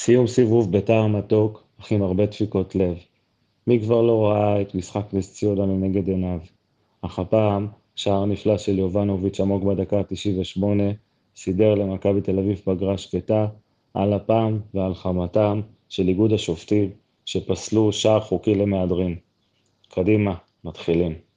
סיום סיבוב ביתר מתוק, אך עם הרבה דפיקות לב. מי כבר לא ראה את משחק נס ציונה לנגד עיניו? אך הפעם, שער נפלא של יובנוביץ' עמוק בדקה ה-98, סידר למכבי תל אביב פגרה שקטה, על אפם ועל חמתם של איגוד השופטים, שפסלו שער חוקי למהדרין. קדימה, מתחילים.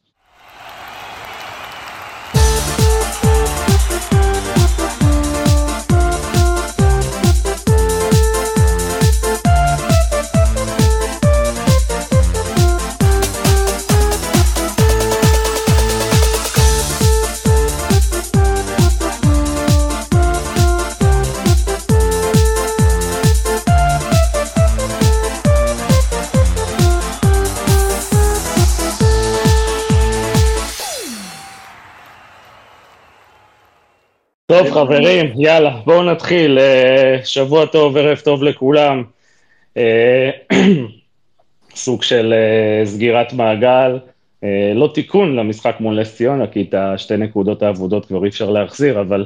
טוב חברים, יאללה, בואו נתחיל. אה, שבוע טוב, ערב טוב לכולם. אה, סוג של אה, סגירת מעגל, לא תיקון למשחק מול נס ציונה, כי את השתי נקודות האבודות כבר אי אפשר להחזיר, אבל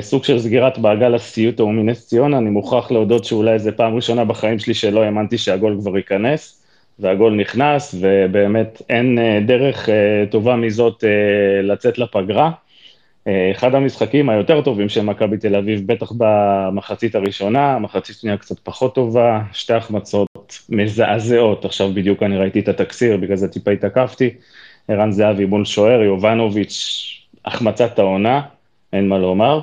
סוג של סגירת מעגל הסיוט ההוא מנס ציונה, אני מוכרח להודות שאולי זו פעם ראשונה בחיים שלי שלא האמנתי שהגול כבר ייכנס, והגול נכנס, ובאמת אין דרך טובה מזאת לצאת לפגרה. אחד המשחקים היותר טובים של מכבי תל אביב, בטח במחצית הראשונה, מחצית שנייה קצת פחות טובה, שתי החמצות מזעזעות, עכשיו בדיוק אני ראיתי את התקציר, בגלל זה טיפה התעקפתי, ערן זהבי מול שוער, יובנוביץ', החמצת העונה, אין מה לומר,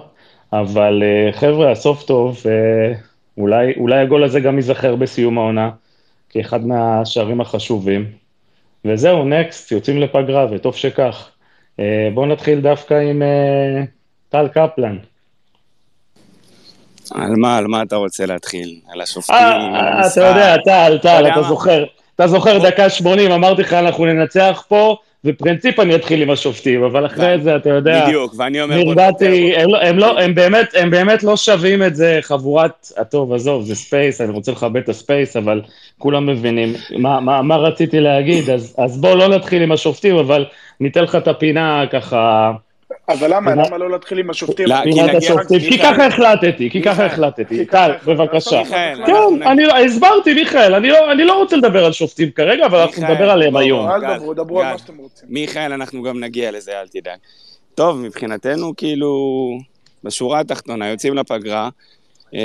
אבל אה, חבר'ה, הסוף טוב, אה, אולי, אולי הגול הזה גם ייזכר בסיום העונה, כאחד מהשערים החשובים, וזהו, next, יוצאים לפגרה, וטוב שכך. אה, בואו נתחיל דווקא עם אה, טל קפלן. על מה, על מה אתה רוצה להתחיל? על השופטים, על המשחק? אתה יודע, טל, טל, אתה זוכר, אתה זוכר דקה 80, אמרתי לך, אנחנו ננצח פה, בפרינציפ אני אתחיל עם השופטים, אבל אחרי זה, אתה יודע... בדיוק, ואני אומר... נרגעתי, הם, לא, הם, לא, הם, באמת, הם באמת לא שווים את זה, חבורת... טוב, עזוב, זה space, אני רוצה לכבד את ה space, אבל כולם מבינים. מה, מה, מה רציתי להגיד, אז, אז בואו לא נתחיל עם השופטים, אבל ניתן לך את הפינה ככה... אבל למה? למה לא להתחיל עם השופטים? השופטים, כי ככה החלטתי, כי ככה החלטתי. טל, בבקשה. כן, אני לא- הסברתי, מיכאל, לא- אני לא רוצה לדבר על שופטים כרגע, אבל אנחנו נדבר עליהם היום. אל דברו, דברו על מה שאתם רוצים. מיכאל, אנחנו גם נגיע לזה, אל תדאג. טוב, מבחינתנו, כאילו, בשורה התחתונה, יוצאים לפגרה, אה,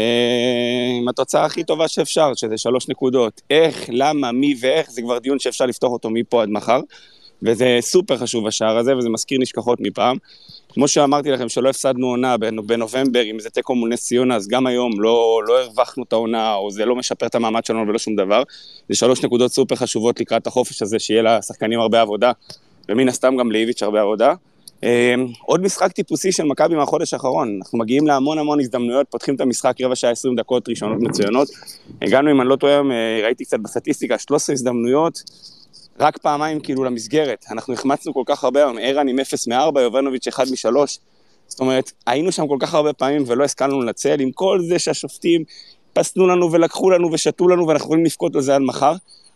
עם התוצאה הכי טובה שאפשר, שזה שלוש נקודות. איך, למה, מי ואיך, זה כבר דיון שאפשר לפתוח אותו מפה עד מחר. וזה סופר חשוב השער הזה, וזה מזכיר נשכחות מפעם. כמו שאמרתי לכם, שלא הפסדנו עונה בנובמבר עם איזה תיקו מול נס ציונה, אז גם היום לא, לא הרווחנו את העונה, או זה לא משפר את המעמד שלנו ולא שום דבר. זה שלוש נקודות סופר חשובות לקראת החופש הזה, שיהיה לשחקנים הרבה עבודה, ומן הסתם גם לאיביץ' הרבה עבודה. אה, עוד משחק טיפוסי של מכבי מהחודש האחרון, אנחנו מגיעים להמון המון הזדמנויות, פותחים את המשחק רבע שעה 20 דקות ראשונות מצוינות. הגענו, אם אני לא טועה, אה, ראיתי קצת בסטטיסטיקה, 13 הזדמנויות, רק פעמיים כאילו למסגרת. אנחנו החמצנו כל כך הרבה היום, ערן עם 0 מ-4, יובנוביץ' 1 מ-3. זאת אומרת, היינו שם כל כך הרבה פעמים ולא השכלנו לנצל, עם כל זה שהשופטים פסלו לנו ולקחו לנו ושתו לנו ואנחנו יכולים לבכות על זה עד מחר.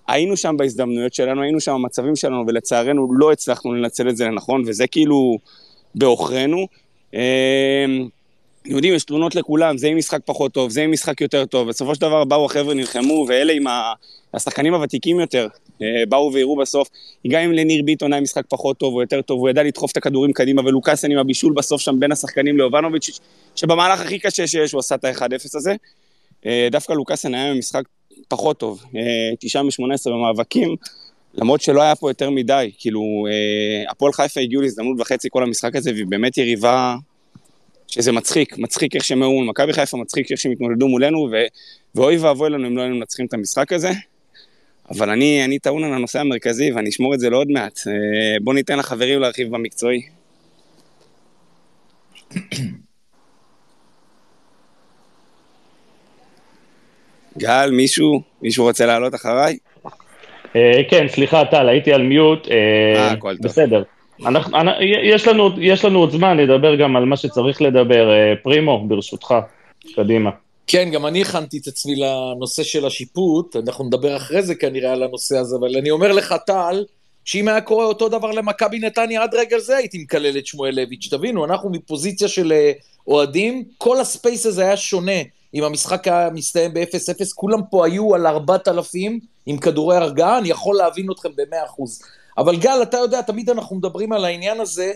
היינו שם בהזדמנויות שלנו, היינו שם במצבים שלנו, ולצערנו לא הצלחנו לנצל את זה לנכון, וזה כאילו בעוכרינו. יודעים, יש תלונות לכולם, זה עם משחק פחות טוב, זה עם משחק יותר טוב. בסופו של דבר באו החבר'ה, נלחמו, ואלה עם השחקנים הוותיקים יותר, אה, באו והראו בסוף. גם אם לניר ביטון היה משחק פחות טוב או יותר טוב, הוא ידע לדחוף את הכדורים קדימה, ולוקאסן עם הבישול בסוף שם בין השחקנים ליובנוביץ', שבמהלך הכי קשה שיש, הוא עשה את ה-1-0 הזה. אה, דווקא לוקאסן היה במשחק פחות טוב, אה, תשעה מ-18 במאבקים, למרות שלא היה פה יותר מדי, כאילו, הפועל חיפה הגיעו להזדמנות וחצי כל המשחק הזה, והיא באמת יריבה שזה מצחיק, מצחיק איך שהם היו מול מכבי חיפה, מצחיק איך שהם התמודדו מולנו, ו... ואוי ואבוי לנו אם לא היינו מנצחים את המשחק הזה. אבל אני, אני טעון על הנושא המרכזי ואני אשמור את זה לעוד מעט. אה, בואו ניתן לחברים להרחיב במקצועי. גל, מישהו? מישהו רוצה לעלות אחריי? אה, כן, סליחה, טל, הייתי על מיוט. אה, הכל טוב. בסדר. אנחנו, יש, לנו, יש לנו עוד זמן לדבר גם על מה שצריך לדבר. אה, פרימו, ברשותך, קדימה. כן, גם אני הכנתי את עצמי לנושא של השיפוט, אנחנו נדבר אחרי זה כנראה על הנושא הזה, אבל אני אומר לך, טל, שאם היה קורה אותו דבר למכבי נתניה עד רגע זה, הייתי מקלל את שמואל לויץ'. תבינו, אנחנו מפוזיציה של אה, אוהדים, כל הספייס הזה היה שונה. אם המשחק היה מסתיים ב-0-0, כולם פה היו על 4,000 עם כדורי הרגעה, אני יכול להבין אתכם ב-100%. אבל גל, אתה יודע, תמיד אנחנו מדברים על העניין הזה,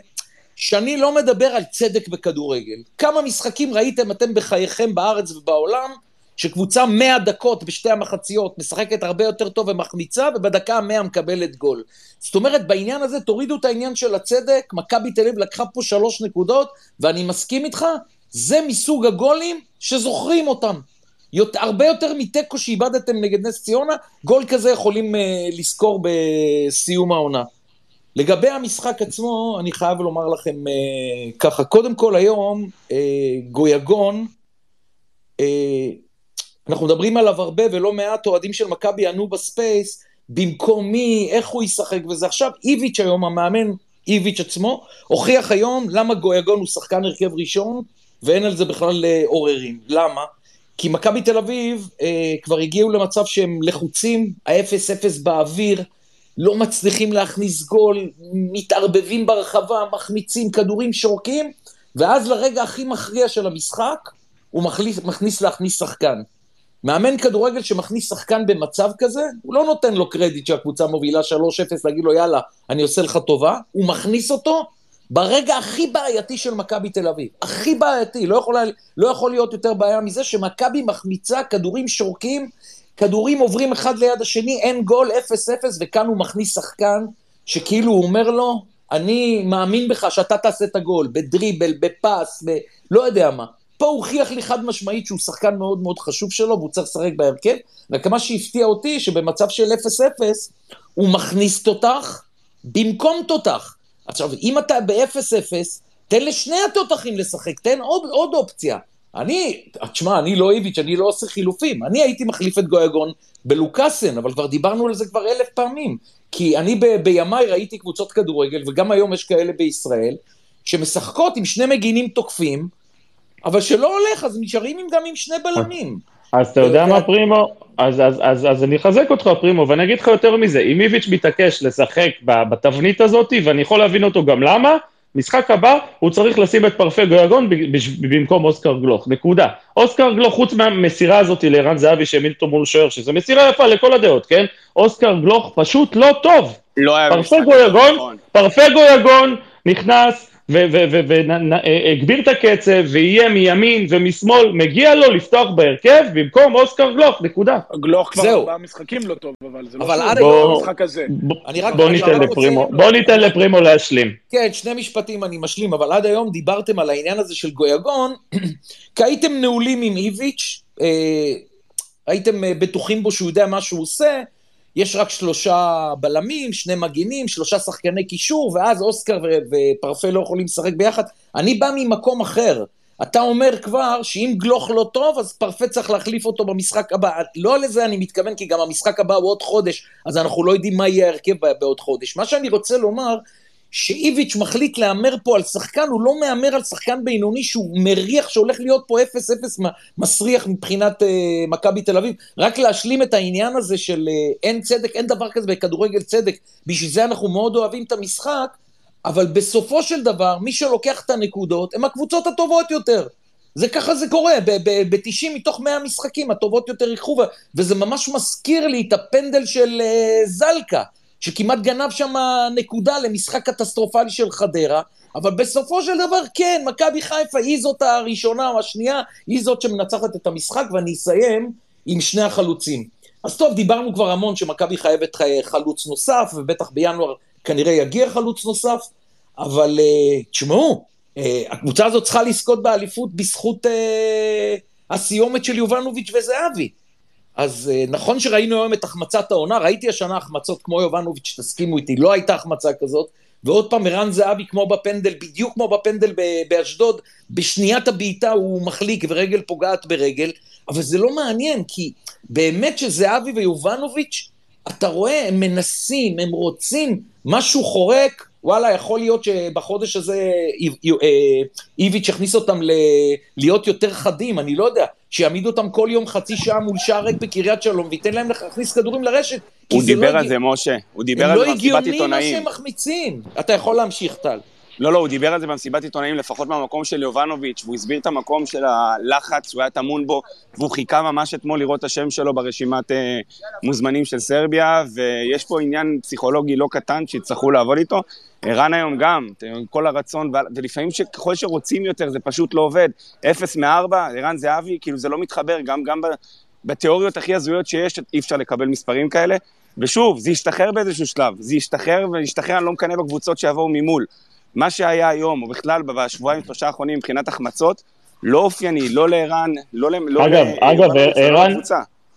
שאני לא מדבר על צדק בכדורגל. כמה משחקים ראיתם אתם בחייכם בארץ ובעולם, שקבוצה 100 דקות בשתי המחציות משחקת הרבה יותר טוב ומחמיצה, ובדקה ה-100 מקבלת גול. זאת אומרת, בעניין הזה תורידו את העניין של הצדק, מכבי תל אביב לקחה פה שלוש נקודות, ואני מסכים איתך, זה מסוג הגולים שזוכרים אותם. יות, הרבה יותר מתיקו שאיבדתם נגד נס ציונה, גול כזה יכולים אה, לזכור בסיום העונה. לגבי המשחק עצמו, אני חייב לומר לכם אה, ככה, קודם כל היום, אה, גויגון, אה, אנחנו מדברים עליו הרבה ולא מעט אוהדים של מכבי ענו ב space, במקום מי, איך הוא ישחק וזה. עכשיו, איביץ' היום, המאמן איביץ' עצמו, הוכיח היום למה גויגון הוא שחקן הרכב ראשון, ואין על זה בכלל עוררין. למה? כי מכבי תל אביב אה, כבר הגיעו למצב שהם לחוצים, ה-0-0 באוויר, לא מצליחים להכניס גול, מתערבבים ברחבה, מחמיצים, כדורים שורקים, ואז לרגע הכי מכריע של המשחק, הוא מכניס, מכניס להכניס שחקן. מאמן כדורגל שמכניס שחקן במצב כזה, הוא לא נותן לו קרדיט שהקבוצה מובילה 3-0, להגיד לו יאללה, אני עושה לך טובה, הוא מכניס אותו ברגע הכי בעייתי של מכבי תל אביב. הכי בעייתי, לא יכול, לא יכול להיות יותר בעיה מזה שמכבי מחמיצה, כדורים שורקים, כדורים עוברים אחד ליד השני, אין גול, 0-0, וכאן הוא מכניס שחקן שכאילו הוא אומר לו, אני מאמין בך שאתה תעשה את הגול, בדריבל, בפס, ב... לא יודע מה. פה הוא הוכיח לי חד משמעית שהוא שחקן מאוד מאוד חשוב שלו, והוא צריך לשחק בהרכב, רק מה שהפתיע אותי, שבמצב של 0-0, הוא מכניס תותח במקום תותח. עכשיו, אם אתה ב-0-0, תן לשני התותחים לשחק, תן עוד, עוד אופציה. אני, תשמע, אני לא איביץ', אני לא עושה חילופים. אני הייתי מחליף את גויגון בלוקאסן, אבל כבר דיברנו על זה כבר אלף פעמים. כי אני ב- בימיי ראיתי קבוצות כדורגל, וגם היום יש כאלה בישראל, שמשחקות עם שני מגינים תוקפים, אבל שלא הולך, אז נשארים גם עם שני בלמים. אז אתה יודע מה, פרימו? אז, אז, אז, אז אני אחזק אותך, פרימו, ואני אגיד לך יותר מזה, אם איביץ' מתעקש לשחק בתבנית הזאת, ואני יכול להבין אותו גם למה, משחק הבא, הוא צריך לשים את פרפה גויגון במקום אוסקר גלוך, נקודה. אוסקר גלוך, חוץ מהמסירה הזאת לערן זהבי שהעמיד אותו מול שוער, שזו מסירה יפה לכל הדעות, כן? אוסקר גלוך פשוט לא טוב. לא היה משחק גויגון, נכון. פרפה גויגון נכנס, והגביר את הקצב, ויהיה מימין ומשמאל, מגיע לו לפתוח בהרכב במקום אוסקר גלוך, נקודה. גלוך כבר ארבעה משחקים לא טוב, אבל זה לא שוב המשחק הזה. בוא ניתן לפרימו, בוא ניתן לפרימו להשלים. כן, שני משפטים אני משלים, אבל עד היום דיברתם על העניין הזה של גויגון, כי הייתם נעולים עם איביץ', אה, הייתם אה, בטוחים בו שהוא יודע מה שהוא עושה, יש רק שלושה בלמים, שני מגינים, שלושה שחקני קישור, ואז אוסקר ופרפה לא יכולים לשחק ביחד. אני בא ממקום אחר. אתה אומר כבר שאם גלוך לא טוב, אז פרפה צריך להחליף אותו במשחק הבא. לא לזה אני מתכוון, כי גם המשחק הבא הוא עוד חודש, אז אנחנו לא יודעים מה יהיה ההרכב בעוד חודש. מה שאני רוצה לומר, שאיביץ' מחליט להמר פה על שחקן, הוא לא מהמר על שחקן בינוני שהוא מריח שהולך להיות פה 0-0 מסריח מבחינת uh, מכבי תל אביב. רק להשלים את העניין הזה של uh, אין צדק, אין דבר כזה בכדורגל צדק, בשביל זה אנחנו מאוד אוהבים את המשחק, אבל בסופו של דבר, מי שלוקח את הנקודות הם הקבוצות הטובות יותר. זה ככה זה קורה, ב-90 מתוך 100 משחקים הטובות יותר ייקחו, וזה ממש מזכיר לי את הפנדל של uh, זלקה. שכמעט גנב שם נקודה למשחק קטסטרופלי של חדרה, אבל בסופו של דבר כן, מכבי חיפה היא זאת הראשונה או השנייה, היא זאת שמנצחת את המשחק, ואני אסיים עם שני החלוצים. אז טוב, דיברנו כבר המון שמכבי חייבת חלוץ נוסף, ובטח בינואר כנראה יגיע חלוץ נוסף, אבל uh, תשמעו, uh, הקבוצה הזאת צריכה לזכות באליפות בזכות uh, הסיומת של יובנוביץ' וזהבי. אז אה, נכון שראינו היום את החמצת העונה, ראיתי השנה החמצות כמו יובנוביץ', תסכימו איתי, לא הייתה החמצה כזאת, ועוד פעם ערן זהבי כמו בפנדל, בדיוק כמו בפנדל באשדוד, בשניית הבעיטה הוא מחליק ורגל פוגעת ברגל, אבל זה לא מעניין, כי באמת שזהבי ויובנוביץ', אתה רואה, הם מנסים, הם רוצים, משהו חורק, וואלה, יכול להיות שבחודש הזה אה, איביץ' יכניס אותם להיות יותר חדים, אני לא יודע, שיעמיד אותם כל יום חצי שעה מול שער ריק בקריית שלום, וייתן להם להכניס כדורים לרשת. הוא דיבר לא על זה, משה, הוא דיבר על זה במסיבת עיתונאים. הם לא הגיוני מה שהם מחמיצים. אתה יכול להמשיך, טל. לא, לא, הוא דיבר על זה במסיבת עיתונאים, לפחות מהמקום של יובנוביץ', והוא הסביר את המקום של הלחץ, הוא היה טמון בו, והוא חיכה ממש אתמול לראות את השם שלו ברשימת אה, מוזמנים של סרביה, ויש פה עניין פסיכולוגי לא קטן שיצטרכו לעבוד איתו. ערן היום גם, כל הרצון, ולפעמים ככל שרוצים יותר זה פשוט לא עובד. אפס מארבע, ערן זהבי, כאילו זה לא מתחבר, גם, גם בתיאוריות הכי הזויות שיש, אי אפשר לקבל מספרים כאלה. ושוב, זה ישתחרר באיזשהו שלב, זה ישתחרר, וישתחרר, אני לא מקנא בקבוצות שיבואו ממול. מה שהיה היום, או בכלל בשבועיים, שלושה האחרונים מבחינת החמצות, לא אופייני, לא לערן, לא ל... לא אגב, ל... אגב, ערן...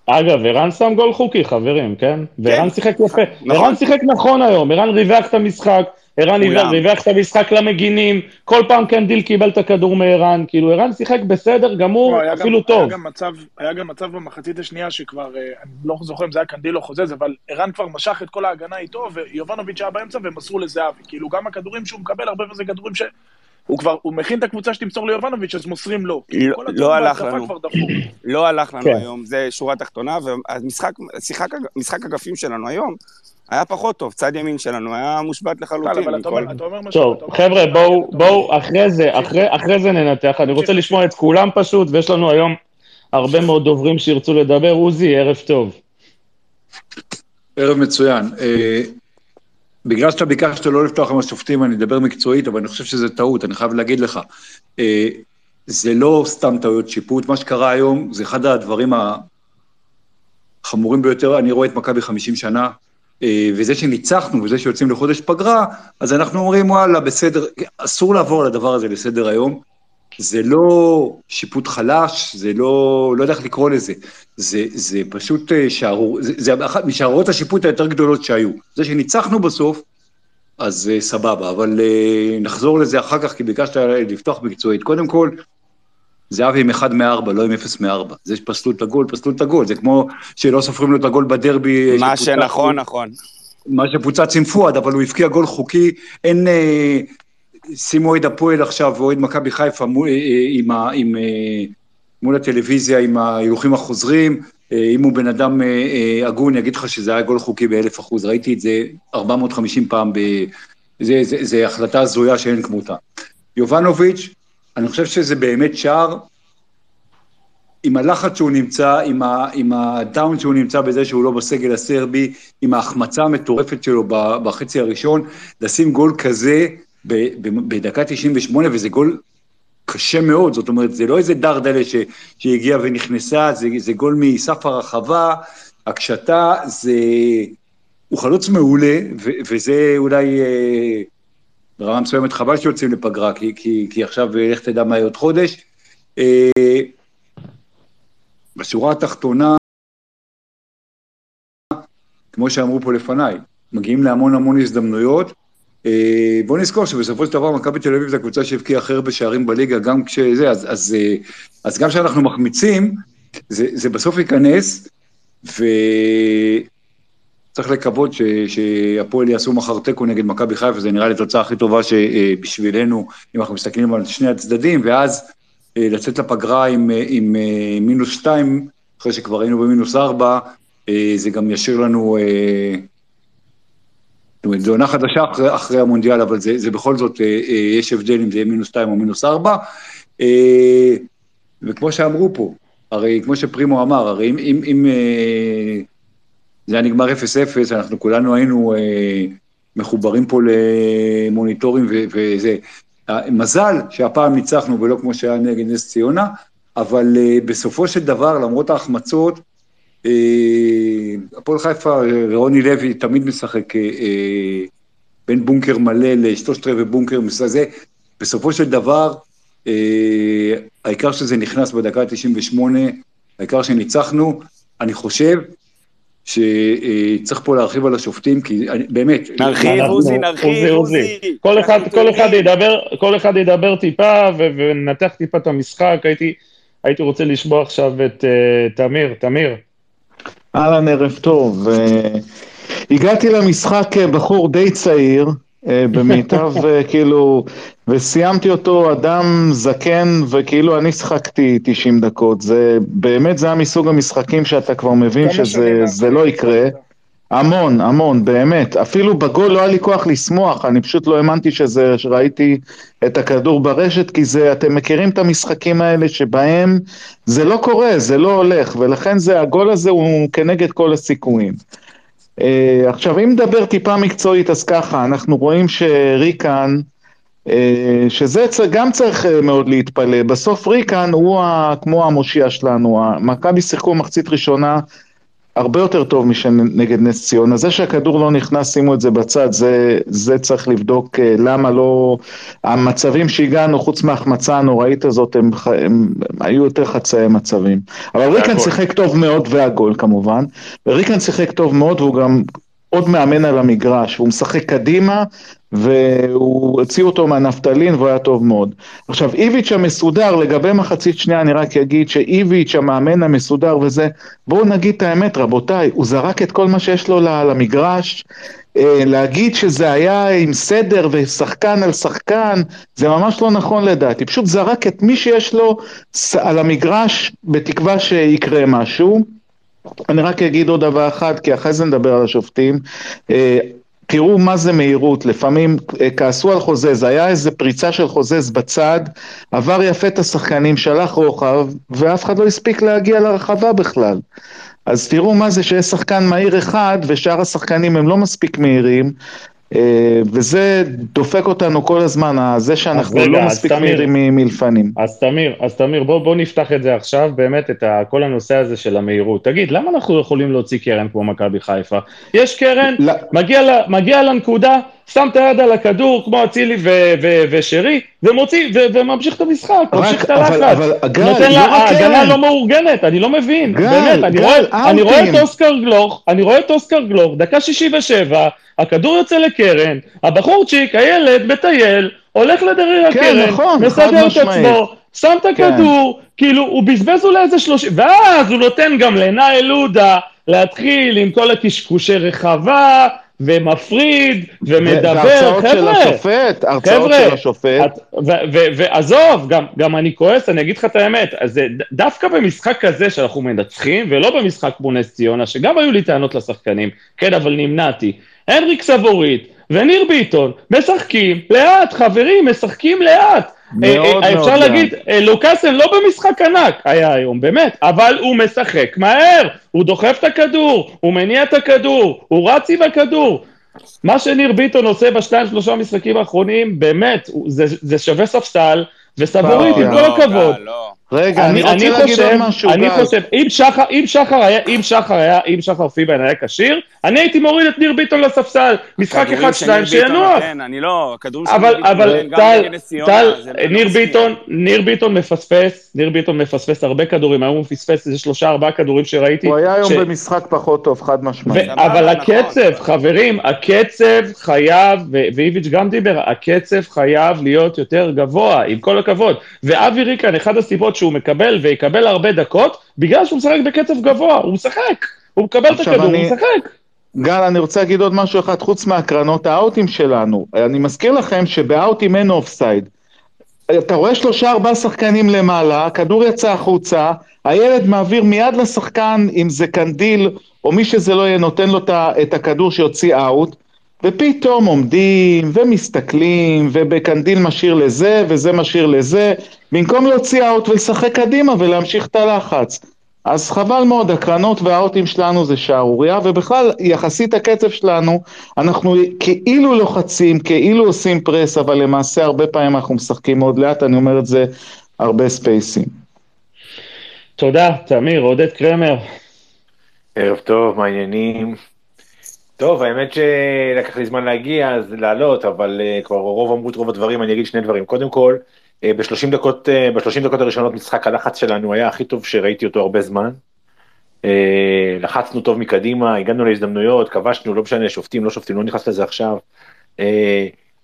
אגב, ערן שם גול חוקי, חברים, כן? וערן כן. שיחק יפה. נכון. ערן שיחק נכון היום, ערן ריווח את המשחק, ערן ריווח את המשחק למגינים, כל פעם קנדיל קיבל את הכדור מערן, כאילו ערן שיחק בסדר גמור, לא, אפילו גם, טוב. היה גם, מצב, היה גם מצב במחצית השנייה שכבר, אה, אני לא זוכר אם זה היה קנדיל או חוזז, אבל ערן כבר משך את כל ההגנה איתו, ויובנוביץ' היה באמצע והם מסרו לזהבי. כאילו גם הכדורים שהוא מקבל, הרבה מזה כדורים ש... הוא כבר, הוא מכין את הקבוצה שתמסור ליובנוביץ', אז מוסרים לו. לא, לא הלך לנו. לא הלך לנו כן. היום, זה שורה תחתונה, והמשחק אגפים שלנו היום, היה פחות טוב, צד ימין שלנו היה מושבת לחלוטין. אבל אתה אומר משהו... טוב, חבר'ה, בואו, בואו, אחרי זה, אחרי זה ננתח. אני רוצה לשמוע את כולם פשוט, ויש לנו היום הרבה מאוד דוברים שירצו לדבר. עוזי, ערב טוב. ערב מצוין. אה, בגלל שאתה ביקשת לא לפתוח עם השופטים, אני אדבר מקצועית, אבל אני חושב שזה טעות, אני חייב להגיד לך. אה, זה לא סתם טעויות שיפוט, מה שקרה היום זה אחד הדברים החמורים ביותר, אני רואה את מכבי 50 שנה, וזה שניצחנו וזה שיוצאים לחודש פגרה, אז אנחנו אומרים, וואלה, בסדר, אסור לעבור על הדבר הזה לסדר היום. זה לא שיפוט חלש, זה לא, לא יודע איך לקרוא לזה, זה, זה פשוט אה, שערור, זה, זה אחת משערורות השיפוט היותר גדולות שהיו. זה שניצחנו בסוף, אז uh, סבבה, אבל נחזור לזה אחר כך, כי ביקשת לפתוח מקצועית. קודם כל, זהבי עם 1 מ-4, לא עם 0 מ-4. זה שפסלו את הגול, פסלו את הגול. זה כמו שלא סופרים לו את הגול בדרבי. מה שנכון, נכון. מה שפוצץ עם פואד, אבל הוא הבקיע גול חוקי. אין... אה, שימו אוהד הפועל עכשיו ואוהד מכבי חיפה מול, אה, אה, עם, עם, מול הטלוויזיה עם ההילוכים החוזרים. אם הוא בן אדם הגון, יגיד לך שזה היה גול חוקי באלף אחוז. ראיתי את זה 450 פעם. ב... זה, זה, זה החלטה הזויה שאין כמותה. יובנוביץ', אני חושב שזה באמת שער עם הלחץ שהוא נמצא, עם, ה, עם הדאון שהוא נמצא בזה שהוא לא בסגל הסרבי, עם ההחמצה המטורפת שלו בחצי הראשון, לשים גול כזה בדקה 98, וזה גול קשה מאוד, זאת אומרת, זה לא איזה דרדלה ש, שהגיעה ונכנסה, זה, זה גול מסף הרחבה, הקשתה, זה... הוא חלוץ מעולה, ו, וזה אולי... אה, ברמה מסוימת חבל שיוצאים לפגרה, כי, כי, כי עכשיו אה, לך תדע מה יהיה עוד חודש. אה, בשורה התחתונה, כמו שאמרו פה לפניי, מגיעים להמון המון הזדמנויות. אה, בואו נזכור שבסופו של דבר מכבי תל אביב זה הקבוצה שהבקיעה הכי הרבה שערים בליגה, גם כשזה, אז, אז, אז גם כשאנחנו מחמיצים, זה, זה בסוף ייכנס, ו... צריך לקוות שהפועל יעשו מחר תיקו נגד מכבי חיפה, זה נראה לי התוצאה הכי טובה שבשבילנו, אם אנחנו מסתכלים על שני הצדדים, ואז אה, לצאת לפגרה עם, אה, עם אה, מינוס שתיים, אחרי שכבר היינו במינוס ארבע, זה גם ישאיר לנו, זאת אומרת, זו עונה חדשה אחרי, אחרי המונדיאל, אבל זה, זה בכל זאת, יש הבדל אם זה יהיה מינוס שתיים או מינוס ארבע. וכמו שאמרו פה, הרי כמו שפרימו אמר, הרי אם, אם, אם זה היה נגמר 0-0, אנחנו כולנו היינו אה, מחוברים פה למוניטורים ו- וזה. מזל שהפעם ניצחנו ולא כמו שהיה נגד נס ציונה, אבל אה, בסופו של דבר, למרות ההחמצות, אה, הפועל חיפה, רוני לוי תמיד משחק אה, אה, בין בונקר מלא לשלושת רבעי בונקר מסזה. בסופו של דבר, אה, העיקר שזה נכנס בדקה ה-98, העיקר שניצחנו. אני חושב שצריך פה להרחיב על השופטים, כי אני, באמת... נרחיב, עוזי, נרחיב, עוזי. כל אחד, כל אחד ידבר, כל אחד ידבר טיפה וננתח טיפה את המשחק. הייתי, הייתי רוצה לשמוע עכשיו את uh, תמיר. תמיר. אהלן, ערב טוב. Uh, הגעתי למשחק בחור די צעיר, במיטב, uh, כאילו, וסיימתי אותו אדם זקן, וכאילו אני שחקתי 90 דקות. זה באמת, זה היה מסוג המשחקים שאתה כבר מבין שזה לא יקרה. המון, המון, באמת. אפילו בגול לא היה לי כוח לשמוח, אני פשוט לא האמנתי שזה, שראיתי את הכדור ברשת, כי זה, אתם מכירים את המשחקים האלה שבהם זה לא קורה, זה לא הולך, ולכן זה, הגול הזה הוא כנגד כל הסיכויים. אה, עכשיו, אם נדבר טיפה מקצועית, אז ככה, אנחנו רואים שריקן, אה, שזה גם צריך אה, מאוד להתפלא, בסוף ריקן הוא כמו המושיע שלנו, מכבי שיחקו מחצית ראשונה הרבה יותר טוב משנגד נס ציונה. זה שהכדור לא נכנס, שימו את זה בצד, זה, זה צריך לבדוק אה, למה לא... המצבים שהגענו, חוץ מההחמצה הנוראית הזאת, הם, הם, הם היו יותר חצאי מצבים. אבל ריקן. שיחק טוב מאוד, והגול כמובן, וריקן שיחק טוב מאוד, והוא גם עוד מאמן על המגרש, והוא משחק קדימה, והוא הוציא אותו מהנפטלין והוא היה טוב מאוד. עכשיו איביץ' המסודר, לגבי מחצית שנייה אני רק אגיד שאיביץ' המאמן המסודר וזה, בואו נגיד את האמת רבותיי, הוא זרק את כל מה שיש לו למגרש, אה, להגיד שזה היה עם סדר ושחקן על שחקן, זה ממש לא נכון לדעתי, פשוט זרק את מי שיש לו על המגרש בתקווה שיקרה משהו. אני רק אגיד עוד דבר אחד, כי אחרי זה נדבר על השופטים. אה, תראו מה זה מהירות, לפעמים אה, כעסו על חוזז, היה איזה פריצה של חוזז בצד, עבר יפה את השחקנים, שלח רוחב, ואף אחד לא הספיק להגיע לרחבה בכלל. אז תראו מה זה שיש שחקן מהיר אחד, ושאר השחקנים הם לא מספיק מהירים, וזה דופק אותנו כל הזמן, זה שאנחנו רגע, לא מספיק. מהירים מלפנים. אז תמיר, אז תמיר, בוא, בוא נפתח את זה עכשיו, באמת, את ה, כל הנושא הזה של המהירות. תגיד, למה אנחנו לא יכולים להוציא קרן כמו מכבי חיפה? יש קרן, לא. מגיע, לה, מגיע לנקודה, שם את היד על הכדור, כמו אצילי ו- ו- ושרי, ומוציא, ו- וממשיך את המשחק, ממשיך את הלחץ. נותן לא לה, ההגנה. לא מאורגנת, אני לא מבין, באמת, אני רואה, אני רואה את. אוסקר גלוך, אני רואה את אוסקר גלוך, דקה 67, הכדור יוצא לקרן, הבחורצ'יק, הילד, מטייל, הולך לדרך כן, הקרן, נכון, מסדר את. עצמו, שם את כן. הכדור, כאילו, הוא בזבז אולי איזה שלושים, ואז הוא נותן גם לנאי לודה להתחיל עם כל הקשקושי רחבה, ומפריד, ומדבר, והרצאות של חבר'ה. השופט, הרצאות חבר'ה, של השופט. ועזוב, גם, גם אני כועס, אני אגיד לך את האמת, אז דווקא במשחק כזה שאנחנו מנצחים, ולא במשחק כמו נס ציונה, שגם היו לי טענות לשחקנים, כן, אבל נמנעתי. הנריק סבורית וניר ביטון משחקים לאט, חברים, משחקים לאט. מאוד אה, אה, מאוד אפשר. להגיד, אה, לוקאסן לא במשחק ענק היה היום, באמת, אבל הוא משחק מהר, הוא דוחף את הכדור, הוא מניע את הכדור, הוא רץ עם הכדור. מה שניר ביטון עושה בשתיים שלושה משחקים האחרונים, באמת, זה, זה שווה ספסל, וסבורית, עם לא, כל לא, הכבוד. גל, לא. רגע, אני רוצה להגיד עוד משהו, אני גל. חושב, אם שחר, אם שחר היה, אם שחר היה, אם שחר פיבן היה כשיר, אני הייתי מוריד את ניר ביטון לספסל, משחק אחד, ביטון שינוח. נותן, אני לא, הכדורים אבל, שניר ביטון אבל טל, טל, לא ניר מפתיע. ביטון, ניר ביטון מפספס, ניר ביטון מפספס הרבה כדורים, היום הוא פספס איזה שלושה ארבעה כדורים שראיתי. הוא היה היום ש- במשחק פחות טוב, חד משמעית. ו- אבל נכון. הקצב, חברים, הקצב חייב, ו- ואיביץ' גם דיבר, הקצב חייב להיות יותר גבוה, עם כל הכבוד. ואבי ריקן, אחת הסיבות שהוא מקבל ויקבל הרבה דקות, בגלל שהוא משחק בקצב גבוה, הוא משחק, הוא מקבל את הכדור, אני- הוא משחק. גל, אני רוצה להגיד עוד משהו אחד, חוץ מהקרנות האאוטים שלנו. אני מזכיר לכם שבאאוטים אין אופסייד. אתה רואה שלושה ארבעה שחקנים למעלה, הכדור יצא החוצה, הילד מעביר מיד לשחקן, אם זה קנדיל או מי שזה לא יהיה, נותן לו את הכדור שיוציא אאוט, ופתאום עומדים ומסתכלים, ובקנדיל משאיר לזה וזה משאיר לזה, במקום להוציא אאוט ולשחק קדימה ולהמשיך את הלחץ. אז חבל מאוד, הקרנות והאוטים שלנו זה שערורייה, ובכלל, יחסית הקצב שלנו, אנחנו כאילו לוחצים, כאילו עושים press, אבל למעשה הרבה פעמים אנחנו משחקים מאוד לאט, אני אומר את זה הרבה ספייסים. תודה, תמיר, עודד קרמר. ערב טוב, מה העניינים? טוב, האמת שלקח לי זמן להגיע, אז לעלות, אבל uh, כבר רוב אמרו את רוב הדברים, אני אגיד שני דברים. קודם כל, uh, ב-30 דקות, uh, ב-30 דקות הראשונות משחק הלחץ שלנו היה הכי טוב שראיתי אותו הרבה זמן. Uh, לחצנו טוב מקדימה, הגענו להזדמנויות, כבשנו, לא משנה, שופטים, לא שופטים, לא נכנס לזה עכשיו. Uh,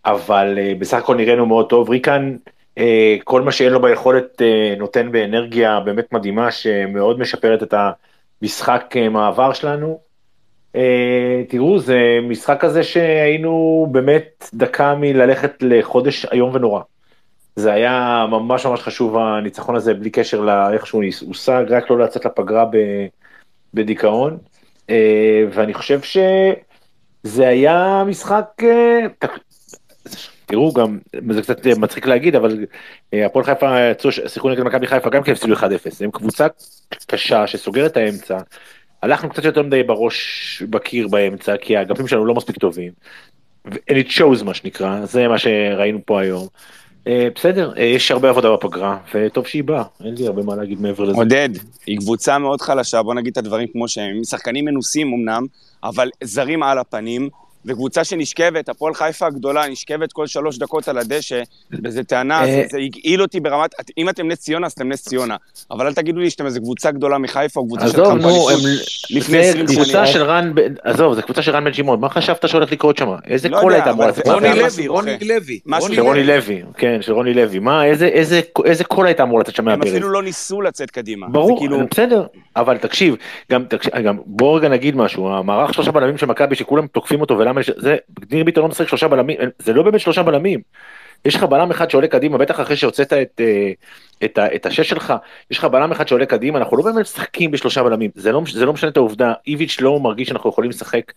אבל uh, בסך הכל נראינו מאוד טוב. ריקן, uh, כל מה שאין לו ביכולת uh, נותן באנרגיה באמת מדהימה, שמאוד משפרת את המשחק uh, מעבר שלנו. Uh, תראו, זה משחק כזה שהיינו באמת דקה מללכת לחודש איום ונורא. זה היה ממש ממש חשוב הניצחון הזה, בלי קשר לאיך שהוא הושג, רק לא לצאת לפגרה ב, בדיכאון. אה, ואני חושב שזה היה משחק, ת- תראו גם, זה קצת מצחיק להגיד, אבל אה, הפועל חיפה שיחקו נגד מכבי חיפה גם כן הפסידו 1-0, הם קבוצה קשה שסוגרת האמצע, הלכנו קצת יותר מדי בראש בקיר באמצע, כי האגפים שלנו לא מספיק טובים, and it shows מה שנקרא, זה מה שראינו פה היום. אה, בסדר, אה, יש הרבה עבודה בפגרה, וטוב שהיא באה, אין לי הרבה מה להגיד מעבר לזה. עודד, היא קבוצה מאוד חלשה, בוא נגיד את הדברים כמו שהם. שחקנים מנוסים אמנם, אבל זרים על הפנים, וקבוצה שנשכבת, הפועל חיפה הגדולה, נשכבת כל שלוש דקות על הדשא, וזו טענה, זה, זה הגעיל אותי ברמת, אם אתם נס ציונה, אז אתם נס ציונה. אבל אל תגידו לי שאתם איזו קבוצה גדולה מחיפה, או קבוצה אליפות הם... לפני זה 20 קבוצה שנים. של רן, עזוב, זה קבוצה של רן בן שמעון, מה חשבת שהולך לקרות שם? איזה לא קול הייתה אמורה לצאת? רוני לוי, רוני. לוי. של רוני לוי. כן, של רוני לוי, מה, איזה, איזה, איזה קול הייתה אמורה לצאת שם הם מהברז? אפילו לא ניסו לצאת קדימה. ברור, כאילו, בסדר, אבל תקשיב, גם, תקשיב, גם בוא רגע נגיד משהו, המערך שלושה בלמים של מכבי שכולם תוקפים אותו יש- זה, ניר ביטון לא משחק שלושה בלמים, זה לא באמת שלושה בלמים. יש לך בלם אחד שעולה קדימה, בטח אחרי שהוצאת את, אה, את, את השש שלך, יש לך בלם אחד שעולה קדימה, אנחנו לא באמת משחקים בשלושה בלמים, זה לא, זה לא משנה את העובדה, איביץ' לא מרגיש שאנחנו יכולים לשחק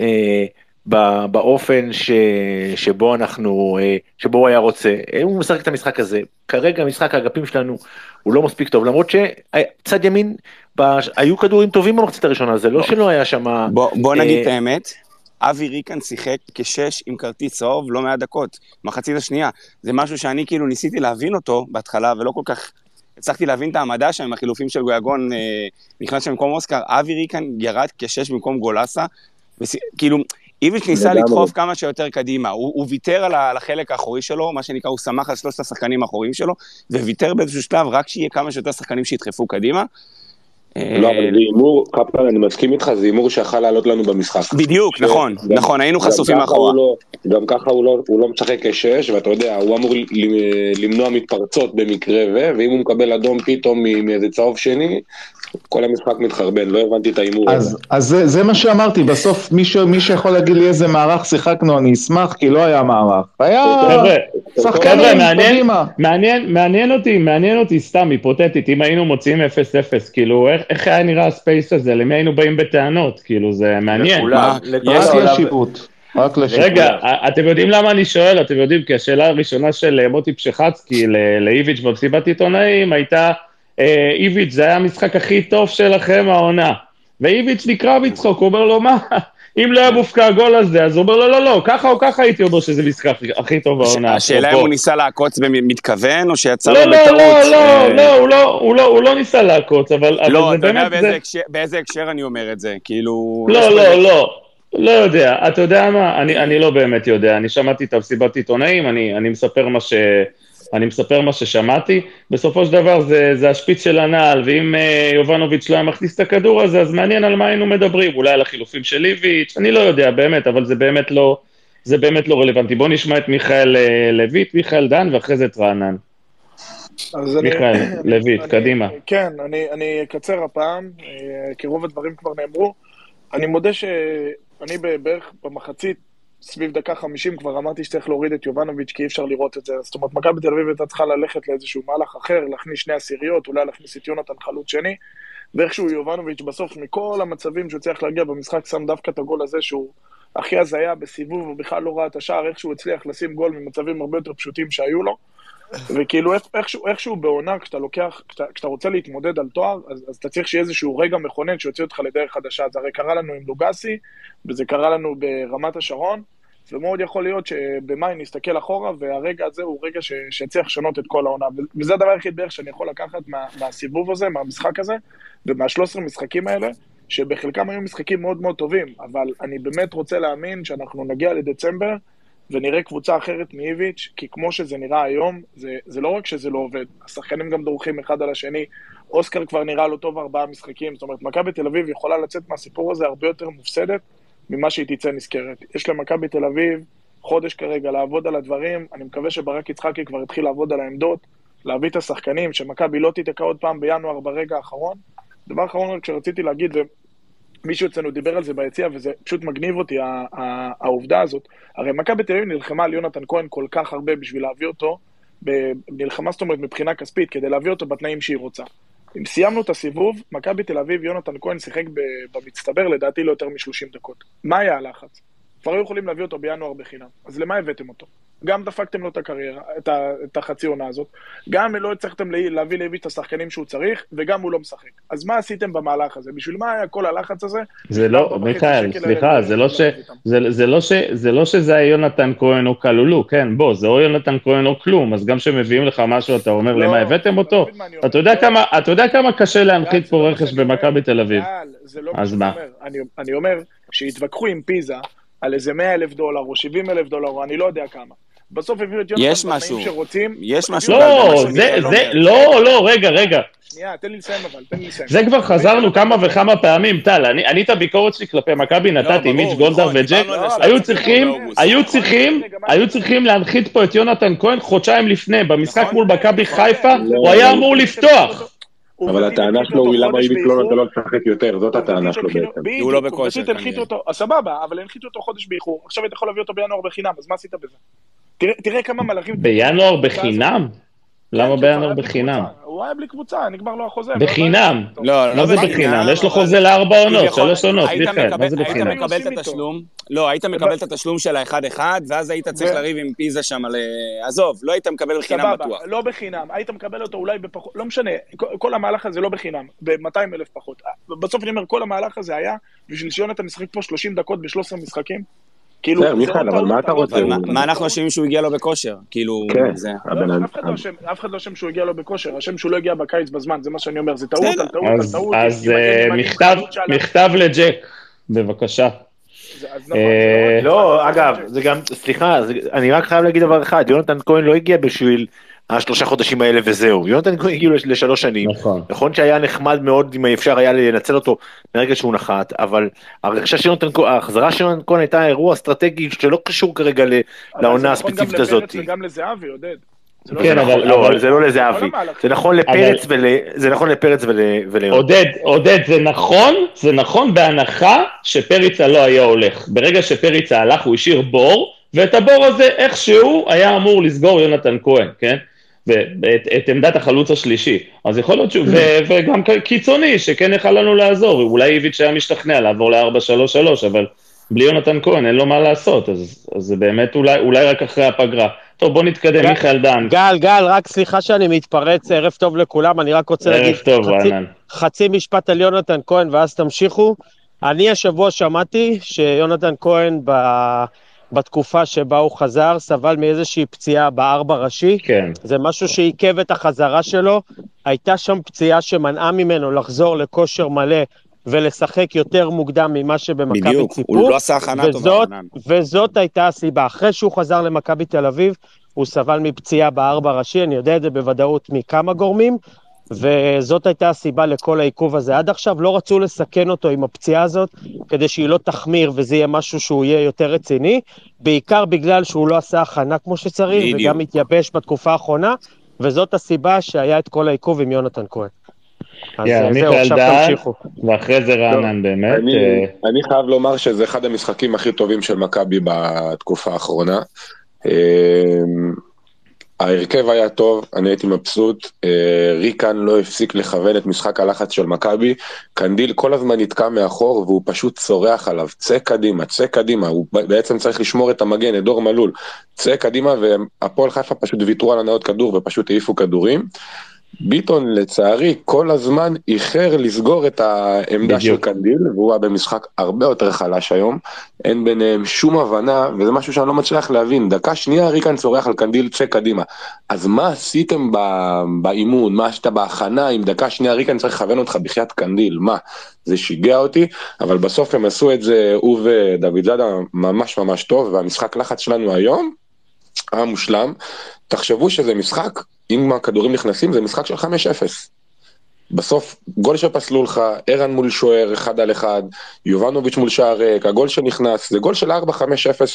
אה, באופן ש, שבו אנחנו, אה, שבו הוא היה רוצה, אה, הוא משחק את המשחק הזה, כרגע משחק האגפים שלנו הוא לא מספיק טוב, למרות שצד ימין, בש- היו כדורים טובים במחצית הראשונה, זה לא שלא היה שם, בוא, בוא נגיד אה, את האמת, אבי ריקן שיחק כשש עם כרטיס צהוב לא מעט דקות, מחצית השנייה. זה משהו שאני כאילו ניסיתי להבין אותו בהתחלה, ולא כל כך הצלחתי להבין את העמדה שם עם החילופים של גויגון, אה, נכנס שם במקום אוסקר, אבי ריקן ירד כשש במקום גולסה, וס... כאילו, איביץ' ניסה. לדחוף כמה שיותר קדימה, הוא, הוא ויתר על החלק האחורי שלו, מה שנקרא, הוא שמח על שלושת השחקנים האחוריים שלו, וויתר באיזשהו שלב רק שיהיה כמה שיותר שחקנים שידחפו קדימה. לא, אה, אבל זה הימור, קפלן, אני מסכים איתך, זה הימור שיכל לעלות לנו במשחק. בדיוק, ש- נכון, נכון, היינו חשופים מאחורה. הוא לא- גם ככה הוא לא- הוא לא משחק כשש, ואתה יודע, הוא אמור ל- למנוע מתפרצות במקרה ו, ואם הוא מקבל אדום פתאום מ- מאיזה צהוב שני, כל המשחק מתחרבן, לא הבנתי את ההימור הזה. אז, אז זה, זה מה שאמרתי, בסוף מי, ש, מי שיכול להגיד לי איזה מערך שיחקנו, אני אשמח, כי לא היה מערך. היה שחקנים, קדימה. מעניין, מעניין אותי, מעניין אותי סתם, היפותטית, אם היינו מוציאים 0-0, כאילו, איך, איך היה נראה הספייס הזה? למי היינו באים בטענות? כאילו, זה מעניין. לכולם, מה? לכל יש רק לשיפוט. רגע, אתם יודעים למה אני שואל? אתם יודעים, כי השאלה הראשונה של מוטי פשחצקי ל- לאיביץ' במסיבת עיתונאים הייתה, איביץ', זה היה המשחק הכי טוב שלכם העונה. ואיביץ' נקרע מצחוק, הוא אומר לו, מה? אם לא היה מופקע הגול הזה, אז הוא אומר לו, לא, לא, ככה או ככה הייתי אומר שזה משחק הכי טוב בעונה. השאלה אם. הוא ניסה לעקוץ במתכוון, או שיצא לא, לו לא, בטעות. לא, לא, אה, לא, הוא לא, הוא לא, הוא לא ניסה לעקוץ, אבל, לא, אתה יודע באיזה זה... הקשר- אני אומר את זה, כאילו... לא, לא, לא, לא יודע. אתה יודע מה? אני, אני לא באמת יודע. אני שמעתי את המסיבת עיתונאים, אני, אני, מספר מה ש, אני מספר מה ששמעתי. בסופו של דבר זה, זה השפיץ של הנעל, ואם uh, יובנוביץ' לא היה מכניס את הכדור הזה, אז מעניין על מה היינו מדברים. אולי על החילופים של איביץ', אני לא יודע, באמת, אבל זה באמת לא, זה באמת לא רלוונטי. בואו נשמע את מיכאל אה, לויט, מיכאל דן, ואחרי זה את רענן. מיכאל, לויט, קדימה. כן, אני, אני אקצר הפעם, אה, כי רוב הדברים כבר נאמרו. אני מודה שאני בערך במחצית, סביב דקה חמישים, כבר אמרתי שצריך להוריד את יובנוביץ', כי אי אפשר לראות את זה. זאת אומרת, מכבי תל אביב הייתה צריכה ללכת לאיזשהו מהלך אחר, להכניס שני עשיריות, אולי להכניס את יונתן חלוץ שני, ואיכשהו יובנוביץ' בסוף, מכל המצבים שהוא צריך להגיע במשחק, שם דווקא את הגול הזה שהוא הכי הזיה בסיבוב, הוא בכלל לא ראה את השער, איכשהו הצליח לשים גול ממצבים הרבה יותר פשוטים שהיו לו. וכאילו איכשהו, איכשהו בעונה, כשאתה לוקח, כשאתה, כשאתה רוצה להתמודד על תואר, אז, אז אתה צריך שיהיה איזשהו רגע מכונן שיוציא אותך לדרך חדשה. זה הרי קרה לנו עם לוגסי, וזה קרה לנו ברמת השרון, ומאוד יכול להיות שבמאי נסתכל אחורה, והרגע הזה הוא רגע ש, שיצליח לשנות את כל העונה. וזה הדבר היחיד בערך שאני יכול לקחת מה, מהסיבוב הזה, מהמשחק הזה, ומה-13 משחקים האלה, שבחלקם היו משחקים מאוד מאוד טובים, אבל אני באמת רוצה להאמין שאנחנו נגיע לדצמבר, ונראה קבוצה אחרת מאיביץ', כי כמו שזה נראה היום, זה, זה לא רק שזה לא עובד, השחקנים גם דורכים אחד על השני, אוסקר כבר נראה לא טוב ארבעה משחקים, זאת אומרת, מכבי תל אביב יכולה לצאת מהסיפור הזה הרבה יותר מופסדת ממה שהיא תצא נזכרת. יש למכבי תל אביב חודש כרגע לעבוד על הדברים, אני מקווה שברק יצחקי כבר יתחיל לעבוד על העמדות, להביא את השחקנים, שמכבי לא תיתקע עוד פעם בינואר ברגע האחרון. דבר אחרון שרציתי להגיד, מישהו אצלנו דיבר על זה ביציע, וזה פשוט מגניב אותי, העובדה הזאת. הרי מכבי תל אביב נלחמה על יונתן כהן כל כך הרבה בשביל להביא אותו, נלחמה זאת אומרת מבחינה כספית, כדי להביא אותו בתנאים שהיא רוצה. אם סיימנו את הסיבוב, מכבי תל אביב, יונתן כהן שיחק במצטבר לדעתי לא יותר מ-30 דקות. מה היה הלחץ? כבר היו יכולים להביא אותו בינואר בחינם. אז למה הבאתם אותו? גם דפקתם לו את הקריירה, את, ה, את החצי עונה הזאת, גם לא הצלחתם לה- להביא לאיבי את השחקנים שהוא צריך, וגם הוא לא משחק. אז מה עשיתם במהלך הזה? בשביל מה היה כל הלחץ הזה? זה לא, מיכאל, סליחה, זה לא ש... להביא איתם. זה, זה, לא ש, זה לא שזה היה יונתן כהן או כלולו, כן, בוא, זה או יונתן כהן או כלום, אז גם כשמביאים לך משהו, אתה אומר, לא, למה הבאתם אותו? אתה יודע לא. כמה, אתה יודע כמה קשה להנחית פה לא רכש. במכבי תל אביב. זה לא אז מה שאני מה? אומר. אני, אני אומר שהתווכחו עם פיזה על איזה 100 אלף דולר או 70 אלף דולר או אני לא יודע כמה. בסוף הביאו את יונתן יש בתנאים משהו. שרוצים. יש משהו. לא, מה זה, זה, אומר. לא, לא, רגע, רגע. שנייה, תן לי לסיים אבל, תן לי לסיים. זה כבר חזרנו כמה וכמה פעמים, טל, אני, אני את הביקורת שלי כלפי מכבי נתתי, ברור, מיץ' גולדהר נכון, וג'ק, זה לא, היו צריכים. היו צריכים, היו צריכים להנחית פה את יונתן כהן חודשיים לפני, במשחק נכון, מול מכבי נכון. חיפה, לא, הוא היה לא, אמור לא, לפתוח. אבל הטענה שלו היא למה איביץ' לא נותן לו לשחק יותר, זאת הטענה שלו בעצם. בדיוק, הוא לא בכושר, עובדתית הנחיתו כנראה. אותו, אז סבבה, אבל הנחיתו אותו חודש באיחור, עכשיו אתה יכול להביא אותו בינואר בחינם, אז מה עשית בזה? תראה- תראה כמה מלאכים... בינואר בחינם? למה כן, בלי בחינם? הוא היה בלי קבוצה, נגמר לו החוזה. בחינם. לא, מה זה בחינם? יש לו חוזה לארבע עונות, שלוש עונות, היית מיכאל, מה זה היית בחינם? מקבל את? התשלום, לא, היית מקבל את התשלום של האחד-אחד, ואז היית צריך לריב עם פיזה שם על... עזוב, לא היית מקבל בחינם בטוח. לא בחינם, היית מקבל אותו אולי בפחות, לא משנה, כל- המהלך הזה לא בחינם, ב-200 אלף פחות. בסוף אני אומר, כל המהלך הזה היה בשביל שיונתן ישחק פה 30 דקות ב-13 משחקים. כאילו, בסדר, מיכאל, אבל מה אתה רוצה? מה- אנחנו. אשמים שהוא הגיע לו בכושר? כאילו, כן. הבן לא, אדם. אף אחד לא אשם, לא שהוא הגיע לו בכושר, אשם שהוא לא הגיע בקיץ בזמן, זה מה שאני אומר, זה טעות. על טעות על טעות. אז אה, מכתב, לג'ק, בבקשה. נכון, אה, לא, רק- אגב, זה גם, סליחה, אני רק חייב להגיד דבר אחד, יונתן כהן לא הגיע בשביל השלושה חודשים האלה וזהו, יונתן כהן הגיע לש- לשלוש שנים, נכון. נכון שהיה נחמד מאוד אם אפשר היה לנצל אותו מרגע שהוא נחת, אבל הרכישה של יונתן כהן, ההחזרה של יונתן כהן הייתה אירוע אסטרטגי שלא קשור כרגע ל- אבל זה לעונה נכון גם הספציפית לפרץ הזאת. וגם לזהבי, עודד. זה לא כן, זה אבל-. לא, זה לא לזהבי. זה נכון לפרץ ול... זה נכון לפרץ ול... עודד, עודד, זה נכון, זה נכון בהנחה שפריצה לא היה הולך. ברגע שפריצה הלך, הוא השאיר בור, ואת הבור הזה איכשהו היה אמור לסגור יונתן כהן, כן? ואת את עמדת החלוץ השלישי. אז יכול להיות שהוא, וגם קיצוני, שכן יכל לנו לעזור. אולי איביץ' היה משתכנע לעבור ל-4-3-3, אבל בלי יונתן כהן אין לו מה לעשות, אז, אז זה באמת אולי, אולי רק אחרי הפגרה. טוב, בוא נתקדם, גל- מיכאל דן. גל, גל, רק סליחה שאני מתפרץ, ערב טוב לכולם, אני רק רוצה להגיד טוב, חצי, רענן. חצי משפט על יונתן כהן ואז תמשיכו. אני השבוע שמעתי שיונתן כהן ב... בתקופה שבה הוא חזר, סבל מאיזושהי פציעה בארבע ראשי. כן. זה משהו שעיכב את החזרה שלו. הייתה שם פציעה שמנעה ממנו לחזור לכושר מלא ולשחק יותר מוקדם ממה שבמכבי בדיוק, ציפו. הוא לא עשה הכנה טובה, וזאת, רענן. וזאת הייתה הסיבה. אחרי שהוא חזר למכבי תל אביב, הוא סבל מפציעה בארבע ראשי, אני יודע את זה בוודאות מכמה גורמים, וזאת הייתה הסיבה לכל העיכוב הזה. עד עכשיו לא רצו לסכן אותו עם הפציעה הזאת, כדי שהיא לא תחמיר וזה יהיה משהו שהוא יהיה יותר רציני, בעיקר בגלל שהוא לא עשה הכנה כמו שצריך, בדיוק. וגם התייבש בתקופה האחרונה, וזאת הסיבה שהיה את כל העיכוב עם יונתן כהן. יאללה, אה, מיכאל דן. ואחרי זה רענן באמת. אני, אה, אני חייב לומר שזה אחד המשחקים הכי טובים של מכבי בתקופה האחרונה. ההרכב היה טוב, אני הייתי מבסוט, אה, ריקן לא הפסיק לכוון את משחק הלחץ של מכבי, קנדיל כל הזמן נתקע מאחור והוא פשוט צורח עליו, צא קדימה, צא קדימה, הוא בעצם צריך לשמור את המגן, את דור מלול, צא קדימה והפועל חיפה פשוט ויתרו על הנעות כדור ופשוט העיפו כדורים. ביטון לצערי כל הזמן איחר לסגור את העמדה בדיוק. של קנדיל והוא היה במשחק הרבה יותר חלש היום. אין ביניהם שום הבנה וזה משהו שאני לא מצליח להבין. דקה שנייה ריקן צורח על קנדיל צא קדימה. אז מה עשיתם באימון? מה עשית בהכנה? אם דקה שנייה ריקן צריך לכוון אותך בחייאת קנדיל מה? זה שיגע אותי אבל בסוף הם עשו את זה הוא ודוד זאדה ממש ממש טוב והמשחק לחץ שלנו היום היה מושלם. תחשבו שזה משחק אם הכדורים נכנסים זה משחק של 5-0. בסוף גול שפסלו לך, ערן מול שוער אחד על אחד, יובנוביץ' מול שער ריק, הגול שנכנס, זה גול של 4-5-0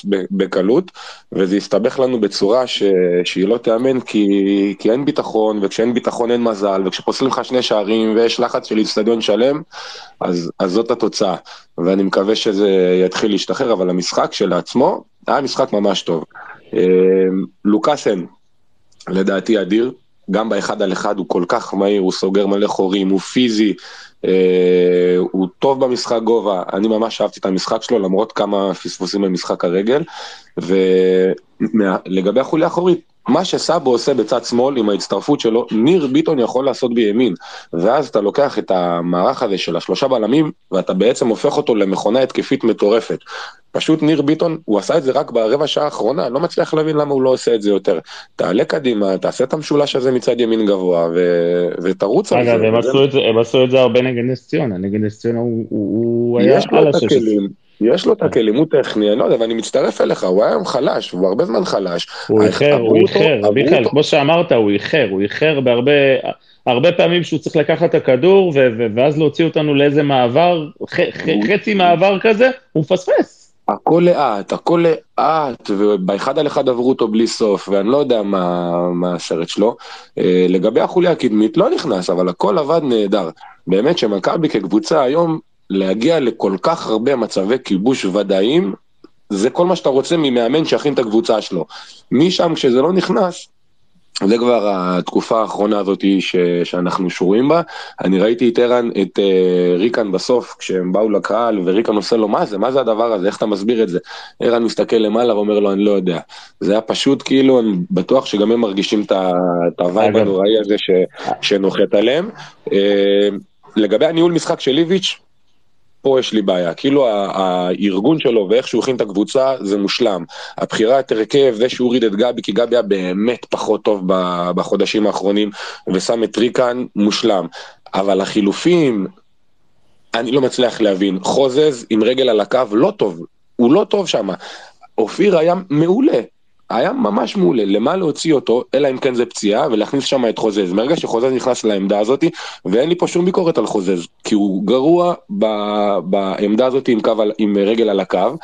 ב- בקלות, וזה הסתבך לנו בצורה ש... שהיא לא תיאמן כי... כי אין ביטחון, וכשאין ביטחון אין מזל, וכשפוסלים לך שני שערים ויש לחץ של איצטדיון שלם, אז, אז זאת התוצאה, ואני מקווה שזה יתחיל להשתחרר, אבל המשחק שלעצמו היה משחק ממש טוב. אה, לוקאסן, לדעתי אדיר, גם באחד על אחד הוא כל כך מהיר, הוא סוגר מלא חורים, הוא פיזי, אה, הוא טוב במשחק גובה, אני ממש אהבתי את המשחק שלו למרות כמה פספוסים במשחק הרגל, ולגבי החוליה האחורית, מה שסאבו עושה בצד שמאל עם ההצטרפות שלו, ניר ביטון יכול לעשות בימין, ואז אתה לוקח את המערך הזה של השלושה בלמים, ואתה בעצם הופך אותו למכונה התקפית מטורפת. פשוט ניר ביטון, הוא עשה את זה רק ברבע שעה האחרונה, לא מצליח להבין למה הוא לא עושה את זה יותר. תעלה קדימה, תעשה את המשולש הזה מצד ימין גבוה, ו... ותרוץ על זה. אגב, הם וזה- הם עשו את זה הרבה נגד נס ציונה, נגד נס ציונה הוא- הוא הוא היה יש לו על את השש. הכלים, יש לו את הכלים, הוא טכני, אני לא יודע, ואני מצטרף אליך, הוא היה היום חלש, הוא הרבה זמן חלש. הוא איחר, הוא איחר, מיכאל, כמו שאמרת, הוא איחר, הוא איחר בהרבה, הרבה פעמים שהוא צריך לקחת את הכדור, ואז להוציא אותנו לאיזה מעבר, חצי מעבר כזה, הוא מפספס. הכל לאט, הכל לאט, ובאחד על אחד עברו אותו בלי סוף, ואני לא יודע מה, מה הסרט שלו. אה, לגבי החוליה הקדמית, לא נכנס, אבל הכל עבד נהדר. באמת שמכבי כקבוצה היום, להגיע לכל כך הרבה מצבי כיבוש ודאיים, זה כל מה שאתה רוצה ממאמן שיכין את הקבוצה שלו. משם, כשזה לא נכנס, זה כבר התקופה האחרונה הזאת ש, שאנחנו שרויים בה. אני ראיתי את ערן, את אה, ריקן בסוף, כשהם באו לקהל, וריקן עושה לו, מה זה, מה זה הדבר הזה, איך אתה מסביר את זה? ערן מסתכל למעלה ואומר לו, אני לא יודע. זה היה פשוט כאילו, אני בטוח שגם הם מרגישים את ה vibe. הנוראי הזה ש, שנוחת עליהם. Uh, לגבי הניהול משחק של ליביץ', פה יש לי בעיה, כאילו הארגון שלו ואיך שהוא הכין את הקבוצה זה מושלם. הבחירה את הרכב, זה שהוא הוריד את גבי, כי גבי היה באמת פחות טוב בחודשים האחרונים, ושם את ריקן, מושלם. אבל החילופים, אני לא מצליח להבין. חוזז עם רגל על הקו, לא טוב, הוא לא טוב שם. אופיר היה מעולה. היה ממש מעולה, למה להוציא אותו, אלא אם כן זה פציעה, ולהכניס שם את חוזז. מרגע שחוזז נכנס לעמדה הזאת, ואין לי פה שום ביקורת על חוזז, כי הוא גרוע ב, בעמדה הזאת עם, קו, על- עם רגל על הקו.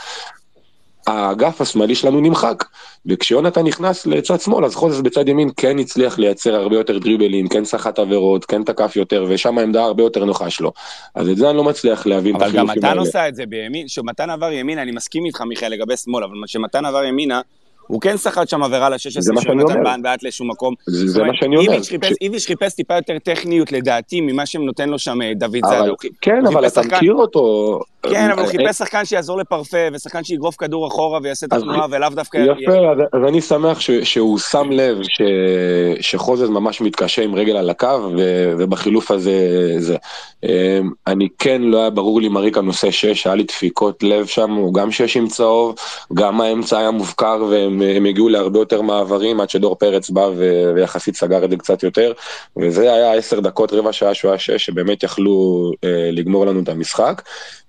האגף השמאלי שלנו נמחק, וכשיונתן נכנס לצד שמאל, אז חוזז בצד ימין כן הצליח לייצר הרבה יותר דריבלים, כן סחט עבירות, כן תקף יותר, ושם העמדה הרבה יותר נוחה שלו. אז את זה אני לא מצליח להבין אבל גם מתן. עושה את זה בימין, כשמתן עבר ימינה, אני מסכים איתך מיכאל לגבי שמאל, אבל כשמתן עבר ימינה, הוא כן סחט שם עבירה ל-16 זה מה שאני שיונתן אומר. בען בעט לשום מקום. זה, זה מה שאני אומר. איביץ' חיפש- איביץ' חיפש טיפה יותר טכניות לדעתי ממה שנותן לו שם אה, דוד חי- כן, אבל אתה שחקן- מכיר אותו. כן, אבל הוא אה, חיפש שחקן שיעזור לפרפה, ושחקן שיגרוף כדור אחורה ויעשה את התנועה, ולאו דווקא... יפה, אז, אני שמח ש, שהוא שם לב ש, שחוזז ממש מתקשה עם רגל על הקו, ובחילוף הזה זה. אמ, אני כן, לא היה ברור לי מה ריקה נושא 6, היה לי דפיקות לב שם, הוא גם 6 עם צהוב, גם האמצע היה מופקר, והם הם הגיעו להרבה יותר מעברים, עד שדור פרץ בא ו, ויחסית סגר את זה קצת יותר, וזה היה 10 דקות, רבע שעה שהוא היה 6, שבאמת יכלו אה, לגמור לנו את המשחק.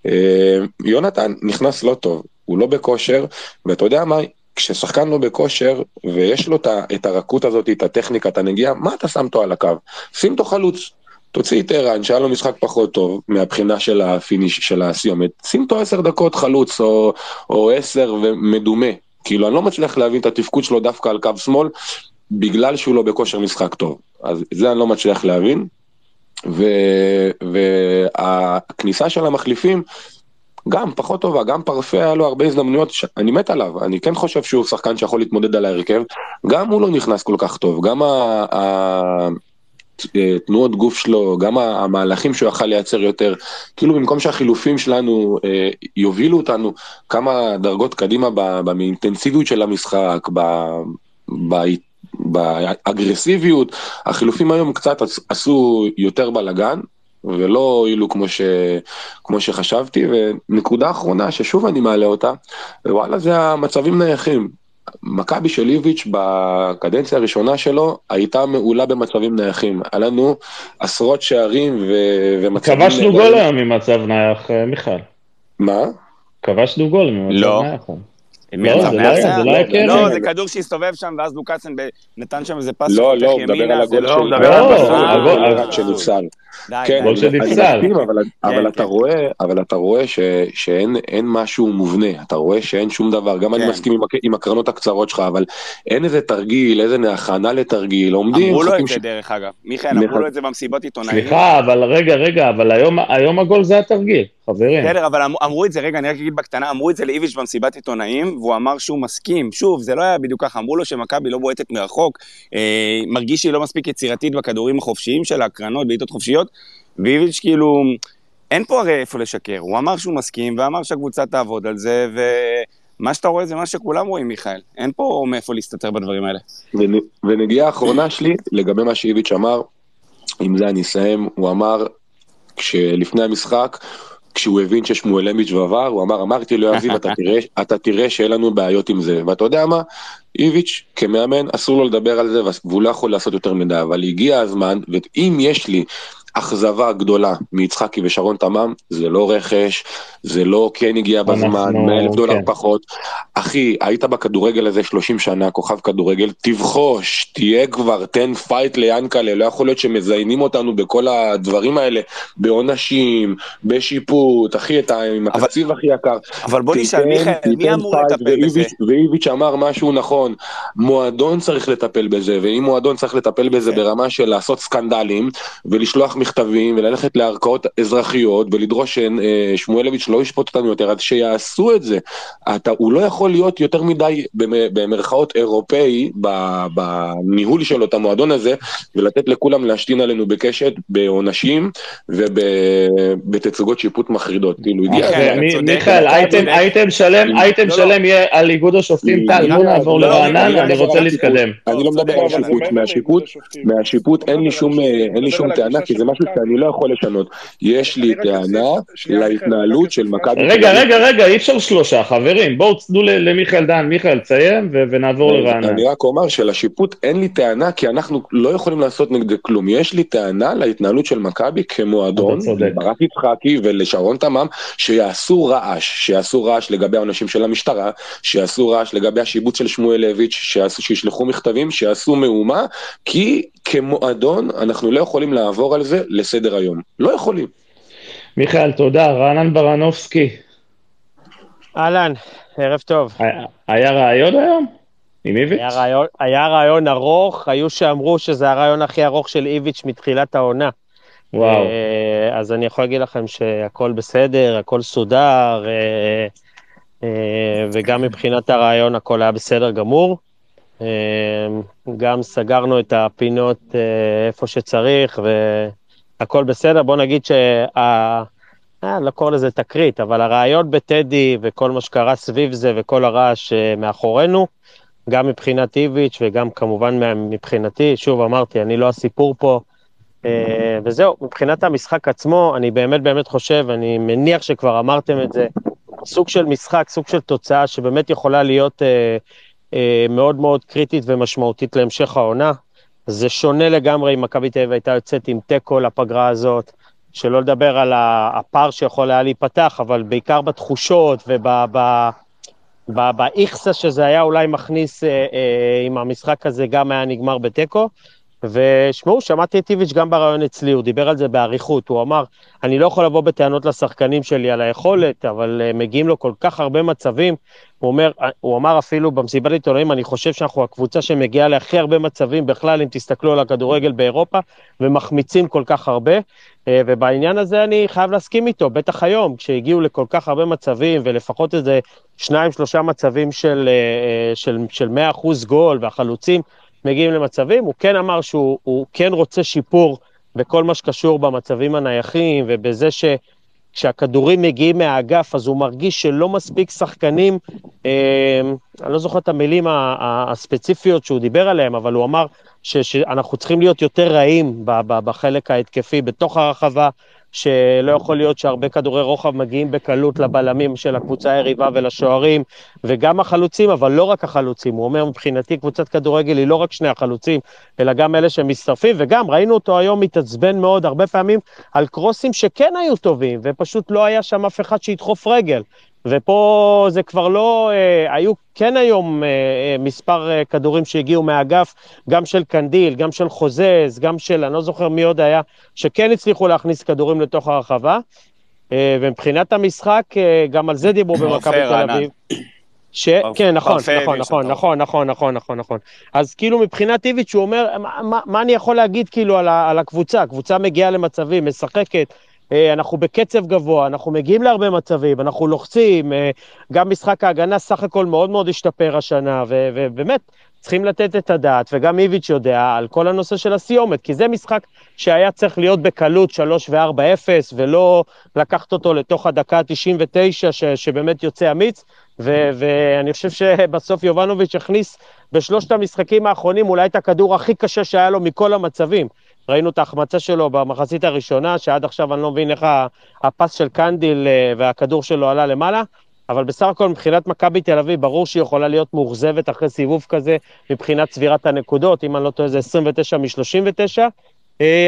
אה, יונתן נכנס לא טוב, הוא לא בכושר, ואתה יודע מה, כששחקן לא בכושר, ויש לו את הרכות הזאת, את הטכניקה, את הנגיעה, מה אתה שם אותו על הקו? שים אותו חלוץ. תוציא את ערן, שהיה לו משחק פחות טוב, מהבחינה של ה finish, של הסיומת, שים אותו עשר דקות חלוץ, או, או עשר וכדומה. כאילו, אני לא מצליח להבין את התפקוד שלו דווקא על קו שמאל, בגלל שהוא לא בכושר משחק טוב. אז זה אני לא מצליח להבין. ו- והכניסה של המחליפים, גם פחות טובה, גם פרפה היה לו הרבה הזדמנויות, ש... אני מת עליו, אני כן חושב שהוא שחקן שיכול להתמודד על ההרכב, גם הוא לא נכנס כל כך טוב, גם ה... ה... תנועות גוף שלו, גם המהלכים שהוא יכל לייצר יותר, כאילו במקום שהחילופים שלנו אה, יובילו אותנו כמה דרגות קדימה באינטנסיביות של המשחק, באגרסיביות, החילופים היום קצת עש- עשו יותר בלאגן, ולא הועילו כמו, ש... כמו שחשבתי, ונקודה אחרונה ששוב אני מעלה אותה, וואלה זה המצבים נייחים. מכבי של איביץ' בקדנציה הראשונה שלו הייתה מעולה במצבים נייחים. היה לנו עשרות שערים ו... ומצבים כבשנו. גול היום ממצב נייח, אה, מיכאל. מה? כבשנו גול ממצב לא. נייח. לא, לא זה לא קרן. לא, זה כדור שהסתובב שם, ואז לוקאסן נתן שם איזה פס לא, לא, הוא מדבר על הגול לא- של... הוא מדבר על לא, בסוף. הגול- הגול שנפסל. גול שנפסל. אבל. אתה רואה, אבל אתה רואה ש, שאין אין משהו מובנה, אתה רואה שאין שום דבר, גם אני כן. מסכים עם, הק- עם הקרנות הקצרות שלך, אבל אין איזה תרגיל, איזה הכנה לתרגיל, עומדים, אמרו לו את זה דרך אגב. מיכאל, אמרו. לו את זה במסיבות עיתונאים. סליחה, אבל רגע, רגע, אבל היום הגול זה התרגיל. חברים. בסדר, אבל אמ- אמרו את זה, רגע, אני רק אגיד בקטנה, אמרו את זה לאיביץ' במסיבת עיתונאים, והוא אמר שהוא מסכים. שוב, זה לא היה בדיוק ככה, אמרו לו שמכבי לא בועטת מרחוק, אה, מרגיש שהיא לא מספיק יצירתית בכדורים החופשיים שלה, הקרנות, בעיטות חופשיות, ואיביץ' כאילו, אין פה הרי איפה לשקר. הוא אמר שהוא מסכים, ואמר שהקבוצה תעבוד על זה, ומה שאתה רואה זה מה שכולם רואים, מיכאל. אין פה מאיפה להסתתר בדברים האלה. ונ- ונגיעה האחרונה שלי, לגבי מה שאיביץ' אמר, עם זה אני אסיים, הוא אמר, כשלפני המשחק, כשהוא הבין ששמואלביץ' ועבר, הוא אמר, אמרתי לו, אביב, אתה אתה תראה שאין לנו בעיות עם זה. ואתה יודע מה? איביץ', כמאמן, אסור לו לדבר על זה, והוא לא יכול לעשות יותר מדי, אבל הגיע הזמן, ואם יש לי אכזבה גדולה מיצחקי ושרון תמם, זה לא רכש, זה לא כן הגיע בזמן, אנחנו- 100 אלף דולר כן. פחות. אחי, היית בכדורגל הזה 30 שנה, כוכב כדורגל, תבחוש, תהיה כבר, תן fight ליאנקלה, לא יכול להיות שמזיינים אותנו בכל הדברים האלה, בעונשים, בשיפוט, אחי, אתה עם אבל- התקציב הכי יקר. אבל בוא נשאל, מיכאל, מי אמור לטפל בזה? ואיביץ'- ואיביץ' אמר משהו נכון, מועדון צריך לטפל בזה, ואם מועדון צריך לטפל בזה כן. ברמה של לעשות סקנדלים, ולשלוח מכתבים, וללכת לערכאות אזרחיות, ולדרוש ששמואלביץ' לא ישפוט אותנו יותר, אז שיעשו את זה. אתה, הוא לא יכול להיות יותר מדי במ- במרכאות אירופאי בניהול שלו את המועדון הזה, ולתת לכולם להשתין עלינו בקשת, בעונשים ובתצוגות שיפוט מחרידות. כאילו, הגיע מיכאל, צודק, מיכאל, אייטם- צודק. אייטם שלם, לא, אייטם לא. שלם יהיה על איגוד השופטים, טל, בוא נעבור לרענן, אני רוצה להתקדם. אני לא מדבר על מעבר מהשיפוט, אין לי שום, טענה, כי זה משהו מכבי. שאני לא יכול לשנות. יש לי טענה להתנהלות של מכבי רגע, רגע, רגע, אי אפשר שלושה, חברים, בואו תנו ל- למיכאל דן, מיכאל, תסיים ו- ונעבור לרענן. אני רק אומר שלשיפוט אין לי טענה, כי אנחנו לא יכולים לעשות נגד כלום. יש לי טענה להתנהלות של מכבי כמועדון. לברק יצחקי ולשרון תמם, שיעשו רעש, שיעשו רעש לגבי העונשים של המשטרה, שיעשו רעש לגבי השיבוץ של שמואלביץ', שיעשו, שישלחו מכתבים, שיעשו מהומה, כי כמועדון אנחנו לא יכולים לעבור על זה לסדר היום. לא יכולים. מיכאל, תודה. רענן ברנובסקי, אהלן, ערב טוב. היה- היה רעיון היום? עם איביץ'? היה רעיון, היה רעיון ארוך, היו שאמרו שזה הרעיון הכי ארוך של איביץ' מתחילת העונה. וואו. אה, אז אני יכול להגיד לכם שהכל בסדר, הכל סודר, אה, אה, וגם מבחינת הרעיון הכל היה בסדר גמור. אה, גם סגרנו את הפינות אה, איפה שצריך, והכל בסדר. בוא נגיד שה... אה, לא קורא לזה תקרית, אבל הרעיון בטדי וכל מה שקרה סביב זה וכל הרעש אה, מאחורינו, גם מבחינת איביץ' וגם כמובן מבחינתי, שוב אמרתי, אני לא הסיפור פה. אה, וזהו, מבחינת המשחק עצמו, אני באמת באמת חושב, אני מניח שכבר אמרתם את זה, סוג של משחק, סוג של תוצאה שבאמת יכולה להיות אה, מאוד מאוד קריטית ומשמעותית להמשך העונה. זה שונה לגמרי אם מכבי תל אביב הייתה יוצאת עם תיקו לפגרה הזאת, שלא לדבר על הפער שיכול היה להיפתח, אבל בעיקר בתחושות ובאיכסה שזה היה אולי מכניס אה, אה, עם המשחק הזה, גם היה נגמר בתיקו. ושמעו, שמעתי את איביץ' גם בריאיון אצלי, הוא דיבר על זה באריכות, הוא אמר, אני לא יכול לבוא בטענות לשחקנים שלי על היכולת, אבל uh, מגיעים לו כל כך הרבה מצבים, הוא אומר, הוא אמר אפילו במסיבת עיתונאים, אני חושב שאנחנו הקבוצה שמגיעה להכי הרבה מצבים בכלל, אם תסתכלו על הכדורגל באירופה, ומחמיצים כל כך הרבה, uh, ובעניין הזה אני חייב להסכים איתו, בטח היום, כשהגיעו לכל כך הרבה מצבים, ולפחות איזה שניים, שלושה מצבים של, של, של 100% גול, והחלוצים, מגיעים למצבים, הוא כן אמר שהוא הוא כן רוצה שיפור בכל מה שקשור במצבים הנייחים ובזה שכשהכדורים מגיעים מהאגף אז הוא מרגיש שלא מספיק שחקנים, אה, אני לא זוכר את המילים הספציפיות שהוא דיבר עליהם, אבל הוא אמר ש, שאנחנו צריכים להיות יותר רעים בחלק ההתקפי בתוך הרחבה, שלא יכול להיות שהרבה כדורי רוחב מגיעים בקלות לבלמים של הקבוצה היריבה ולשוערים, וגם החלוצים, אבל לא רק החלוצים. הוא אומר, מבחינתי קבוצת כדורגל היא לא רק שני החלוצים, אלא גם אלה שמצטרפים, וגם ראינו אותו היום מתעצבן מאוד הרבה פעמים על קרוסים שכן היו טובים, ופשוט לא היה שם אף אחד שידחוף רגל. ופה זה כבר לא, אה, היו כן היום אה, אה, מספר אה, כדורים שהגיעו מהאגף, גם של קנדיל, גם של חוזז, גם של, אני לא זוכר מי עוד היה, שכן הצליחו להכניס כדורים לתוך הרחבה. אה, ומבחינת המשחק, אה, גם על זה דיברו במכבי תל. אביב. ש... כן, נכון, נכון, נכון, נכון, נכון, נכון, נכון, נכון. אז כאילו מבחינת איביץ' הוא אומר, מה, מה, מה אני יכול להגיד כאילו על, ה, על הקבוצה? הקבוצה מגיעה למצבים, משחקת, אנחנו בקצב גבוה, אנחנו מגיעים להרבה מצבים, אנחנו לוחצים, אה, גם משחק ההגנה סך הכל מאוד מאוד השתפר השנה, ובאמת, צריכים לתת את הדעת, וגם איביץ' יודע על כל הנושא של הסיומת, כי זה משחק שהיה צריך להיות בקלות 3 ו-4-0, ולא לקחת אותו לתוך הדקה ה-99, ש- שבאמת יוצא אמיץ, ואני חושב שבסוף יובנוביץ' הכניס בשלושת המשחקים האחרונים אולי את הכדור הכי קשה שהיה לו מכל המצבים. ראינו את ההחמצה שלו במחצית הראשונה, שעד עכשיו אני לא מבין איך הפס של קנדיל אה, והכדור שלו עלה למעלה, אבל בסך הכל מבחינת מכבי תל אביב, ברור שהיא יכולה להיות מאוכזבת אחרי סיבוב כזה מבחינת צבירת הנקודות, אם אני לא טועה זה 29 מ-39,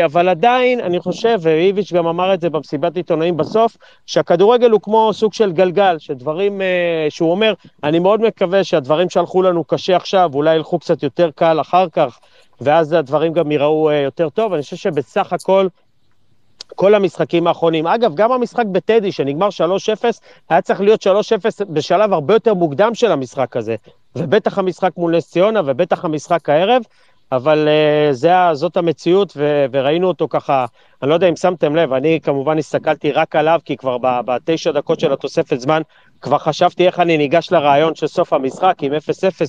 אבל עדיין, אני חושב, ואיביץ' גם אמר את זה במסיבת עיתונאים בסוף, שהכדורגל הוא כמו סוג של גלגל, שדברים, אה, שהוא אומר, אני מאוד מקווה שהדברים שהלכו לנו קשה עכשיו, אולי ילכו קצת יותר קל אחר כך, ואז הדברים גם ייראו אה, יותר טוב. אני חושב שבסך הכל, כל המשחקים האחרונים, אגב, גם המשחק בטדי, שנגמר 3-0, היה צריך להיות 3-0 בשלב הרבה יותר מוקדם של המשחק הזה. ובטח המשחק מול נס ציונה, ובטח המשחק הערב, אבל uh, זה, זאת המציאות, ו, וראינו אותו ככה, אני לא יודע אם שמתם לב, אני כמובן הסתכלתי רק עליו, כי כבר בתשע דקות של התוספת זמן, כבר חשבתי איך אני ניגש לרעיון של סוף המשחק, עם 0-0,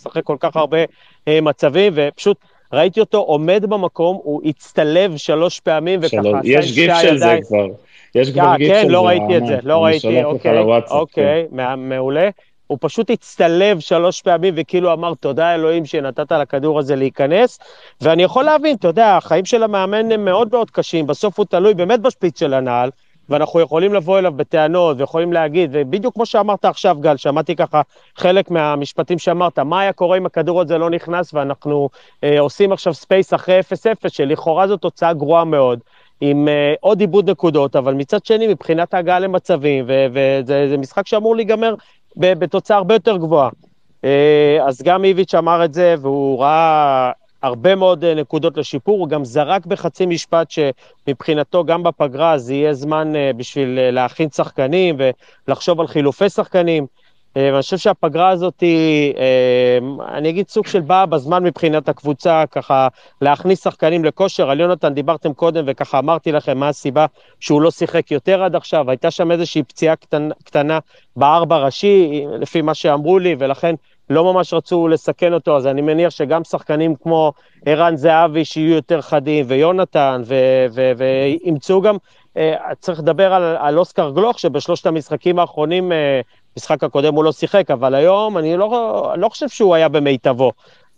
אחרי כל כך הרבה uh, מצבים, ופשוט ראיתי אותו עומד במקום, הוא הצטלב שלוש פעמים, וככה שלוש- עשה יש גיף של זה הידיים. כבר. יש כבר אה, גיף כן, של לא זה, ראיתי את זה. לא ראיתי, אוקיי, כן. אוקיי, מה- מעולה. הוא פשוט הצטלב שלוש פעמים וכאילו אמר תודה אלוהים שנתת לכדור הזה להיכנס, ואני יכול להבין, אתה יודע, החיים של המאמן הם מאוד מאוד קשים, בסוף הוא תלוי באמת בשפיץ של הנעל, ואנחנו יכולים לבוא אליו בטענות ויכולים להגיד, ובדיוק כמו שאמרת עכשיו, גל, שמעתי ככה חלק מהמשפטים שאמרת, מה היה קורה אם הכדור הזה לא נכנס ואנחנו אה, עושים עכשיו space אחרי 0-0, שלכאורה זו תוצאה גרועה מאוד. עם אה, עוד איבוד נקודות, אבל מצד שני, מבחינת ההגעה למצבים, וזה זה משחק שאמור להיגמר בתוצאה הרבה יותר גבוהה. Uh, אז גם איביץ' אמר את זה, והוא ראה הרבה מאוד uh, נקודות לשיפור, הוא גם זרק בחצי משפט שמבחינתו גם בפגרה זה יהיה זמן uh, בשביל uh, להכין שחקנים ולחשוב על חילופי שחקנים. אה, ואני חושב שהפגרה הזאת היא, אה, אני אגיד סוג של באה בזמן מבחינת הקבוצה, ככה להכניס שחקנים לכושר. על יונתן דיברתם קודם, וככה אמרתי לכם מה הסיבה שהוא לא שיחק יותר עד עכשיו. הייתה שם איזושהי פציעה קטנה, קטנה בארבע ראשי, לפי מה שאמרו לי, ולכן לא ממש רצו לסכן אותו, אז אני מניח שגם שחקנים כמו ערן זהבי שיהיו יותר חדים, ויונתן, וימצאו גם, אה, צריך לדבר על, על אוסקר גלוך, שבשלושת המשחקים האחרונים, אה, המשחק הקודם הוא לא שיחק, אבל היום אני לא, לא חושב שהוא היה במיטבו.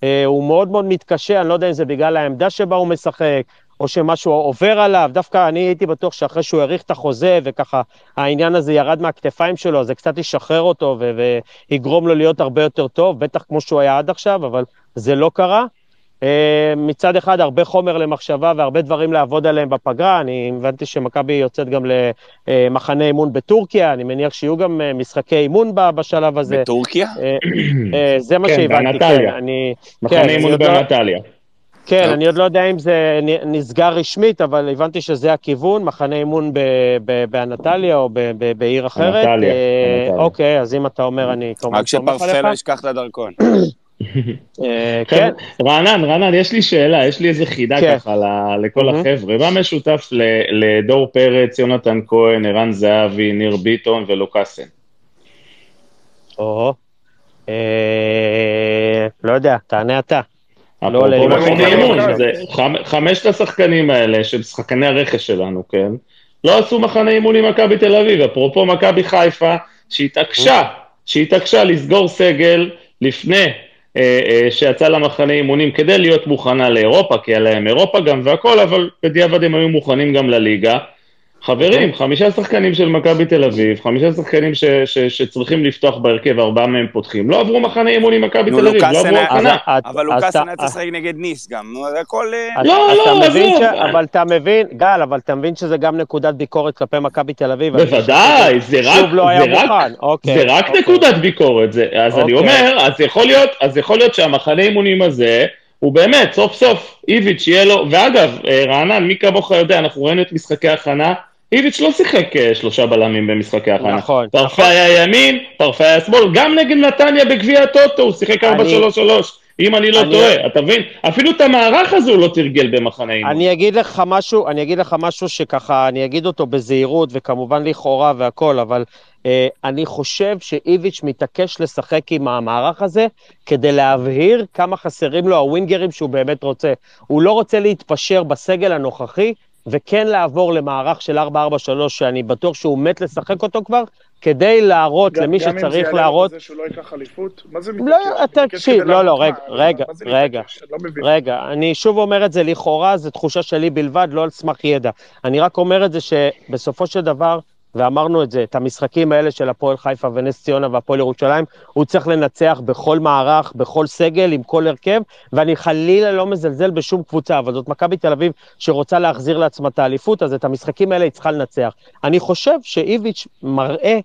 אה, הוא מאוד מאוד מתקשה, אני לא יודע אם זה בגלל העמדה שבה הוא משחק, או שמשהו עובר עליו, דווקא אני הייתי בטוח שאחרי שהוא האריך את החוזה, וככה העניין הזה ירד מהכתפיים שלו, זה קצת ישחרר אותו ו- ויגרום לו להיות הרבה יותר טוב, בטח כמו שהוא היה עד עכשיו, אבל זה לא קרה. אה, מצד אחד, הרבה חומר למחשבה והרבה דברים לעבוד עליהם בפגרה. אני הבנתי שמכבי יוצאת גם למחנה אימון בטורקיה, אני מניח שיהיו גם אה, משחקי אימון ב- בשלב הזה. בטורקיה? אה, זה מה כן, שהבנתי. כן. כן, מחנה אני אימון עוד באנטליה. כן, אני עוד לא יודע אם זה נסגר רשמית, אבל הבנתי שזה הכיוון, מחנה אימון ב- ב- באנטליה או ב- ב- בעיר אחרת. אנטליה, אה, אנטליה. אוקיי, אז אם אתה אומר, אני כמובן רק סומך שפרפה לא עליך. ישכח את הדרכון. אה, כן, רענן, רענן, יש לי שאלה, יש לי איזה חידה כן. ככה לכל. החבר'ה. מה משותף ל- לדור פרץ, יונתן כהן, ערן זהבי, ניר ביטון ולוקאסן? או, אה, לא יודע, תענה אתה. לא עולה לי מחנה עכשיו. זה חמ- חמשת השחקנים האלה, שהם שחקני הרכש שלנו, כן? לא עשו מחנה אימון עם מכבי תל אביב, אפרופו מכבי חיפה, שהתעקשה, שהתעקשה לסגור סגל לפני אה, אה, שיצא למחנה אימונים כדי להיות מוכנה לאירופה, כי היה להם אירופה גם והכל, אבל בדיעבד הם היו מוכנים גם לליגה. חברים, חמישה שחקנים של מכבי תל אביב, חמישה שחקנים ש, ש, שצריכים לפתוח בהרכב, ארבעה מהם פותחים, לא עברו מחנה אימון עם מכבי תל אביב, לא עברו הכנה. אבל לוקאסן היה צריך לשחק נגד ניס גם, נו, זה הכל... אה, לא, אתה לא, מבין עזוב. ש... אבל אתה מבין, גל, אבל אתה מבין שזה גם נקודת ביקורת כלפי מכבי תל אביב. בוודאי, זה רק, שוב לא היה זה רק, מוכן, אוקיי. זה רק אוקיי. נקודת ביקורת, זה, אז אני אוקיי. אומר, אז יכול להיות, אז יכול להיות שהמחנה אימונים הזה, הוא באמת, סוף סוף, איביץ' יהיה לו, ואגב, אה, רענן, מי כמוך יודע, אנחנו ראינו את משחקי ההכנה, איביץ' לא שיחק אה, שלושה בלמים במשחקי ההכנה. נכון, פרפה נכון. היה ימין, פרפה היה שמאל, גם נגד נתניה בגביע הטוטו, הוא שיחק 4-3-3. אם אני לא טועה, אתה מבין? אפילו את המערך הזה הוא לא תרגל במחנה אימון. אני אגיד לך משהו, אני אגיד לך משהו שככה, אני אגיד אותו בזהירות, וכמובן לכאורה והכל, אבל אה, אני חושב שאיביץ' מתעקש לשחק עם המערך הזה כדי להבהיר כמה חסרים לו הווינגרים שהוא באמת רוצה. הוא לא רוצה להתפשר בסגל הנוכחי, וכן לעבור למערך של 4-4-3, שאני בטוח שהוא מת לשחק אותו כבר, כדי להראות גם- למי גם אם זה שצריך יעלה להראות... בזה שהוא לא ייקח אליפות? מה זה לא, מתעקש? אתה מתעקש תקשיב, לא, לא, להראות רגע? רגע, רגע. מתעקש? לא. רגע, אני שוב אומר את זה לכאורה, זו תחושה שלי בלבד, לא על סמך ידע. אני רק אומר את זה שבסופו של דבר, ואמרנו את זה, את המשחקים האלה של הפועל חיפה ונס ציונה והפועל ירושלים, הוא צריך לנצח בכל מערך, בכל סגל, עם כל הרכב, ואני חלילה לא מזלזל בשום קבוצה, אבל זאת מכבי תל אביב שרוצה להחזיר לעצמה את האליפות, אז את המשחקים האלה היא צריכה לנצח. אני חושב שאיביץ' מראה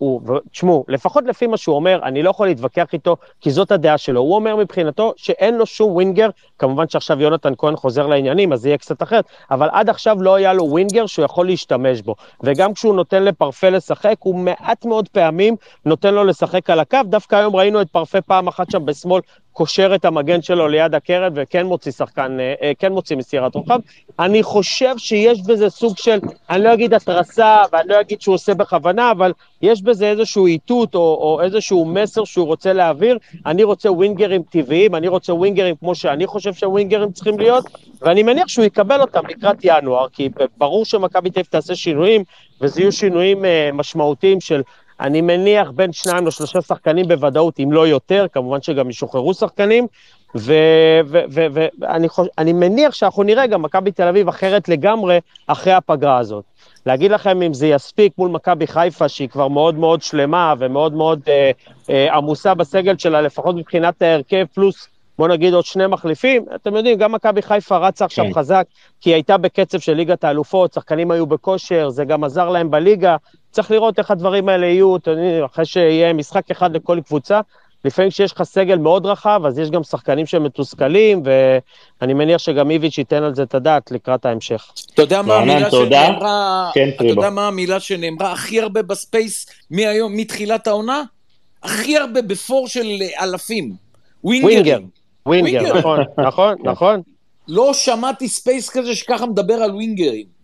שהוא, ותשמעו, לפחות לפי מה שהוא אומר, אני לא יכול להתווכח איתו, כי זאת הדעה שלו. הוא אומר מבחינתו שאין לו שום ווינגר, כמובן שעכשיו יונתן כהן חוזר לעניינים, אז זה יהיה קצת אחרת, אבל עד עכשיו לא היה לו ווינגר שהוא יכול להשתמש בו. וגם כשהוא נותן לפרפה לשחק, הוא מעט מאוד פעמים נותן לו לשחק על הקו. דווקא היום ראינו את פרפה פעם אחת שם בשמאל, קושר את המגן שלו ליד הקרן, וכן מוציא שחקן, אה, אה, כן מוציא מסירת רוחב. אני חושב שיש בזה סוג של, אני לא אגיד התרסה, ואני לא אגיד שהוא עושה בכוונה, אבל יש בזה איזשהו איתות או, או איזשהו מסר שהוא רוצה להעביר. אני רוצה ווינגרים טבעיים, אני רוצה ווינגרים כמו שאני חושב שהווינגרים צריכים להיות, ואני מניח שהוא יקבל אותם לקראת ינואר, כי ברור שמכבי תל תעשה שינויים, וזה יהיו שינויים אה, משמעותיים של, אני מניח, בין שניים לשלושה שחקנים בוודאות, אם לא יותר, כמובן שגם ישוחררו שחקנים, ואני מניח שאנחנו נראה גם מכבי תל אביב אחרת לגמרי אחרי הפגרה הזאת. להגיד לכם אם זה יספיק מול מכבי חיפה, שהיא כבר מאוד מאוד שלמה ומאוד מאוד אה, אה, עמוסה בסגל שלה, לפחות מבחינת ההרכב, פלוס בוא נגיד עוד שני מחליפים, אתם יודעים, גם מכבי חיפה רצה עכשיו כן. חזק, כי היא הייתה בקצב של ליגת האלופות, שחקנים היו בכושר, זה גם עזר להם בליגה, צריך לראות איך הדברים האלה יהיו, אחרי שיהיה משחק אחד לכל קבוצה. לפעמים כשיש לך סגל מאוד רחב, אז יש גם שחקנים שמתוסכלים, ואני מניח שגם איביץ' ייתן על זה את הדעת לקראת ההמשך. אתה יודע מה המילה. שנאמרה, כן, אתה. יודע מה המילה שנאמרה הכי הרבה ב space מהיום, מתחילת העונה? הכי הרבה בפער של אלפים. winger, ווינגרים. winger. נכון, נכון, נכון. לא שמעתי space כזה שככה מדבר על ווינגרים.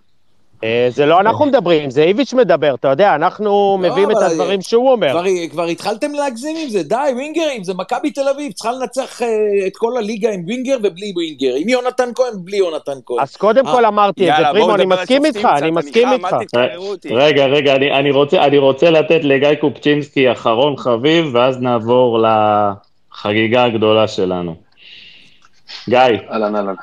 אה, זה לא אנחנו מדברים, זה איביץ' מדבר, אתה יודע, אנחנו לא, מביאים את הדברים שהוא אומר. כבר, התחלתם להגזים עם זה, די, ווינגרים, זה מכבי תל אביב, צריכה לנצח אה, את כל הליגה עם ווינגר ובלי ווינגר, עם יונתן כהן, בלי יונתן כהן. אז קודם אה, כל אמרתי את זה, פרימו, אני מסכים איתך, אני מסכים איתך. רגע, רגע, אני, אני, רוצה, אני רוצה לתת לגיא קופצ'ינסקי אחרון חביב, ואז נעבור לחגיגה הגדולה שלנו. גיא, אהלן אהלן.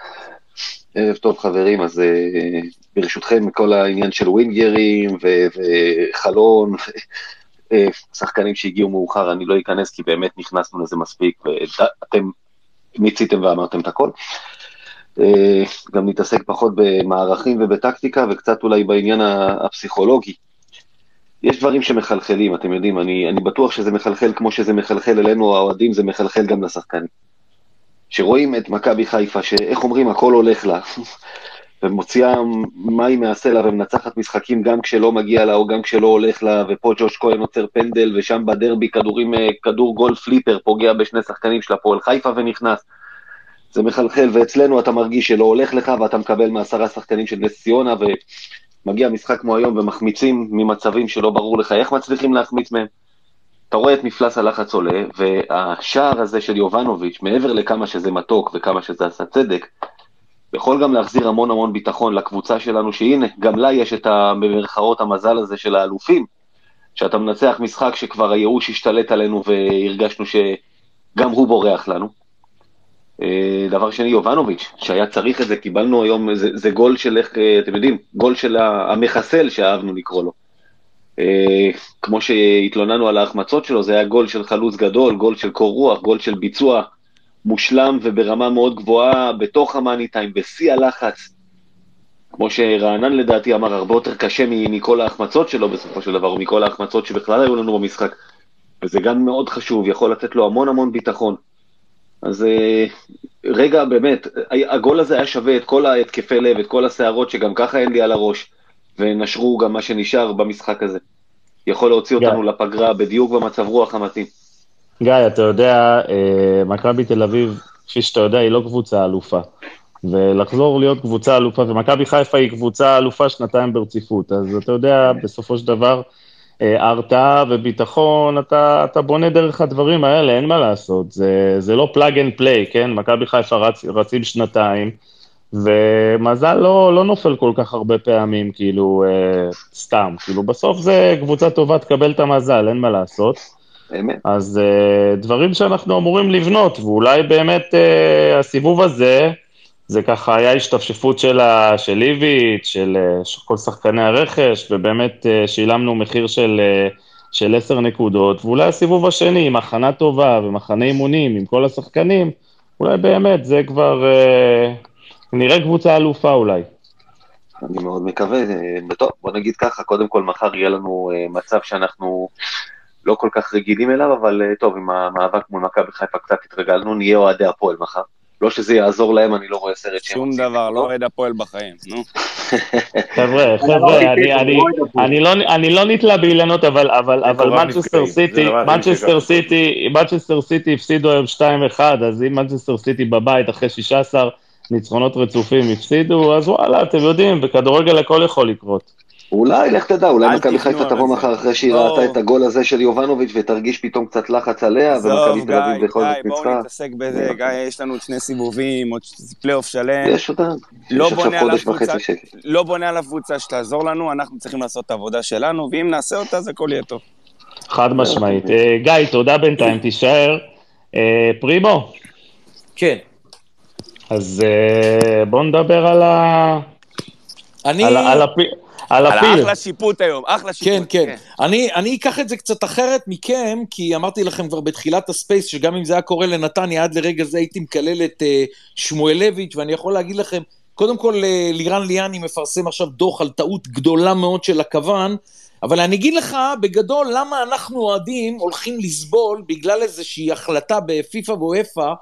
ערב טוב חברים, אז אה, ברשותכם כל העניין של ווינגרים ו- וחלון, אה, שחקנים שהגיעו מאוחר, אני לא אכנס כי באמת נכנסנו לזה מספיק ואתם מיציתם ואמרתם את הכל. אה, גם נתעסק פחות במערכים ובטקטיקה וקצת אולי בעניין הפסיכולוגי. יש דברים שמחלחלים, אתם יודעים, אני, אני בטוח שזה מחלחל כמו שזה מחלחל אלינו האוהדים, זה מחלחל גם לשחקנים. שרואים את מכבי חיפה, שאיך אומרים, הכל הולך לה, ומוציאה מים מהסלע ומנצחת משחקים גם כשלא מגיע לה או גם כשלא הולך לה, ופה ג'וש כהן עוצר פנדל, ושם בדרבי כדורים, אה, כדור גול פליפר פוגע בשני שחקנים של הפועל חיפה ונכנס. זה מחלחל, ואצלנו אתה מרגיש שלא הולך לך, ואתה מקבל מעשרה שחקנים של נס ציונה, ומגיע משחק כמו היום ומחמיצים ממצבים שלא ברור לך איך מצליחים להחמיץ מהם. אתה רואה את מפלס הלחץ עולה, והשער הזה של יובנוביץ', מעבר לכמה שזה מתוק וכמה שזה עשה צדק, יכול גם להחזיר המון המון ביטחון לקבוצה שלנו, שהנה, גם לה יש את במרכאות המזל הזה של האלופים, שאתה מנצח משחק שכבר הייאוש השתלט עלינו והרגשנו שגם הוא בורח לנו. אה, דבר שני, יובנוביץ', שהיה צריך את זה, קיבלנו היום, זה, זה גול של איך, אה, אתם יודעים, גול של המחסל שאהבנו לקרוא לו. אה, כמו שהתלוננו על ההחמצות שלו, זה היה גול של חלוץ גדול, גול של קור רוח, גול של ביצוע מושלם וברמה מאוד גבוהה בתוך המאני טיים, בשיא הלחץ. כמו שרענן לדעתי אמר, הרבה יותר קשה מכל ההחמצות שלו בסופו של דבר, או מכל ההחמצות שבכלל היו לנו במשחק. וזה גם מאוד חשוב, יכול לתת לו המון המון ביטחון. אז אה, רגע, באמת, הגול הזה היה שווה את כל ההתקפי לב, את כל הסערות שגם ככה אין לי על הראש, ונשרו גם מה שנשאר במשחק הזה. יכול להוציא. אותנו לפגרה בדיוק במצב רוח המתאים. גיא, אתה יודע, אה, מכבי תל אביב, כפי שאתה יודע, היא לא קבוצה אלופה. ולחזור להיות קבוצה אלופה, ומכבי חיפה היא קבוצה אלופה שנתיים ברציפות, אז אתה יודע, בסופו של דבר, אה, הרתעה וביטחון, אתה, אתה בונה דרך הדברים האלה, אין מה לעשות, זה, זה לא plug and play, כן? מכבי חיפה רצ, רצים שנתיים, ומזל לא, לא נופל כל כך הרבה פעמים, כאילו, אה, סתם, כאילו, בסוף זה קבוצה טובה, תקבל את המזל, אין מה לעשות. באמת. אז uh, דברים שאנחנו אמורים לבנות, ואולי באמת uh, הסיבוב הזה, זה ככה היה השתפשפות של, איביץ', של, uh, של כל שחקני הרכש, ובאמת uh, שילמנו מחיר של, uh, של עשר נקודות, ואולי הסיבוב השני, עם הכנה טובה ומחנה אימונים עם כל השחקנים, אולי באמת זה כבר אה, נראה קבוצה אלופה אולי. אני מאוד מקווה. אה, טוב, בוא נגיד ככה, קודם כל מחר יהיה לנו אה, מצב שאנחנו לא כל כך רגילים אליו, אבל אה, טוב, עם המאבק מול מכבי חיפה קצת התרגלנו, נהיה אוהדי הפועל מחר. לא שזה יעזור להם, אני לא רואה סרט שהם... שום דבר. לא אוהד הפועל בחיים, נו. חבר'ה, חבר'ה, אני- אני- אני לא- אני לא נתלה באילנות, אבל- אבל אבל מקורב מנצ'סטר סיטי, מנצ'סטר. סיטי, מנצ'סטר סיטי הפסידו היום 2-1, אז אם מנצ'סטר סיטי בבית אחרי 16 ניצחונות רצופים הפסידו, אז וואלה, אתם יודעים, בכדורגל הכל יכול לקרות. אולי, לך תדע, אולי מכבי חיפה תבוא. מחר אחרי שהיא לא. ראתה את הגול הזה של יובנוביץ' ותרגיש פתאום קצת לחץ עליה, ומכבי תל אביב בכל זאת בואו ניצחה. נתעסק בזה, גיא, יש לנו עוד שני סיבובים, עוד פלייאוף שלם. יש אותה, לא בונה על הקבוצה. לא בונה על הקבוצה שתעזור לנו, אנחנו צריכים לעשות את העבודה שלנו, ואם נעשה אותה, אז הכל יהיה טוב. חד משמעית. אה, גיא, תודה בינתיים, תישאר. אה, פרימו, כן. אז אה, בואו נדבר על ה... אני... על על הפי- על על הפיל. אחלה שיפוט היום, אחלה שיפוט. כן, כן. אני, אני אקח את זה קצת אחרת מכם, כי אמרתי לכם כבר בתחילת הספייס, שגם אם זה היה קורה לנתניה, עד לרגע זה הייתי מקלל את uh, שמואלביץ', ואני יכול להגיד לכם, קודם כל, uh, לירן ליאני מפרסם עכשיו דוח על טעות גדולה מאוד של הכוון, אבל אני אגיד לך, בגדול, למה אנחנו אוהדים הולכים לסבול בגלל איזושהי החלטה בפיפ"א ואופ"א,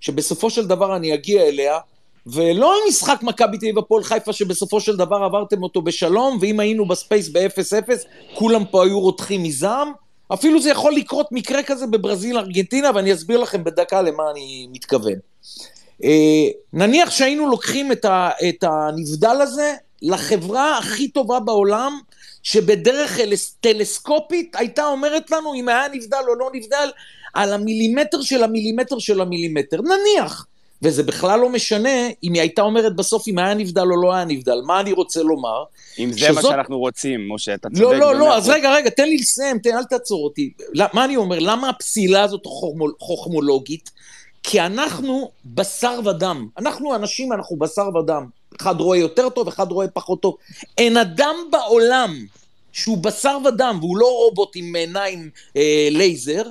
שבסופו של דבר אני אגיע אליה, ולא המשחק מכבי תל אביב הפועל חיפה שבסופו של דבר עברתם אותו בשלום, ואם היינו ב space ב-0-0, כולם פה היו רותחים מזעם. אפילו זה יכול לקרות מקרה כזה בברזיל ארגנטינה, ואני אסביר לכם בדקה למה אני מתכוון. אה, נניח שהיינו לוקחים את, ה, את הנבדל הזה לחברה הכי טובה בעולם, שבדרך טלסקופית הייתה אומרת לנו אם היה נבדל או לא נבדל, על המילימטר של המילימטר של המילימטר. נניח. וזה בכלל לא משנה אם היא הייתה אומרת בסוף אם היה נבדל או לא היה נבדל. מה אני רוצה לומר? אם זה מה שזאת- שאנחנו רוצים, משה, אתה צודק. לא, לא, לא, אז. רגע, רגע, תן לי לסיים, תן, אל תעצור אותי. לא- מה אני אומר? למה הפסילה הזאת חוכמו- חוכמולוגית? כי אנחנו בשר ודם. אנחנו אנשים, אנחנו בשר ודם. אחד רואה יותר טוב, אחד רואה פחות טוב. אין אדם בעולם שהוא בשר ודם, והוא לא רובוט עם עיניים אה, לייזר,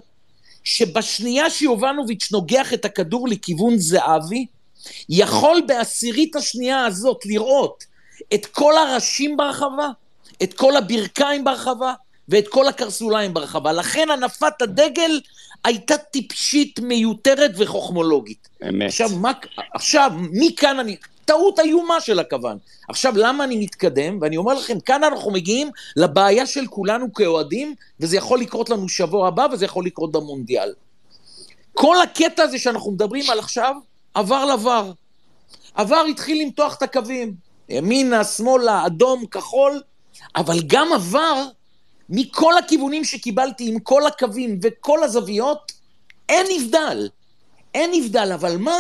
שבשנייה שיובנוביץ' נוגח את הכדור לכיוון זהבי, יכול בעשירית השנייה הזאת לראות את כל הראשים ברחבה, את כל הברכיים ברחבה ואת כל הקרסוליים ברחבה. לכן הנפת הדגל הייתה טיפשית, מיותרת וחוכמולוגית. אמת. עכשיו, מה, עכשיו, מכאן אני... טעות איומה של הכוון. עכשיו, למה אני מתקדם? ואני אומר לכם, כאן אנחנו מגיעים לבעיה של כולנו כאוהדים, וזה יכול לקרות לנו שבוע הבא, וזה יכול לקרות במונדיאל. כל הקטע הזה שאנחנו מדברים על עכשיו, עבר לבר. עבר התחיל למתוח את הקווים. ימינה, שמאלה, אדום, כחול, אבל גם עבר, מכל הכיוונים שקיבלתי, עם כל הקווים וכל הזוויות, אין נבדל. אין נבדל, אבל מה?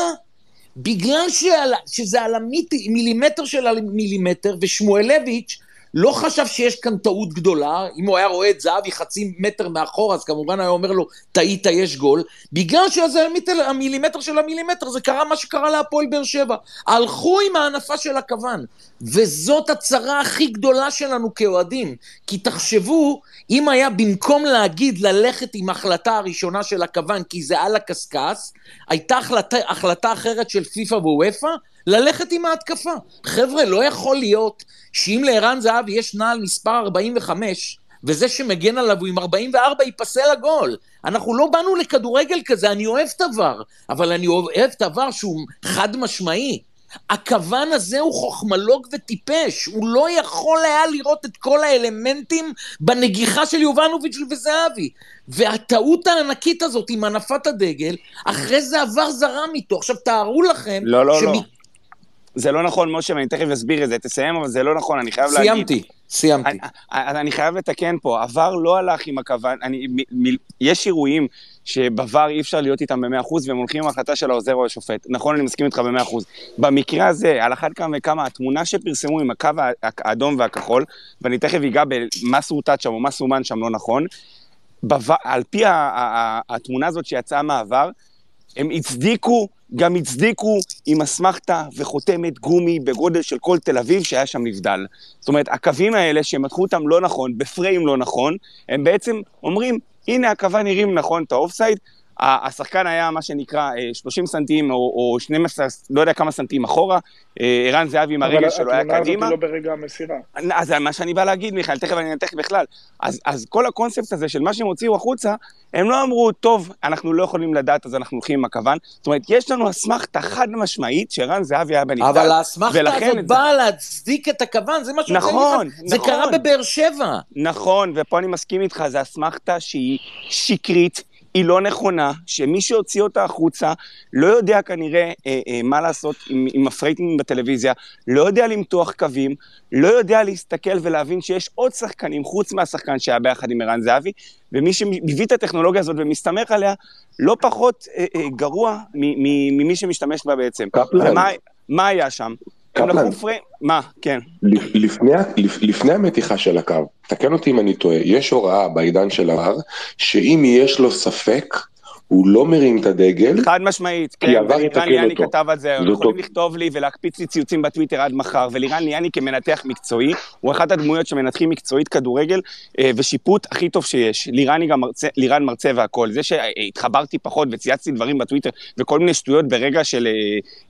בגלל שעל, שזה על המילימטר של המילימטר, ושמואלביץ' לא חשב שיש כאן טעות גדולה, אם הוא היה רואה את זהבי חצי מטר מאחור, אז כמובן היה אומר לו, טעית, יש גול. בגלל שזה המילימטר של המילימטר, זה קרה מה שקרה להפועל באר שבע. הלכו עם ההנפה של הכוון, וזאת הצרה הכי גדולה שלנו כאוהדים. כי תחשבו, אם היה במקום להגיד ללכת עם ההחלטה הראשונה של הכוון, כי זה על הקשקש, הייתה החלטה, החלטה אחרת של פיפ"א וופ"א, ללכת עם ההתקפה. חבר'ה, לא יכול להיות שאם לערן זהבי יש נעל מספר 45, וזה שמגן עליו הוא עם 44 ייפסל הגול. אנחנו לא באנו לכדורגל כזה, אני אוהב את עבר, אבל אני אוהב את עבר שהוא חד משמעי. הכוון הזה הוא חוכמולוג וטיפש, הוא לא יכול היה לראות את כל האלמנטים בנגיחה של יובנוביץ' וזהבי. והטעות הענקית הזאת עם הנפת הדגל, אחרי זה עבר זרם איתו. עכשיו תארו לכם... לא, לא, שמ- לא. זה לא נכון, משה, ואני תכף אסביר את זה. תסיים, אבל זה לא נכון, אני חייב להגיד. סיימתי, סיימתי. אני, חייב לתקן פה, עבר לא הלך עם הכוון, אני, מ, מ, יש אירועים שבבר אי אפשר להיות איתם ב-100% והם הולכים עם החלטה של העוזר או השופט. נכון, אני מסכים איתך ב-100%. במקרה הזה, על אחת כמה וכמה, התמונה שפרסמו עם הקו הא- האדום והכחול, ואני תכף אגע במה סורטט שם או מה סומן שם לא נכון. על פי ה- התמונה הזאת שיצאה מהעבר, הם הצדיקו, גם הצדיקו עם אסמכתה וחותמת גומי בגודל של כל תל אביב שהיה שם נבדל. זאת אומרת, הקווים האלה שהם מתחו אותם לא נכון, בפריים לא נכון, הם בעצם אומרים, הנה הקווה נראים נכון את האופסייד, השחקן היה מה שנקרא אה, 30 סנטים או, או 12, לא יודע כמה סנטים אחורה, אה, ערן זהבי עם הרגל שלו היה התמונה הזאת קדימה. היא לא ברגע המסירה. אז זה מה שאני בא להגיד, מיכאל, תכף אני אנתח בכלל. אז, אז כל הקונספט הזה של מה שהם הוציאו החוצה, הם לא אמרו, טוב, אנחנו לא יכולים לדעת, אז אנחנו הולכים עם הכוון. זאת אומרת, יש לנו אסמכתה חד משמעית שערן זהבי היה בנבדל. אבל האסמכתה הזאת את זה- באה להצדיק את הכוון, זה מה שאני נכון, לך. זה נכון. קרה בבאר שבע. נכון, ופה אני מסכים איתך, זו אסמכתה שהיא שקרית, היא לא נכונה, שמי שהוציא אותה החוצה לא יודע כנראה אה, אה, מה לעשות עם, עם ה framing בטלוויזיה, לא יודע למתוח קווים, לא יודע להסתכל ולהבין שיש עוד שחקנים חוץ מהשחקן שהיה ביחד עם ערן זהבי, ומי שהביא את הטכנולוגיה הזאת ומסתמך עליה, לא פחות אה, אה, גרוע ממי שמשתמש בה בעצם. קפלן. ומה מה היה שם? הם קפלן. לקחו frame... מה? כן. לפ- לפני, לפני המתיחה של הקו, תקן אותי אם אני טועה, יש הוראה בעידן של ה VAR, שאם יש לו ספק, הוא לא מרים את הדגל, חד משמעית, כי כן, עבר ולירן יתקן ליאני. כתב על זה, זאת יכולים לכתוב לי ולהקפיץ לי ציוצים בטוויטר עד מחר, ולירן ליאני כמנתח מקצועי, הוא אחת הדמויות שמנתחים מקצועית כדורגל אה, ושיפוט הכי טוב שיש. לירני גם מרצה, לירן מרצה והכל. זה שהתחברתי פחות וצייצתי דברים בטוויטר וכל מיני שטויות ברגע של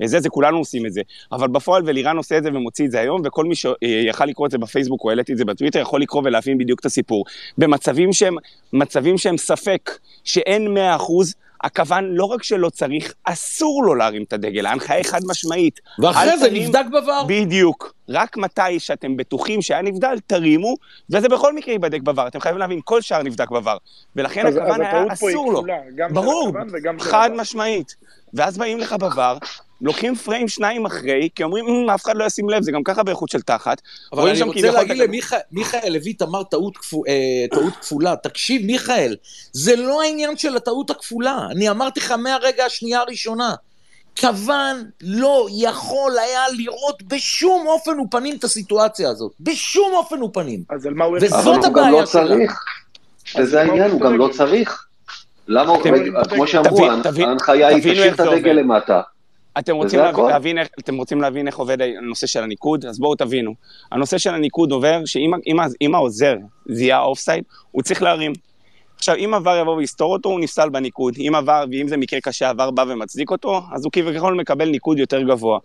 אה, זה, זה כולנו עושים את זה. אבל בפועל ולירן עושה את זה ומוציא את זה היום, וכל מי שיכל לקרוא את זה בפייסבוק או העליתי את זה בטוויטר, יכול לקרוא ולהבין בדיוק את הסיפור. במצבים שהם, מצבים שהם ספק, שאין 100%, הכוון לא רק שלא צריך, אסור לו להרים את הדגל, ההנחיה היא חד משמעית. ואחרי זה תרים- נבדק בVAR. בדיוק. רק מתי שאתם בטוחים שהיה נבדל, תרימו, וזה בכל מקרה ייבדק בVAR. אתם חייבים להבין, כל שער נבדק בVAR. ולכן אז- אז הכוון היה הטעות פה היא אסור לו. כפולה, גם של ברור, הכוון וגם של חד. משמעית. ואז באים לך בVAR, לוקחים פריים שניים אחרי, כי אומרים, "אמ, אף אחד לא ישים לב, זה גם ככה באיכות של תחת. אבל אני רוצה כביכול להגיד. למיכאל, מיכאל לויט אמר טעות, אה, טעות כפולה. תקשיב, מיכאל, זה לא העניין של הטעות הכפולה. אני אמרתי לך מהרגע השנייה הראשונה. כוון לא יכול היה לראות בשום אופן ופנים את הסיטואציה הזאת. בשום אופן ופנים. אז על מה הוא... וזאת אבל הוא גם הבעיה לא. צריך. וזה העניין, הוא הוא גם לא? צריך. למה, רגע, כמו שאמרו, ההנחיה היא תשאיר את הדגל. למטה. אתם רוצים, להבין. להבין אתם רוצים להבין איך עובד הנושא של הניקוד? אז בואו תבינו. הנושא של הניקוד עובר שאם אם, ה- אם העוזר זיהה אופסייד, הוא צריך להרים. עכשיו, אם עבר יבוא ויסתור אותו, הוא נפסל בניקוד. אם עבר, ואם זה מקרה קשה, עבר בא ומצדיק אותו, אז הוא כביכול מקבל ניקוד יותר גבוה.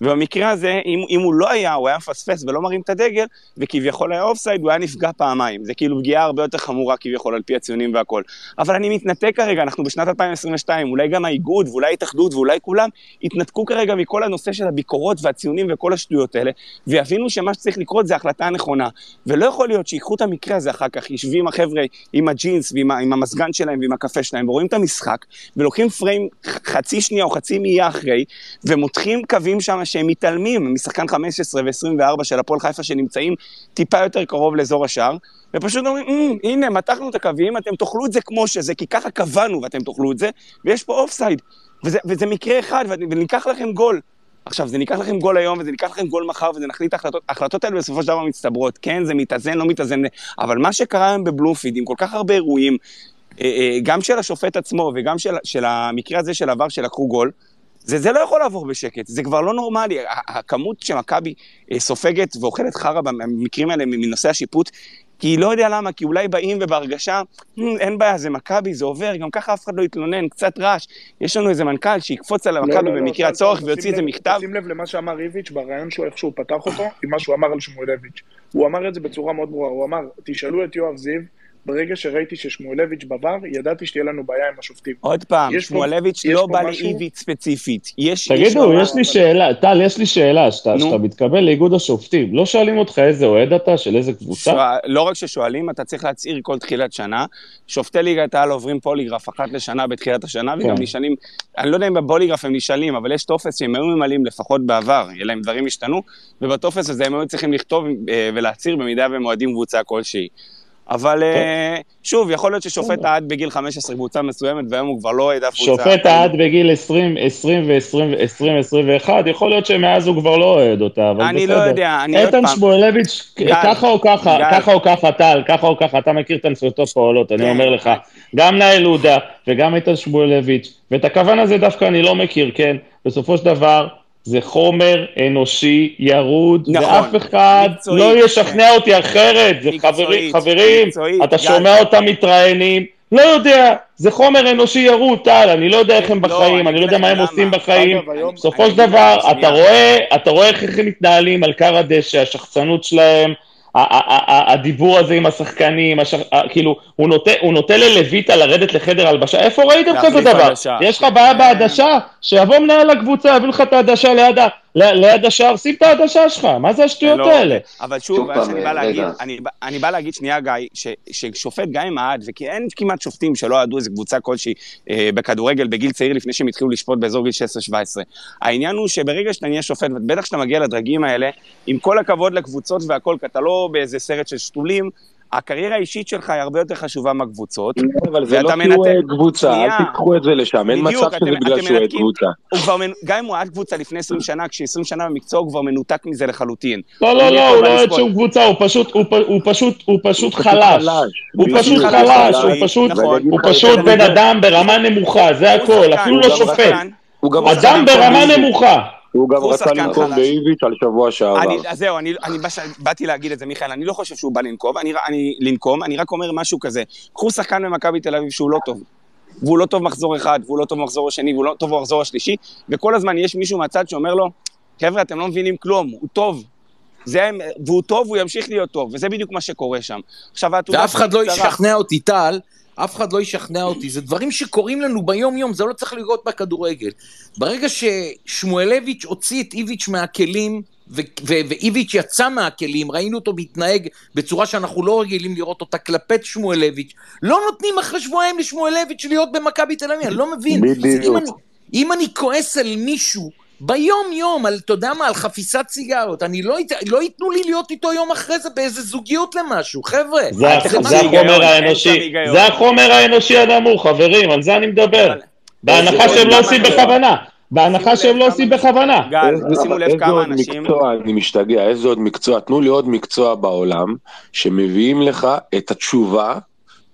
ובמקרה הזה, אם, אם הוא לא היה, הוא היה מפספס ולא מרים את הדגל, וכביכול היה אופסייד, הוא היה נפגע פעמיים. זה כאילו פגיעה הרבה יותר חמורה כביכול על פי הציונים והכל. אבל אני מתנתק כרגע, אנחנו בשנת 2022, אולי גם האיגוד, ואולי ההתאחדות, ואולי כולם, יתנתקו כרגע מכל הנושא של הביקורות והציונים וכל השטויות האלה, ויבינו שמה שצריך לקרות זה ההחלטה הנכונה. ולא יכול להיות שיקחו את המקרה הזה אחר כך, יושבים החבר'ה עם הג'ינס ועם עם המזגן שלהם ועם הקפה שלהם, ורואים את המשחק, ולוקחים פריים חצי שנייה או חצי מאייה אחרי, ומותחים קווים שם שהם מתעלמים משחקן 15 ו-24 של הפועל חיפה שנמצאים טיפה יותר קרוב לאזור השער, ופשוט אומרים, "אמ, הנה, מתחנו את הקווים, אתם תאכלו את זה כמו שזה, כי ככה קבענו ואתם תאכלו את זה, ויש פה אופסייד. וזה, וזה מקרה אחד, וניקח לכם גול. עכשיו, זה ניקח לכם גול היום, וזה ניקח לכם גול מחר, וזה נחליט החלטות, ההחלטות האלה בסופו של דבר מצטברות. כן, זה מתאזן, לא מתאזן, אבל מה שקרה היום בבלומפיד, עם כל כך הרבה אירועים, אה, אה, גם של השופט עצמו וגם של, של המקרה הזה של עבר שלקחו גול, זה, זה לא יכול לעבור בשקט, זה כבר לא נורמלי. הכמות שמכבי אה, סופגת ואוכלת חרא במקרים האלה מנושא השיפוט, כי היא לא יודע למה, כי אולי באים ובהרגשה, "מ, אין בעיה, זה מכבי, זה עובר, גם ככה אף אחד לא יתלונן, קצת רעש. יש לנו איזה מנכ"ל שיקפוץ על לא, המכבי לא, לא, במקרה שים הצורך ויוציא איזה מכתב. שים לב למה שאמר ריביץ' ברעיון שלו, איך שהוא פתח אותו, עם מה שהוא אמר על שמואלביץ'. הוא אמר את זה בצורה מאוד ברורה, הוא אמר, תשאלו את יואב זיו, ברגע שראיתי ששמואלביץ' בבר, ידעתי שתהיה לנו בעיה עם השופטים. עוד פעם, שמואלביץ' לא בא לאיביץ' ספציפית. יש... תגידו, יש לי שאלה, טל, יש לי שאלה, שאתה מתקבל לאיגוד השופטים, לא שואלים אותך איזה אוהד אתה, של איזה קבוצה? שואל- לא רק ששואלים, אתה צריך להצהיר כל תחילת שנה. שופטי ליגת העל עוברים פוליגרף אחת לשנה בתחילת השנה, וגם כן. נשאלים, אני לא יודע אם בפוליגרף הם נשאלים, אבל יש טופס שהם היו ממלאים לפחות בעבר, אלא אם דברים השתנו, ובטופס הזה הם היו צריכים לכתוב אה, ולהצהיר במידה והם אוהדים קבוצה כלשהי. אבל אה, שוב, יכול להיות ששופט עד בגיל 15 קבוצה מסוימת, והיום הוא כבר לא אף קבוצה. שופט עד בגיל 20, 20 ו-20, 21, יכול להיות שמאז הוא כבר לא אוהד אותה, אבל בסדר. אני לא יודע, אני עוד איתן פעם... שמואלביץ', גל, ככה או ככה. ככה או ככה, טל, ככה או ככה, אתה מכיר את הנסיותו פועלות, אני כן. אומר לך, גם נאל עודה וגם איתן שמואלביץ', ואת הכוון הזה דווקא אני לא מכיר, כן? בסופו של דבר, זה חומר אנושי ירוד, נכון. ואף אחד מקצועית, לא ישכנע אותי אחרת, זה מקצועית, חברים, חברים, מקצועית, אתה גל. שומע אותם מתראיינים, לא יודע, זה חומר אנושי ירוד, טל, אני לא יודע איך הם לא, בחיים, אני לא יודע מה הם. עושים בחיים, בסופו של דבר. אתה רואה, איך הם מתנהלים על כר הדשא, השחצנות שלהם, הדיבור הזה עם השחקנים, כאילו, הוא נוטה- ללויטה לרדת לחדר הלבשה, איפה ראיתם כזה דבר? יש לך בעיה בעדשה? שיבוא מנהל הקבוצה, יביא לך את העדשה ליד ה- ליד השער, שים את העדשה שלך, מה זה השטויות לא, האלה? אבל שוב, מה שאני בא רגע. להגיד, אני, בא- אני בא להגיד שנייה, גיא, ש, ששופט גם אם אהד, וכי אין כמעט שופטים שלא אהדו איזה קבוצה כלשהי אה, בכדורגל בגיל צעיר לפני שהם התחילו לשפוט באזור גיל 16-17. העניין הוא שברגע שאתה נהיה שופט, ובטח כשאתה מגיע לדרגים האלה, עם כל הכבוד לקבוצות והכל, כי אתה לא באיזה סרט של שתולים, הקריירה האישית שלך היא הרבה יותר חשובה מהקבוצות. אבל זה לא כי הוא אוהד קבוצה, שנייה. אל תיקחו את זה לשם, אין מצב שזה אתם- בגלל אתם שהוא אוהד מנתקים. קבוצה. הוא גם אם הוא עד קבוצה לפני 20 שנה, כש-20 שנה במקצוע הוא כבר מנותק מזה לחלוטין. לא, לא, הוא לא, הוא לא אוהד. שום קבוצה, הוא פשוט, הוא פ- הוא פשוט, הוא פשוט הוא חלש. הוא. פשוט חלש, חלש, נכון, הוא פשוט, נכון. הוא פשוט בן אדם ברמה נמוכה, זה הוא הכל, אפילו הוא לא שופט. הוא הוא אדם ברמה. נמוכה. הוא גם רצה חלש. באיביץ' על שבוע שעבר. אני, אז זהו, אני, אני בא, באתי להגיד את זה, מיכאל, אני לא חושב שהוא בא לנקום, אני, אני, לנקום, אני רק אומר משהו כזה. קחו שחקן במכבי תל אביב שהוא לא טוב. והוא לא טוב מחזור אחד, והוא לא טוב מחזור השני, והוא לא טוב במחזור השלישי, וכל הזמן יש מישהו מהצד שאומר לו, חבר'ה, אתם לא מבינים כלום, הוא טוב. זה, והוא טוב, הוא ימשיך להיות טוב, וזה בדיוק מה שקורה שם. עכשיו, ואף אחד לא. ישכנע אותי, טל, אף אחד לא ישכנע אותי, זה דברים שקורים לנו ביום-יום, זה לא צריך לראות בכדורגל. ברגע ששמואלביץ' הוציא את איביץ' מהכלים, ו- ו- ואיביץ' יצא מהכלים, ראינו אותו מתנהג בצורה שאנחנו לא רגילים לראות אותה כלפי שמואלביץ', לא נותנים אחרי שבועיים לשמואלביץ' להיות במכבי תל אביב, אני לא מבין. בדיוק. אם אני, אם אני כועס על מישהו ביום-יום, על, אתה יודע מה, על חפיסת סיגרות, אני לא, ית- לא ייתנו לי להיות איתו יום אחרי זה באיזה זוגיות למשהו, חבר'ה. זה זה היגיון, החומר האנושי. זה החומר האנושי הנמוך, חברים, על זה אני מדבר. בהנחה זה שהם לא עושים בהכוונה. בהנחה שהם לא עושים בכוונה. גל, שימו לב איזה כמה עוד אנשים... מקצוע, אני משתגע, איזה עוד מקצוע, תנו לי עוד מקצוע בעולם שמביאים לך את התשובה,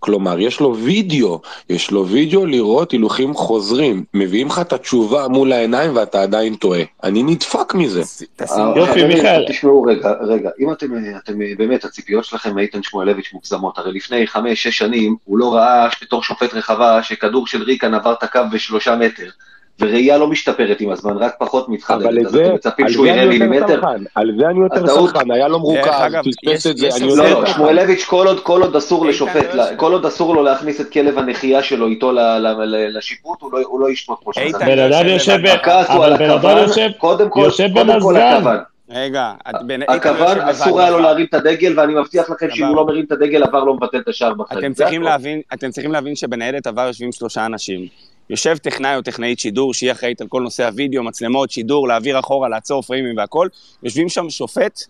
כלומר יש לו וידאו, יש לו וידאו לראות הילוכים חוזרים, מביאים לך את התשובה מול העיניים ואתה עדיין טועה, אני נדפק מזה. תשימו יופי, חברים, מיכאל. תשמעו רגע, רגע, אם אתם, אתם באמת, הציפיות שלכם מאיתן שמואלביץ' מוגזמות, הרי לפני חמש, שש שנים הוא לא ראה בתור שופט רחבה שכדור של ריקן עבר את הקו בשלושה מטר, וראייה לא משתפרת עם הזמן, רק פחות מתחדדת, אז אתם מצפים על שהוא זה יראה אני יותר מילימטר? על זה אני יותר סלחן, היה לו מרוכז, פספס את זה, אני יותר לא, לא. שמואלביץ' כל עוד, אסור לשופט, לא. כל עוד אסור לו להכניס את כלב הנחייה שלו איתו לשיפוט, הוא לא- הוא לא ישפוט כמו שצריך. בן אדם יושב הכעס הוא על הכוון, קודם כל. הכוון. רגע, הכוון, אסור היה לו. להרים את הדגל, ואני מבטיח לכם שאם. הוא לא מרים את הדגל, עבר לא מבטל את השער בחיים. אתם צריכים להבין שבניידת עבר יושבים שלושה אנשים. יושב טכנאי או טכנאית שידור, שהיא אחראית על כל נושא הוידאו, מצלמות, שידור, להעביר אחורה, לעצור פריימים והכל. יושבים שם שופט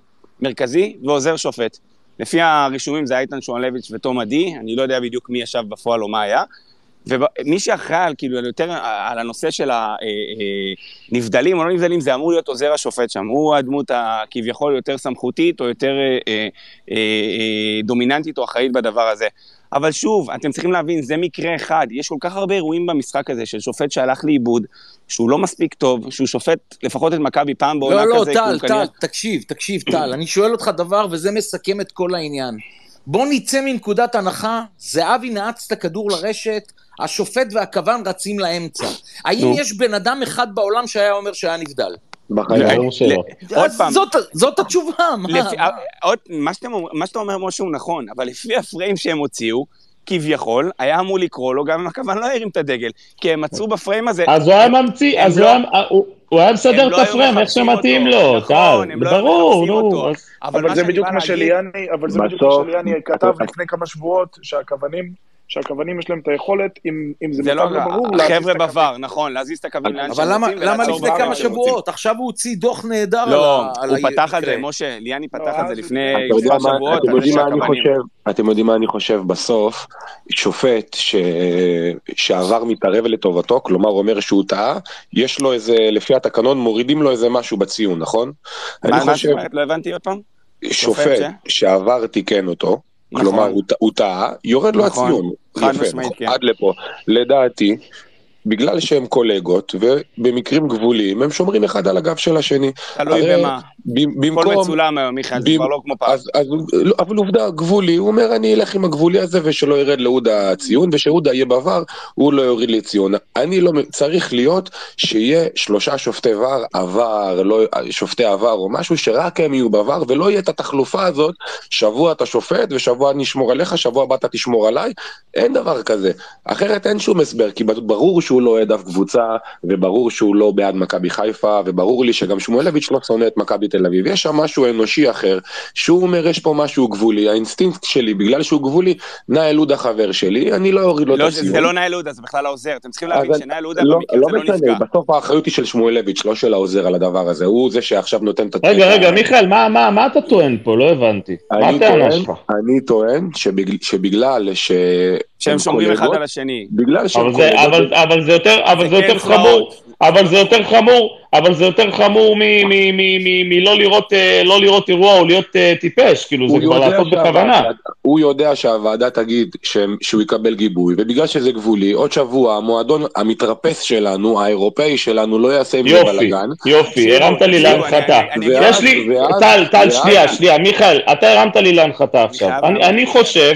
מרכזי ועוזר שופט. לפי הרישומים זה איתן שואלביץ' ותום עדי, אני לא יודע בדיוק מי ישב בפועל או מה היה. ומי שאחראי על, כאילו, יותר על הנושא של הנבדלים או לא נבדלים, זה אמור להיות עוזר השופט שם. הוא הדמות הכביכול יותר סמכותית או יותר אה, אה, אה, דומיננטית או אחראית בדבר הזה. אבל שוב, אתם צריכים להבין, זה מקרה אחד. יש כל כך הרבה אירועים במשחק הזה של שופט שהלך לאיבוד, שהוא לא מספיק טוב, שהוא שופט לפחות את מכבי פעם בעונה לא, לא, כזה. כי הוא טל, כנראה- טל, תקשיב, תקשיב, טל, אני שואל אותך דבר וזה מסכם את כל העניין. בוא נצא מנקודת הנחה, זהבי נעץ את הכדור לרשת, השופט והכוון רצים לאמצע. האם. יש בן אדם אחד בעולם שהיה אומר שהיה נבדל? בחיים. שלא. עוד פעם. זאת- זאת התשובה, מה? לפי- מה? עוד, מה שאתם אומר- מה שאתה אומר, משה, הוא נכון, אבל לפי הפריים שהם הוציאו, כביכול, היה אמור לקרוא לו גם אם הכוון לא הרים את הדגל. כי הם מצאו בפריים הזה... אז הוא היה ממציא, אז לא- הוא היה- הוא- היה מסדר את לא הפריים איך שמתאים. לו, נכון, טל. לא ברור, נו. אבל זה בדיוק מה להגיד- שליאני, אבל זה בדיוק מה בסוף- שליאני כתב לפני כמה שבועות, שהכוונים, שהכוונים יש להם את היכולת, אם אם זה זה מצב לא, לא ברור, להזיז את החבר'ה הקווים. בVAR, נכון, להזיז את הקווים לאן שהם אבל למה, רוצים למה ולעצור לפני כמה רוצים. שבועות? עכשיו הוא הוציא דוח נהדר על לא, ה- על הוא פתח על. זה, משה, ליאני פתח לא, על זה לפני כמה מה- שבועות, אתם יודעים מה אני. חושב? אתם יודעים מה אני חושב בסוף? שופט ש... שעבר מתערב לטובתו, כלומר אומר שהוא טעה, יש לו איזה, לפי התקנון מורידים לו איזה משהו בציון, נכון? מה זאת אומרת? לא הבנתי עוד פעם? שופט שעבר תיקן אותו, כלומר נכון. הוא טעה, יורד לו נכון. הציון. חד משמעית, כן. עד לפה. לדעתי, בגלל שהם קולגות, ובמקרים גבוליים, הם שומרים אחד על הגב של השני. תלוי במה. ב- הכל במקום... מצולם היום, מיכאל, זה כבר לא כמו פעם. אז, אז, לא, אבל עובדה, גבולי, הוא אומר אני אלך עם הגבולי הזה ושלא ירד לעודה ציון, ושעודה יהיה בעבר, הוא לא יוריד לי ציון. אני לא, צריך להיות שיהיה שלושה שופטי ור, עבר, לא, שופטי עבר או משהו, שרק הם יהיו בעבר, ולא יהיה את התחלופה הזאת, שבוע אתה שופט ושבוע אני אשמור עליך, שבוע הבא אתה תשמור עליי, אין דבר כזה. אחרת אין שום הסבר, כי ברור שהוא לא אוהד אף קבוצה, וברור שהוא לא בעד מכבי חיפה, וברור לי שגם שמואלביץ' לא שונא את מכבי תל אביב. יש שם משהו אנושי אחר, שהוא אומר יש פה משהו גבולי, האינסטינקט שלי, בגלל שהוא גבולי, נאל עודה חבר שלי, אני לא אוריד לו את לא, הציון. זה לא נאל עודה, זה בכלל העוזר. אתם צריכים להבין אז שנאל עודה לא, במקרה לא הזה לא משנה, נפגע. בסוף האחריות היא של שמואלביץ', לא של העוזר על הדבר הזה, הוא זה שעכשיו נותן את ה... רגע, רגע, מיכאל, מה- מה מה אתה טוען פה? לא הבנתי. מה אני הטענה טוען, שלך? אני טוען שבגלל, שבגלל ש... שהם הם שומרים אחד על השני. בגלל שהם אבל זה, יותר, אבל זה זה כן יותר. חמור, אבל זה יותר חמור, אבל זה יותר חמור מלא לראות, אה, לא לראות אירוע או להיות אה, טיפש, כאילו זה הוא כבר לעשות בכוונה. הוא יודע שהוועדה תגיד שהוא יקבל גיבוי, ובגלל שזה גבולי, עוד שבוע המועדון המתרפס שלנו, האירופאי שלנו, לא יעשה עם זה יופי, בלאגן. יופי, תקשיבו, הרמת לי להנחתה. יש לי, טל, טל, שנייה, שנייה, מיכאל, אתה הרמת לי להנחתה אני עכשיו. אני- חושב.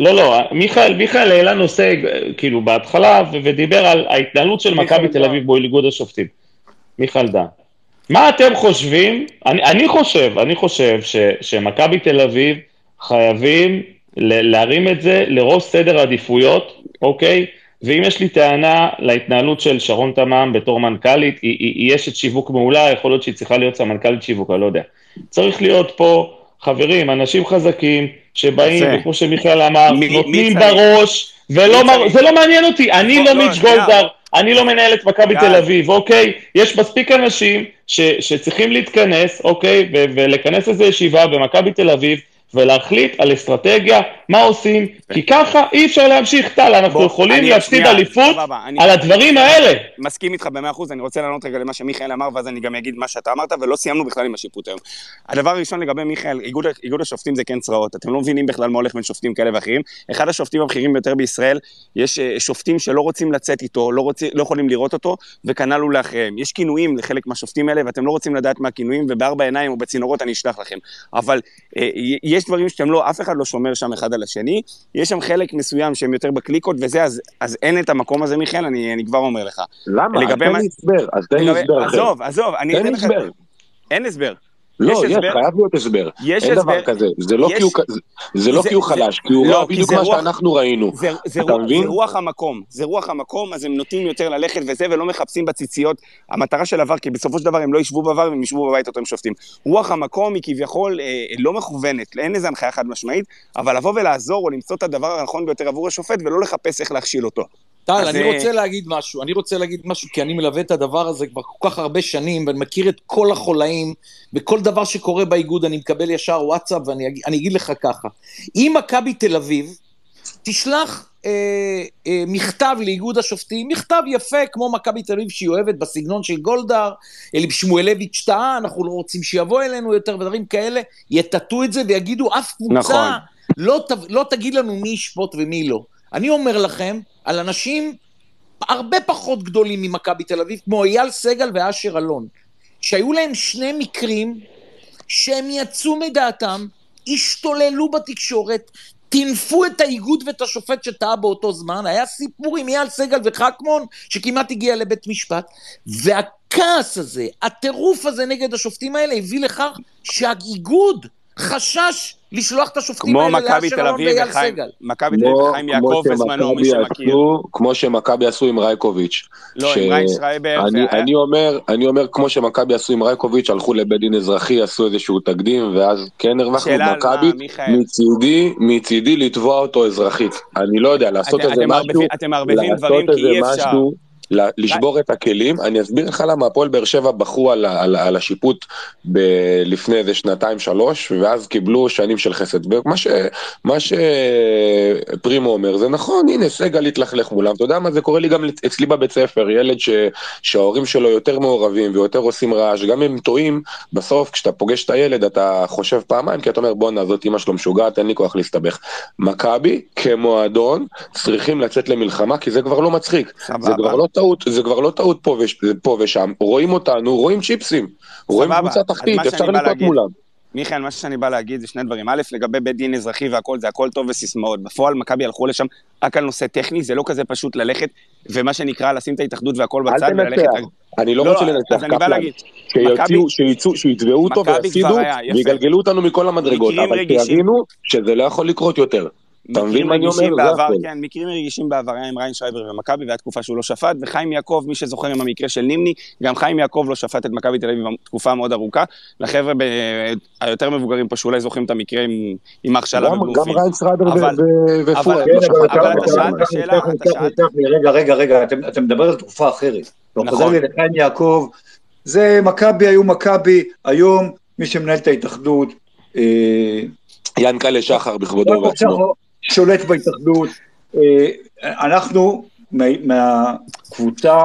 לא, לא, מיכאל, מיכאל העלה נושא, כאילו, בהתחלה, ודיבר על ההתנהלות של מכבי תל. אביב מול איגוד השופטים. מיכאל דן. מה אתם חושבים? אני, אני חושב, אני חושב ש, שמכבי תל אביב חייבים ל- להרים את זה לראש סדר העדיפויות, אוקיי? ואם יש לי טענה להתנהלות של שרון תמם בתור מנכ"לית, היא, היא, היא אשת שיווק מעולה, יכול להיות שהיא צריכה להיות סמנכ"לית שיווק, אני לא יודע. צריך להיות פה, חברים, אנשים חזקים, שבאים. וכמו שמיכאל אמר, נותנים? בראש, ולא, מי מר... צריך? זה לא מעניין אותי, אני לא, לא לא, מיץ'. גולדהר, אני לא מנהל את מכבי. תל אביב, אוקיי? יש מספיק אנשים שצריכים להתכנס, אוקיי? ולכנס איזו ישיבה במכבי תל אביב, ולהחליט על אסטרטגיה, מה עושים, כי ככה אי אפשר להמשיך, טל, אנחנו יכולים להפסיד אליפות על הדברים האלה. מסכים איתך במאה אחוז, אני רוצה לענות רגע למה שמיכאל אמר, ואז אני גם אגיד מה שאתה אמרת, ולא סיימנו בכלל עם השיפוט היום. הדבר הראשון לגבי מיכאל, איגוד, השופטים זה כן צרעות, אתם לא מבינים בכלל מה הולך בין שופטים כאלה ואחרים. אחד השופטים הבכירים ביותר בישראל, יש אה, שופטים שלא רוצים לצאת איתו, לא, רוצים, לא יכולים לראות אותו, וכנ"ל הוא לאחריהם. יש כינויים לחלק מהשופטים האלה, ואתם לא רוצים לדעת מה הכינויים, ובארבע עיניים או בצינורות אני אשלח לכם. אבל אה, יש דברים שאתם לא, אף אחד לא שומר שם אחד על השני, יש שם חלק מסוים שהם יותר בקליקות וזה, אז, אז אין את המקום הזה, מיכאל, אני, אני כבר אומר לך. למה? אז תן לי הסבר, אז תן לי הסבר אחר. עזוב, עזוב, אני תן אתן לי לך... הסבר. אין הסבר. לא, יש יש, הסבר. חייב להיות הסבר. יש אין דבר הסבר. כזה. זה לא יש- כי הוא זה לא זה- כי הוא זה- חלש, כי הוא לא, ראה בדיוק זה מה רוח- שאנחנו ראינו. זה, זה, אתה רוח, מבין? זה רוח המקום, זה רוח המקום, אז הם נוטים יותר ללכת וזה, ולא מחפשים בציציות. המטרה של עבר, כי בסופו של דבר הם לא ישבו בעבר, הם ישבו בבית אותם שופטים. רוח המקום היא כביכול אה, לא מכוונת, אין איזה הנחיה חד משמעית, אבל לבוא ולעזור או למצוא את הדבר הנכון ביותר עבור השופט, ולא לחפש איך להכשיל אותו. טל, אני אה, רוצה להגיד משהו, אני רוצה להגיד משהו, כי אני מלווה את הדבר הזה כבר כל כך הרבה שנים, ואני מכיר את כל החולאים, וכל דבר שקורה באיגוד אני מקבל ישר וואטסאפ, ואני אגיד, לך ככה, אם מכבי תל אביב תשלח אה, אה, מכתב לאיגוד השופטים, מכתב יפה, כמו מכבי תל אביב שהיא אוהבת בסגנון של גולדהר, אלי שמואלביץ' טעה, אנחנו לא רוצים שיבוא אלינו יותר, ודברים כאלה, יטאטאו את זה ויגידו, אף קבוצה נכון. לא, ת- לא תגיד לנו מי ישפוט ומי לא. אני אומר לכם, על אנשים הרבה פחות גדולים ממכבי תל אביב, כמו אייל סגל ואשר אלון, שהיו להם שני מקרים שהם יצאו מדעתם, השתוללו בתקשורת, טינפו את האיגוד ואת השופט שטעה באותו זמן, היה סיפור עם אייל סגל וחכמון שכמעט הגיע לבית משפט, הכעס הזה, הטירוף הזה נגד השופטים האלה הביא לכך שהאיגוד חשש לשלוח את השופטים כמו האלה לאשר אלון ואייל סגל. מכבי תל אביב כמו- וחיים יעקב בזמנו, מי שמכיר. עשו- כמו שמכבי עשו עם רייקוביץ'. לא, ש- עם ריין שרייבר. אני, זה היה- אני אומר, אני אומר, כמו שמכבי עשו עם רייקוביץ', הלכו לבית דין אזרחי, עשו איזשהו תקדים, ואז כן הרווחנו על מכבי? מצידי, מצידי לתבוע אותו אזרחית. אני לא יודע, לעשות איזה אתם משהו, מערבבים- אתם מערבבים לעשות דברים כי איזה אי אפשר. משהו, לשבור את הכלים. אני אסביר לך למה הפועל באר שבע בחרו על, על, על השיפוט ב- לפני איזה שנתיים שלוש, ואז קיבלו שנים של חסד. ומה ש, מה שפרימו אומר זה נכון, הנה סגל התלכלך מולם. אתה יודע מה, זה קורה לי גם אצלי בבית ספר, ילד ש, שההורים שלו יותר מעורבים ויותר עושים רעש, גם אם טועים, בסוף כשאתה פוגש את הילד אתה חושב פעמיים, כי אתה אומר בואנה זאת אמא שלו משוגעת, אין לי כוח להסתבך. מכבי כמועדון צריכים לצאת למלחמה, כי זה כבר לא מצחיק. זה סבבה. כבר לא טעות, זה כבר לא טעות פה, וש, פה ושם, רואים אותנו, רואים צ'יפסים, רואים. קבוצה אז תחתית, אפשר להגיד- מולם. מיכאל, מה שאני בא להגיד זה שני דברים. א', לגבי בית דין אזרחי והכל, זה הכל טוב וסיסמאות. בפועל, מכבי הלכו לשם רק על נושא טכני, זה לא כזה פשוט ללכת, ומה שנקרא, לשים את ההתאחדות והכל אל בצד וללכת... תנצח, אני לא לא, רוצה אז לנצח, אני בא להגיד, שיתבעו אותו ויפסידו. ויגלגלו אותנו מכל המדרגות, אבל. שיבינו שזה לא יכול לקרות יותר. אתה מבין מה אני אומר? רגישים זה בעבר, הכל. כן, מקרים רגישים בעבר היה עם ריין שרייבר ומכבי, והייתה תקופה שהוא לא שפט, וחיים יעקב, מי שזוכר עם המקרה של נימני, גם חיים יעקב לא שפט את מכבי תל אביב תקופה מאוד ארוכה. לחבר'ה ב- היותר מבוגרים פה שאולי זוכרים את המקרה עם- עם ההכשלה גם- גם בבלומפילד. ריין ו- ופואד. אבל- לא כן, שפט. אבל אבל אתה- אתה שאלת שאלה, אתה שאלת-. רגע, רגע, רגע, אתה- מדבר על תקופה אחרת. נכון. לחיים יעקב, זה מכבי היו מכבי, היום מי שמנהל את ההתאחדות, אה, ינקלה שחר בכבודו ובעצמו. שולט בהתאחדות. אה, אנחנו מה- מהקבוצה,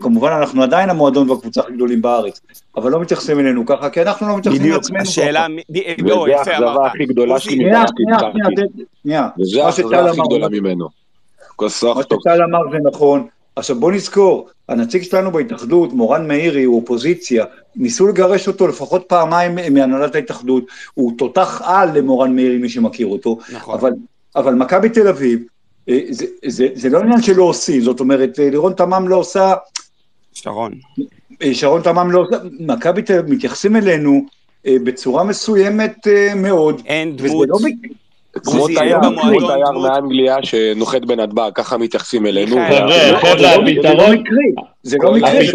כמובן אנחנו עדיין המועדון והקבוצה הכי גדולים בארץ, אבל לא מתייחסים אלינו ככה, כי אנחנו לא מתייחסים בדיוק, לעצמנו ככה. השאלה, מי- ב- לא, יפה האכזבה אמרת. הכי גדולה שלי מה האכזבה הכי גדולה ממנו. מה. שטל אמר זה נכון. עכשיו בוא נזכור, הנציג שלנו בהתאחדות, מורן מאירי, הוא אופוזיציה, ניסו לגרש אותו לפחות פעמיים מהנהלת ההתאחדות, הוא תותח על למורן מאירי, מי שמכיר אותו, נכון. אבל, אבל מכבי תל אביב, אה, זה, זה, זה לא עניין שלא עושים, זאת אומרת, אה, לירון תמם לא עושה, שרון. אה, שרון תמם לא עושה, מכבי תל אביב מתייחסים אלינו אה, בצורה מסוימת אה, מאוד, אין וזה דמות. לא... כמו תייר. מאנגליה שנוחת בנתב"ג, ככה מתייחסים אלינו. חבר'ה, חבר'ה, זה לא הפתרון, מקרי, זה לא מקרי, זה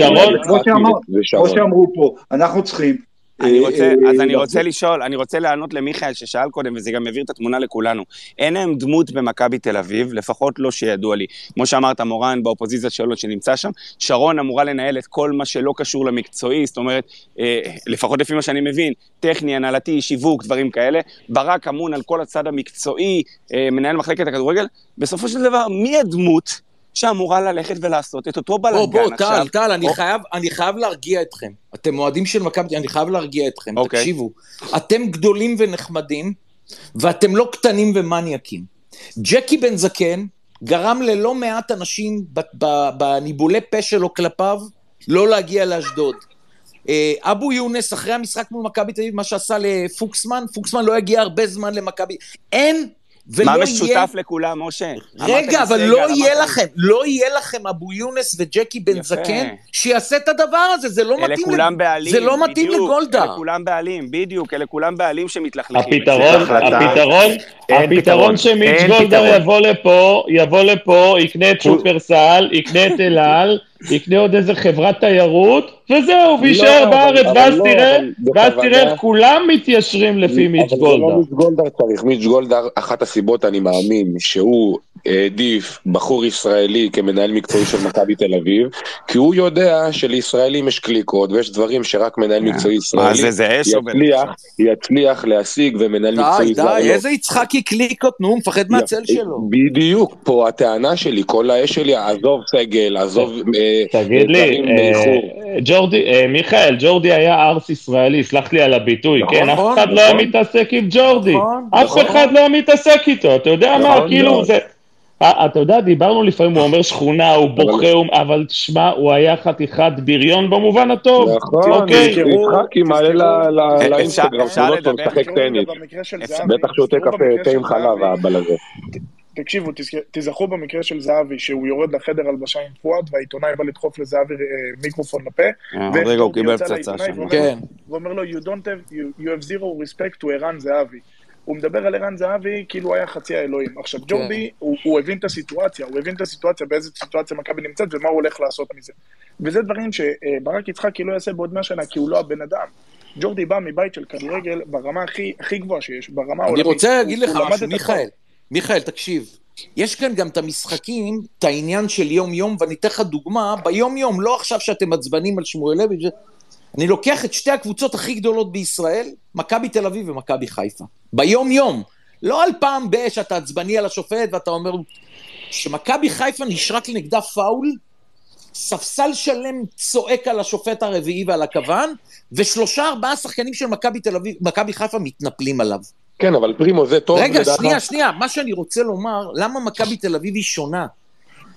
כמו. שאמרו פה, אנחנו צריכים... אני אה, רוצה, אה, אז אני אה, רוצה לשאול, אני רוצה לענות למיכאל ששאל קודם, וזה גם מבהיר את התמונה לכולנו. אין להם דמות במכבי תל אביב, לפחות לא שידוע לי. כמו שאמרת, מורן באופוזיציה שלו שנמצא שם, שרון אמורה לנהל את כל מה שלא קשור למקצועי, זאת אומרת, אה, לפחות לפי מה שאני מבין, טכני, הנהלתי, שיווק, דברים כאלה. ברק אמון על כל הצד המקצועי, אה, מנהל מחלקת הכדורגל. בסופו של דבר, מי הדמות שאמורה ללכת ולעשות את אותו בוא, בלאגן בוא, עכשיו? טל, טל, אני או- חייב, אני חייב להרגיע אתכם. אתם אוהדים של מכבי, אני חייב להרגיע אתכם. אוקיי. תקשיבו, אתם גדולים ונחמדים, ואתם לא קטנים ומניאקים. ג'קי בן זקן גרם ללא מעט אנשים בניבולי פה שלו כלפיו לא להגיע לאשדוד. אה, אבו יונס, אחרי המשחק מול מכבי תל אביב, מה שעשה לפוקסמן, פוקסמן לא יגיע הרבה זמן למכבי. אין ולא מה יהיה... משותף לכולם, משה? רגע, אבל לי לא סגל, יהיה לכם, לא יהיה לכם אבו יונס וג'קי בן יפה. זקן שיעשה את הדבר הזה, זה לא אלה מתאים, כולם בעלים, זה לא מתאים בדיוק, לגולדה. אלה כולם בעלים, בדיוק, אלה כולם בעלים שמתלכלכים. הפתרון. הפתרון, הפתרון פתרון. שמיץ' פתרון. יבוא לפה, יבוא לפה, יקנה את שופרסל, יקנה את אל על, יקנה עוד איזה חברת תיירות, וזהו, ויישאר אבל- בארץ, אבל ואז לא, תראה, אבל ואז בכוונה- תראה איך כולם מתיישרים לפי מיץ' אבל זה גולדהר. לא מיץ' גולדהר צריך, מיץ' גולדהר, אחת הסיבות אני מאמין שהוא העדיף בחור ישראלי כמנהל מקצועי של מכבי תל אביב, כי הוא יודע שלישראלים יש קליקות ויש דברים שרק מנהל מקצועי מה ישראלי? יצליח, יצליח להשיג ומנהל די, מקצועי זר די, לא. איזה יצחקי קליקות, נו, הוא מפחד מהצל שלו. בדיוק, פה הטענה שלי, כל האש שלי, עזוב סגל, עזוב אה, תגיד לי. אה, ג'ורדי, אה, מיכאל, ג'ורדי היה ארס ישראלי, סלח לי על הביטוי, נכון, כן? אף נכון, אחד לא היה. מתעסק עם ג'ורדי, נכון, אף. אחד לא היה מתעסק איתו, אתה יודע מה, כאילו מאוד. זה... אה, אתה יודע, דיברנו לפעמים, הוא אומר שכונה, הוא בוכה, הוא- אבל תשמע, הוא היה חתיכת בריון במובן הטוב. נכון, אוקיי. תזכרו- מעלה ל- ל- אפשר- לאינסטגרם שלו לדבר, משחק טניס. בטח שותה קפה תה עם חלב האבל הזה. תקשיבו, תזכ- תיזכרו במקרה של זהבי, שהוא יורד לחדר הלבשה עם פואד, והעיתונאי בא לדחוף לזהבי אה, מיקרופון לפה, אה, עוד רגע הוא קיבל פצצה שם. כן. ואומר לו, you don't have, you, you have zero respect to ערן זהבי. הוא מדבר על ערן זהבי כאילו הוא היה חצי האלוהים. עכשיו, ג'ורדי, הוא, הוא הבין את הסיטואציה, הוא הבין את הסיטואציה, באיזה סיטואציה מכבי נמצאת ומה הוא הולך לעשות מזה. וזה דברים שברק יצחקי לא יעשה בעוד 100 שנה, כי הוא לא הבן אדם. ג'ורדי בא מבית של כדורגל ברמה הכי, הכי גבוהה שיש, ברמה אני העולמית. רוצה הוא- להגיד לך משהו, מיכאל. מיכאל, תקשיב. יש כאן גם את המשחקים, את העניין של יום-יום, ואני אתן לך דוגמה, ביום-יום, לא עכשיו שאתם עצבנים על שמואלביץ', אני לוקח את שתי הקבוצות הכי גדולות בישראל, מכבי תל אביב ומכבי חיפה. ביום-יום. לא על פעם ב- שאתה עצבני על השופט ואתה אומר, שמכבי חיפה נשרק נגדה פאול, ספסל שלם צועק על השופט הרביעי ועל הכוון, ושלושה ארבעה שחקנים של מכבי תל אביב, מכבי חיפה מתנפלים עליו. כן, אבל פרימו זה טוב. רגע? שנייה, שנייה, מה שאני רוצה לומר, למה מכבי תל אביב היא שונה?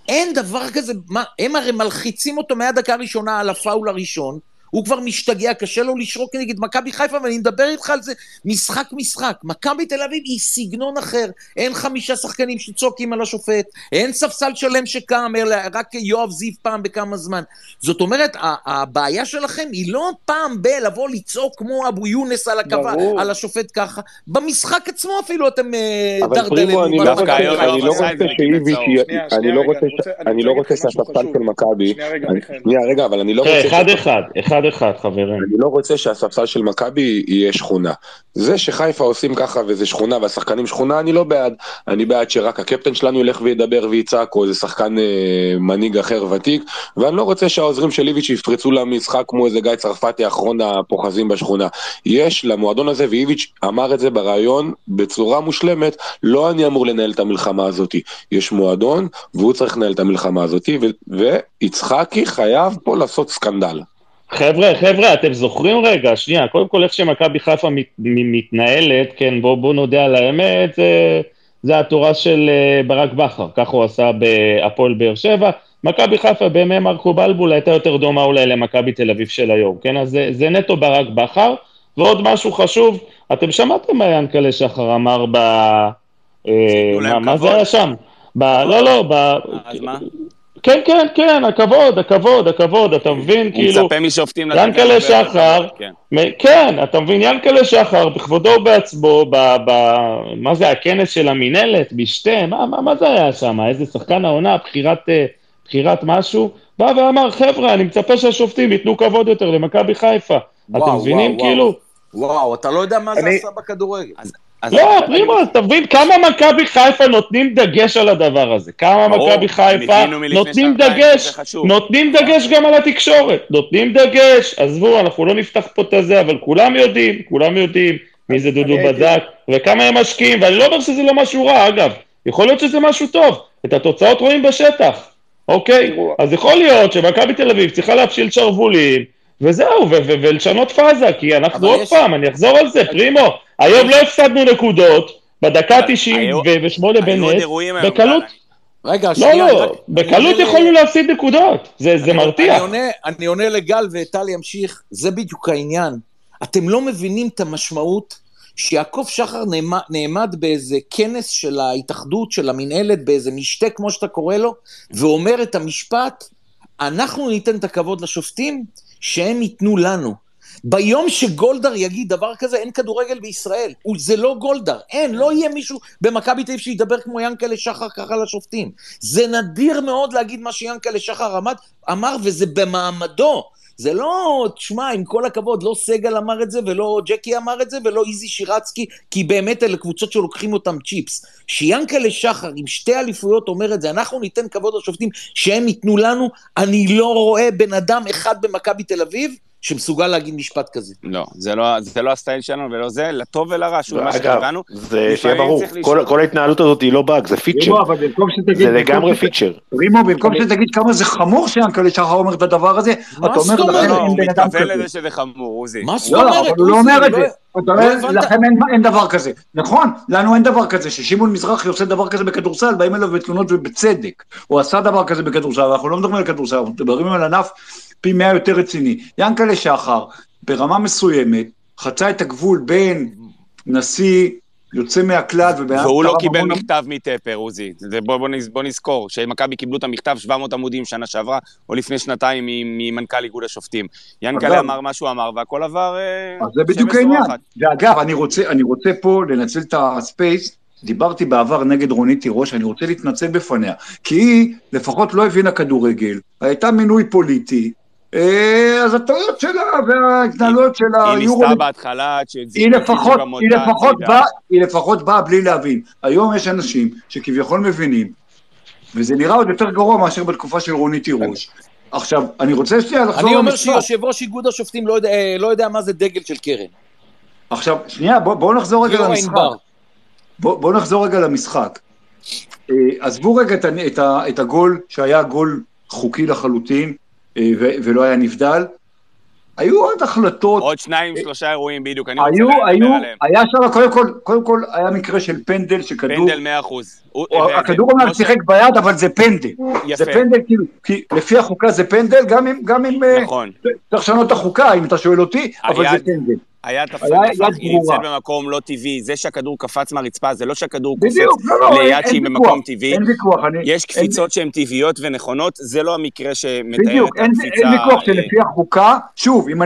אין דבר כזה, מה, הם הרי מלחיצים אותו מהדקה הראשונה על הפאול הראשון, הוא כבר משתגע, קשה לו לשרוק נגד מכבי חיפה, ואני מדבר איתך על זה משחק-משחק. מכבי תל אביב היא סגנון אחר, אין חמישה שחקנים שצועקים על השופט, אין ספסל שלם שקם, אלא רק יואב זיו פעם בכמה זמן. זאת אומרת, ה- הבעיה שלכם היא לא פעם בלבוא לצעוק כמו אבו יונס על הקווה, ברור. על השופט ככה, במשחק עצמו אפילו אתם אה, אבל דרדלים. פרימו, אני לא דווקא רוצה, לא שאיביץ', אני לא רוצה שהספסל. של מכבי, שנייה רגע, אבל אני לא כן, רוצה... אחד אחד, אחד אחד, חברים. אני לא רוצה שהספסל של מכבי יהיה שכונה. זה שחיפה עושים ככה וזה שכונה והשחקנים שכונה, אני לא בעד. אני בעד שרק הקפטן שלנו ילך וידבר ויצעק, או איזה שחקן אה, מנהיג אחר ותיק, ואני לא רוצה שהעוזרים של איביץ' יפרצו למשחק כמו איזה גיא צרפתי, אחרון הפוחזים בשכונה. יש למועדון הזה, ואיביץ' אמר את זה בריאיון בצורה מושלמת, לא אני אמור לנהל את המלחמה הזאת. יש מועדון, והוא צריך לנהל את המלחמה הזאת, ויצחקי חייב פה לעשות סקנדל. חבר'ה, חבר'ה, אתם זוכרים רגע, שנייה, קודם כל איך שמכבי חיפה מת, מתנהלת, כן, בואו בוא נודה על האמת, זה, זה התורה של אה, ברק בכר, ככה הוא עשה בהפועל באר שבע. מכבי חיפה בימי מרקו בלבול הייתה יותר דומה אולי למכבי תל אביב של היום, כן, אז זה, זה נטו ברק בכר. ועוד משהו חשוב, אתם שמעתם מה ינקלה שחר אמר ב... אה, מה, מה זה. היה שם? ב... לא, לא, ב... אז מה? כן, כן, כן, הכבוד, הכבוד, הכבוד, אתה מבין? הוא כאילו, מצפה משופטים לתת ינקלה שחר, כן. מ- כן, אתה מבין, ינקלה שחר, בכבודו ובעצמו, ב, ב, מה זה, הכנס של המינהלת, בשתה, מה, מה, מה זה היה שם? איזה שחקן העונה, בחירת, אה, בחירת משהו? בא ואמר, חבר'ה, אני מצפה שהשופטים ייתנו כבוד יותר למכבי חיפה. וואו, אתם מבינים, וואו, כאילו? וואו, אתה לא יודע מה זה עשה בכדורגל. אז- לא, פרימו, אתה מבין כמה מכבי חיפה נותנים דגש על הדבר הזה? כמה מכבי חיפה נותנים דגש. נותנים דגש גם על התקשורת, נותנים דגש, עזבו, אנחנו לא נפתח פה את הזה, אבל כולם יודעים, כולם יודעים מי זה דודו בדק, וכמה הם משקיעים, ואני לא אומר שזה לא משהו רע, אגב, יכול להיות שזה משהו טוב, את התוצאות רואים בשטח, אוקיי? אז יכול להיות שמכבי תל אביב צריכה להפשיל שרוולים, וזהו, ולשנות פאזה, כי אנחנו עוד פעם, אני אחזור על זה, פרימו, היום לא הפסדנו נקודות, בדקה אבל 98 היו עוד בנס, אירועים היום, בקלות, רגע, לא, שנייה, לא, רק- בקלות יכולנו להפסיד נקודות, זה זה אני מרתיח. עונה, אני עונה לגל וטל ימשיך, זה בדיוק העניין. אתם לא מבינים את המשמעות שיעקב שחר נעמד, נעמד באיזה כנס של ההתאחדות, של המינהלת, באיזה משתה, כמו שאתה קורא לו, ואומר את המשפט, אנחנו ניתן את הכבוד לשופטים, שהם ייתנו לנו. ביום שגולדהר יגיד דבר כזה, אין כדורגל בישראל. זה לא גולדהר. אין, לא יהיה מישהו במכבי תל אביב שידבר כמו ינקלה שחר ככה לשופטים. זה נדיר מאוד להגיד מה שיענקלה שחר עמד, אמר, וזה במעמדו. זה לא, תשמע, עם כל הכבוד, לא סגל אמר את זה, ולא ג'קי אמר את זה, ולא איזי שירצקי, כי באמת אלה קבוצות שלוקחים אותם צ'יפס. שיענקלה שחר עם שתי אליפויות אומר את זה, אנחנו ניתן כבוד לשופטים שהם ייתנו לנו, אני לא רואה בן אדם אחד במכבי תל אביב שמסוגל להגיד משפט כזה. לא, זה לא, זה לא הסטייל שלנו ולא זה, לטוב ולרע, שוב, מה שכיוונו. זה שיהיה ברור, כל-. כל ההתנהלות הזאת היא לא באג, זה feature, במקום שתגיד... זה לגמרי feature. פרימו, במקום שתגיד כמה זה חמור שיענקלה שחר אומר את הדבר הזה, אתה אומר? לכם לא, אין הוא בן אדם מתכוון כזה. לזה שזה חמור, עוזי. מה זאת לא, אומרת? אבל הוא לא? אומר את לא- זה. אתה לא. לכם אין- אין דבר כזה. נכון, לנו אין דבר כזה, ששמעון מזרחי עושה דבר כזה בכדורסל, באים אליו בתלונות ובצדק. הוא עשה דבר כזה בכדורסל, אנחנו לא מדברים על כדורסל, אנחנו מדברים על ענף פי מאה יותר רציני. ינקלה שחר, ברמה מסוימת, חצה את הגבול בין נשיא יוצא מהכלל. אדם והוא לא קיבל המון- מכתב מטפר, עוזי. בוא, בוא, בוא נזכור, שמכבי קיבלו את המכתב 700 עמודים שנה שעברה, או לפני שנתיים ממנכ"ל איגוד השופטים. ינקלה אמר מה שהוא אמר, והכל עבר אה, אז זה בדיוק העניין. ואגב, אני רוצה, אני רוצה פה לנצל את הספייס, דיברתי בעבר נגד רונית תירוש, אני רוצה להתנצל בפניה, כי היא לפחות לא הבינה כדורגל, הייתה מינוי פוליטי, אז הטעויות שלה וההתנהלות שלה היא היו... ניסתה בהתחלה, שהזיזו היא לפחות, היא אותה. באה, היא לפחות באה בלי להבין. היום יש אנשים שכביכול מבינים, וזה נראה עוד יותר גרוע מאשר בתקופה של רונית תירוש. עכשיו, אני רוצה שנייה לחזור אני אומר. שיושב ראש איגוד השופטים לא יודע- אה, לא יודע מה זה דגל של קרן. עכשיו, שנייה, בואו בוא נחזור רגע למשחק. בואו בוא נחזור רגע למשחק. אה, עזבו רגע את, את, ה- את הגול שהיה גול חוקי לחלוטין אה, ולא היה נבדל. היו עוד החלטות, עוד שניים, שלושה אירועים בדיוק, אני רוצה לדבר עליהם. היה שם, קודם כל, קודם כל היה מקרה של פנדל, שכדור, פנדל 100 אחוז. הכדור אומנם שיחק ביד, אבל זה פנדל. יפה. זה פנדל, כאילו, כי לפי החוקה זה פנדל, גם אם, גם אם, אה, נכון. צריך לשנות את החוקה, אם אתה שואל אותי, אבל זה פנדל. היה תפס, היא נמצאת. במקום לא טבעי, זה שהכדור קפץ מהרצפה, זה לא שהכדור בדיוק, קופץ לא, לא, אין- ליד אין שהיא ויכוח, במקום טבעי. אין ויכוח, אני... יש אין- קפיצות שהן טבעיות ונכונות, זה לא המקרה שמתאר בדיוק, את אין, הקפיצה. אין ויכוח אה, שלפי החוקה, שוב, אם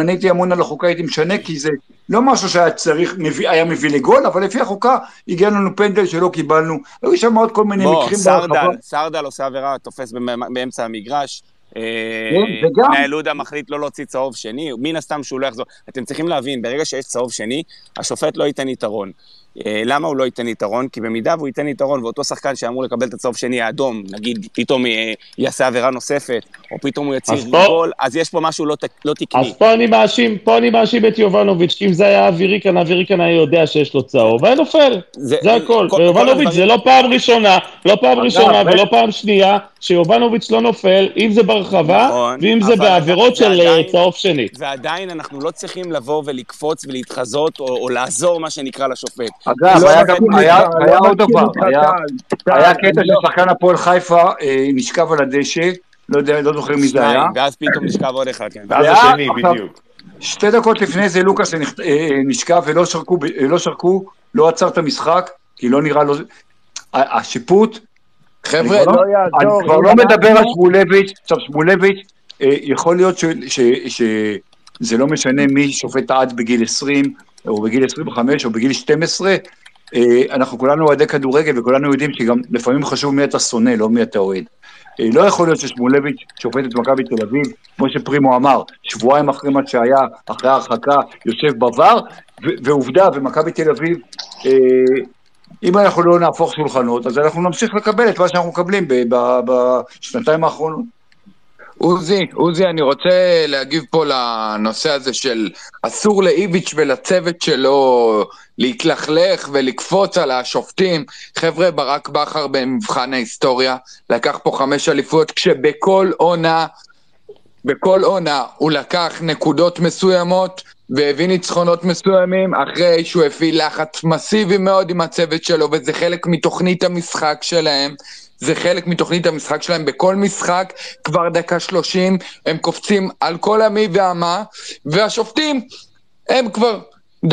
אני הייתי אמון על החוקה הייתי משנה, כי זה לא משהו שהיה צריך, מביא, היה מביא לגול, אבל לפי החוקה הגיע לנו פנדל שלא קיבלנו, היו שם עוד כל מיני בוא, מקרים. סרדל, סרדל עושה עבירה, תופס באמצע המגרש. אה, כן, וגם- מנהל עודה מחליט לא להוציא צהוב שני, מן הסתם שהוא לא יחזור. אתם צריכים להבין, ברגע שיש צהוב שני, השופט לא ייתן יתרון. אה, למה הוא לא ייתן יתרון? כי במידה והוא ייתן יתרון, ואותו שחקן שאמור לקבל את הצהוב שני האדום, נגיד פתאום אה, יעשה עבירה נוספת, או פתאום הוא יציר גול, אז יש פה משהו לא, לא תקני. אז פה אני מאשים, פה אני מאשים את יובנוביץ', כי אם זה היה אוויריקן, אוויריקן היה יודע שיש לו צהוב, היה נופל, זה- זה הכל. כל- ויובנוביץ' זה לא פעם ראשונה, לא פעם ראשונה ו- ולא פעם שנייה, שיובנוביץ' לא נופל, אם זה ברחבה, נכון, ואם זה בעבירות של אה, עדיין- צהוב שני. ועדיין אנחנו לא צריכים לבוא ולקפוץ ולהתחזות, או, או לעזור, מה שנקרא, לשופט. אגב, לא היה גם, ככה, היה, לא היה עוד דבר, אותך, היה, טל. היה קטע אני לא- ששחקן הפועל חיפה אה, נשכב על הדשא, לא יודע, לא זוכר מי זה היה, ואז פתאום נשכב עוד אחד, כן. ואז השני, בדיוק. שתי דקות לפני זה לוקאס אה, נשכב ולא שרקו, אה, לא שרקו, לא עצר את המשחק, כי לא נראה לו... השיפוט, חבר'ה, אני לא אני יעזור. כבר אם לא מדבר על שמואלביץ', עכשיו שמואלביץ', אה, יכול להיות שזה לא משנה מי שופט עד בגיל 20, או בגיל 25, או בגיל 12, אה, אנחנו כולנו אוהדי כדורגל וכולנו יודעים שגם לפעמים חשוב מי אתה שונא, לא מי אתה אוהד. אה, לא יכול להיות ששמואלביץ' שופט את מכבי תל אביב, כמו שפרימו אמר, שבועיים אחרי מה שהיה, אחרי ההרחקה, יושב בVAR, ועובדה, ומכבי תל אביב, אם אנחנו לא נהפוך שולחנות, אז אנחנו נמשיך לקבל את מה שאנחנו מקבלים בשנתיים האחרונות. עוזי, עוזי, אני רוצה להגיב פה לנושא הזה של אסור לאיביץ' ולצוות שלו להתלכלך ולקפוץ על השופטים. חבר'ה, ברק בכר במבחן ההיסטוריה לקח פה חמש אליפויות, כשבכל עונה, בכל עונה הוא לקח נקודות מסוימות והביא ניצחונות מסוימים אחרי שהוא הפעיל לחץ מסיבי מאוד עם הצוות שלו, וזה חלק מתוכנית המשחק שלהם. זה חלק מתוכנית המשחק שלהם בכל משחק, כבר דקה שלושים, הם קופצים על כל המי והמה, והשופטים, הם כבר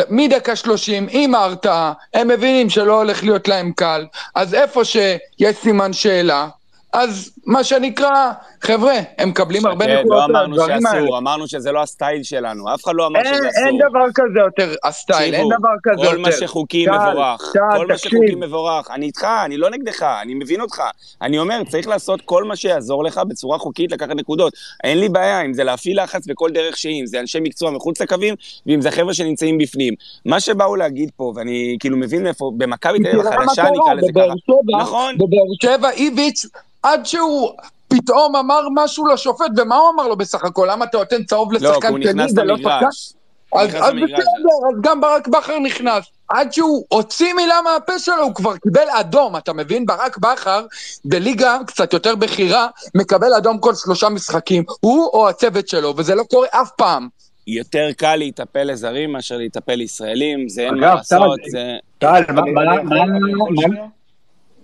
מדקה שלושים, עם ההרתעה, הם מבינים שלא הולך להיות להם קל, אז איפה שיש סימן שאלה, אז מה שנקרא, חבר'ה, הם מקבלים הרבה כן, נקודות לא על אמרנו הדברים האלה. שאסור, אמרנו שזה לא הסטייל שלנו, אף אחד לא אמר אין, שזה אין אסור. דבר כזה יותר הסטייל, אין דבר כזה יותר. כל מה שחוקי מבורך. כל מה. שחוקי מבורך. אני איתך, אני לא נגדך, אני מבין אותך. אני אומר, צריך לעשות כל מה שיעזור לך בצורה חוקית לקחת נקודות. אין לי בעיה אם זה להפעיל לחץ בכל דרך שהיא, אם זה אנשי מקצוע מחוץ לקווים, ואם זה חבר'ה שנמצאים בפנים. מה שבאו להגיד פה, ואני כאילו מבין מאיפה, במכבי תל אביב החדשה נקרא לזה ככה. נכון. בבאר שבע איביץ', עד שהוא פתאום אמר משהו לשופט, ומה הוא אמר לו בסך הכל? למה אתה נותן צהוב לא, כי לשחקן הוא שני נכנס ולא שחקן? למגרש. הוא אז. בסדר, אז גם ברק בכר נכנס. עד שהוא הוציא מילה מהפה שלו, הוא כבר קיבל אדום, אתה מבין? ברק בכר, בליגה קצת יותר בכירה, מקבל אדום כל שלושה משחקים, הוא או הצוות שלו, וזה לא קורה אף פעם. יותר קל להיטפל לזרים מאשר להיטפל לישראלים, זה אין מה לעשות, זה... טל, מה-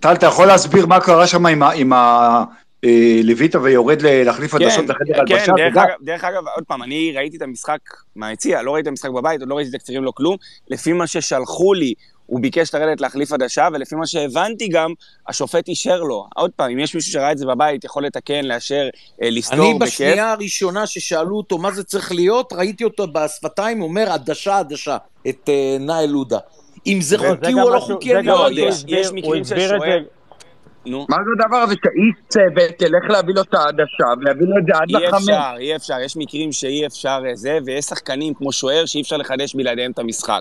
טל, אתה יכול להסביר מה קרה שם עם ה- עם ה... אה, ויורד להחליף עדשות בחדר כן, הלבשה? דרך וגם- אגב, דרך אגב, עוד פעם, אני ראיתי את המשחק מהיציע, לא ראיתי את המשחק בבית, עוד לא ראיתי תקצירים, לא כלום. לפי מה ששלחו לי, הוא ביקש לרדת להחליף עדשה, ולפי מה שהבנתי גם, השופט אישר לו. עוד פעם, אם יש מישהו שראה את זה בבית, יכול לתקן, לאשר, אה, לסתור אני בכיף. בשנייה הראשונה ששאלו אותו מה זה צריך להיות, ראיתי אותו בשפתיים אומר עדשה עדשה, את אה, נאיל עודה. אם זה חוקי או לא חוקי, אני לא יודע. יש- מקרים ששוער-. מה זה הדבר הזה שאיש צוות ילך להביא לו את העדשה ויביא לו את זה עד אי לחמש? אפשר, אי אפשר, יש מקרים שאי אפשר אה, זה, ויש שחקנים כמו שוער שאי אפשר לחדש בלעדיהם את המשחק.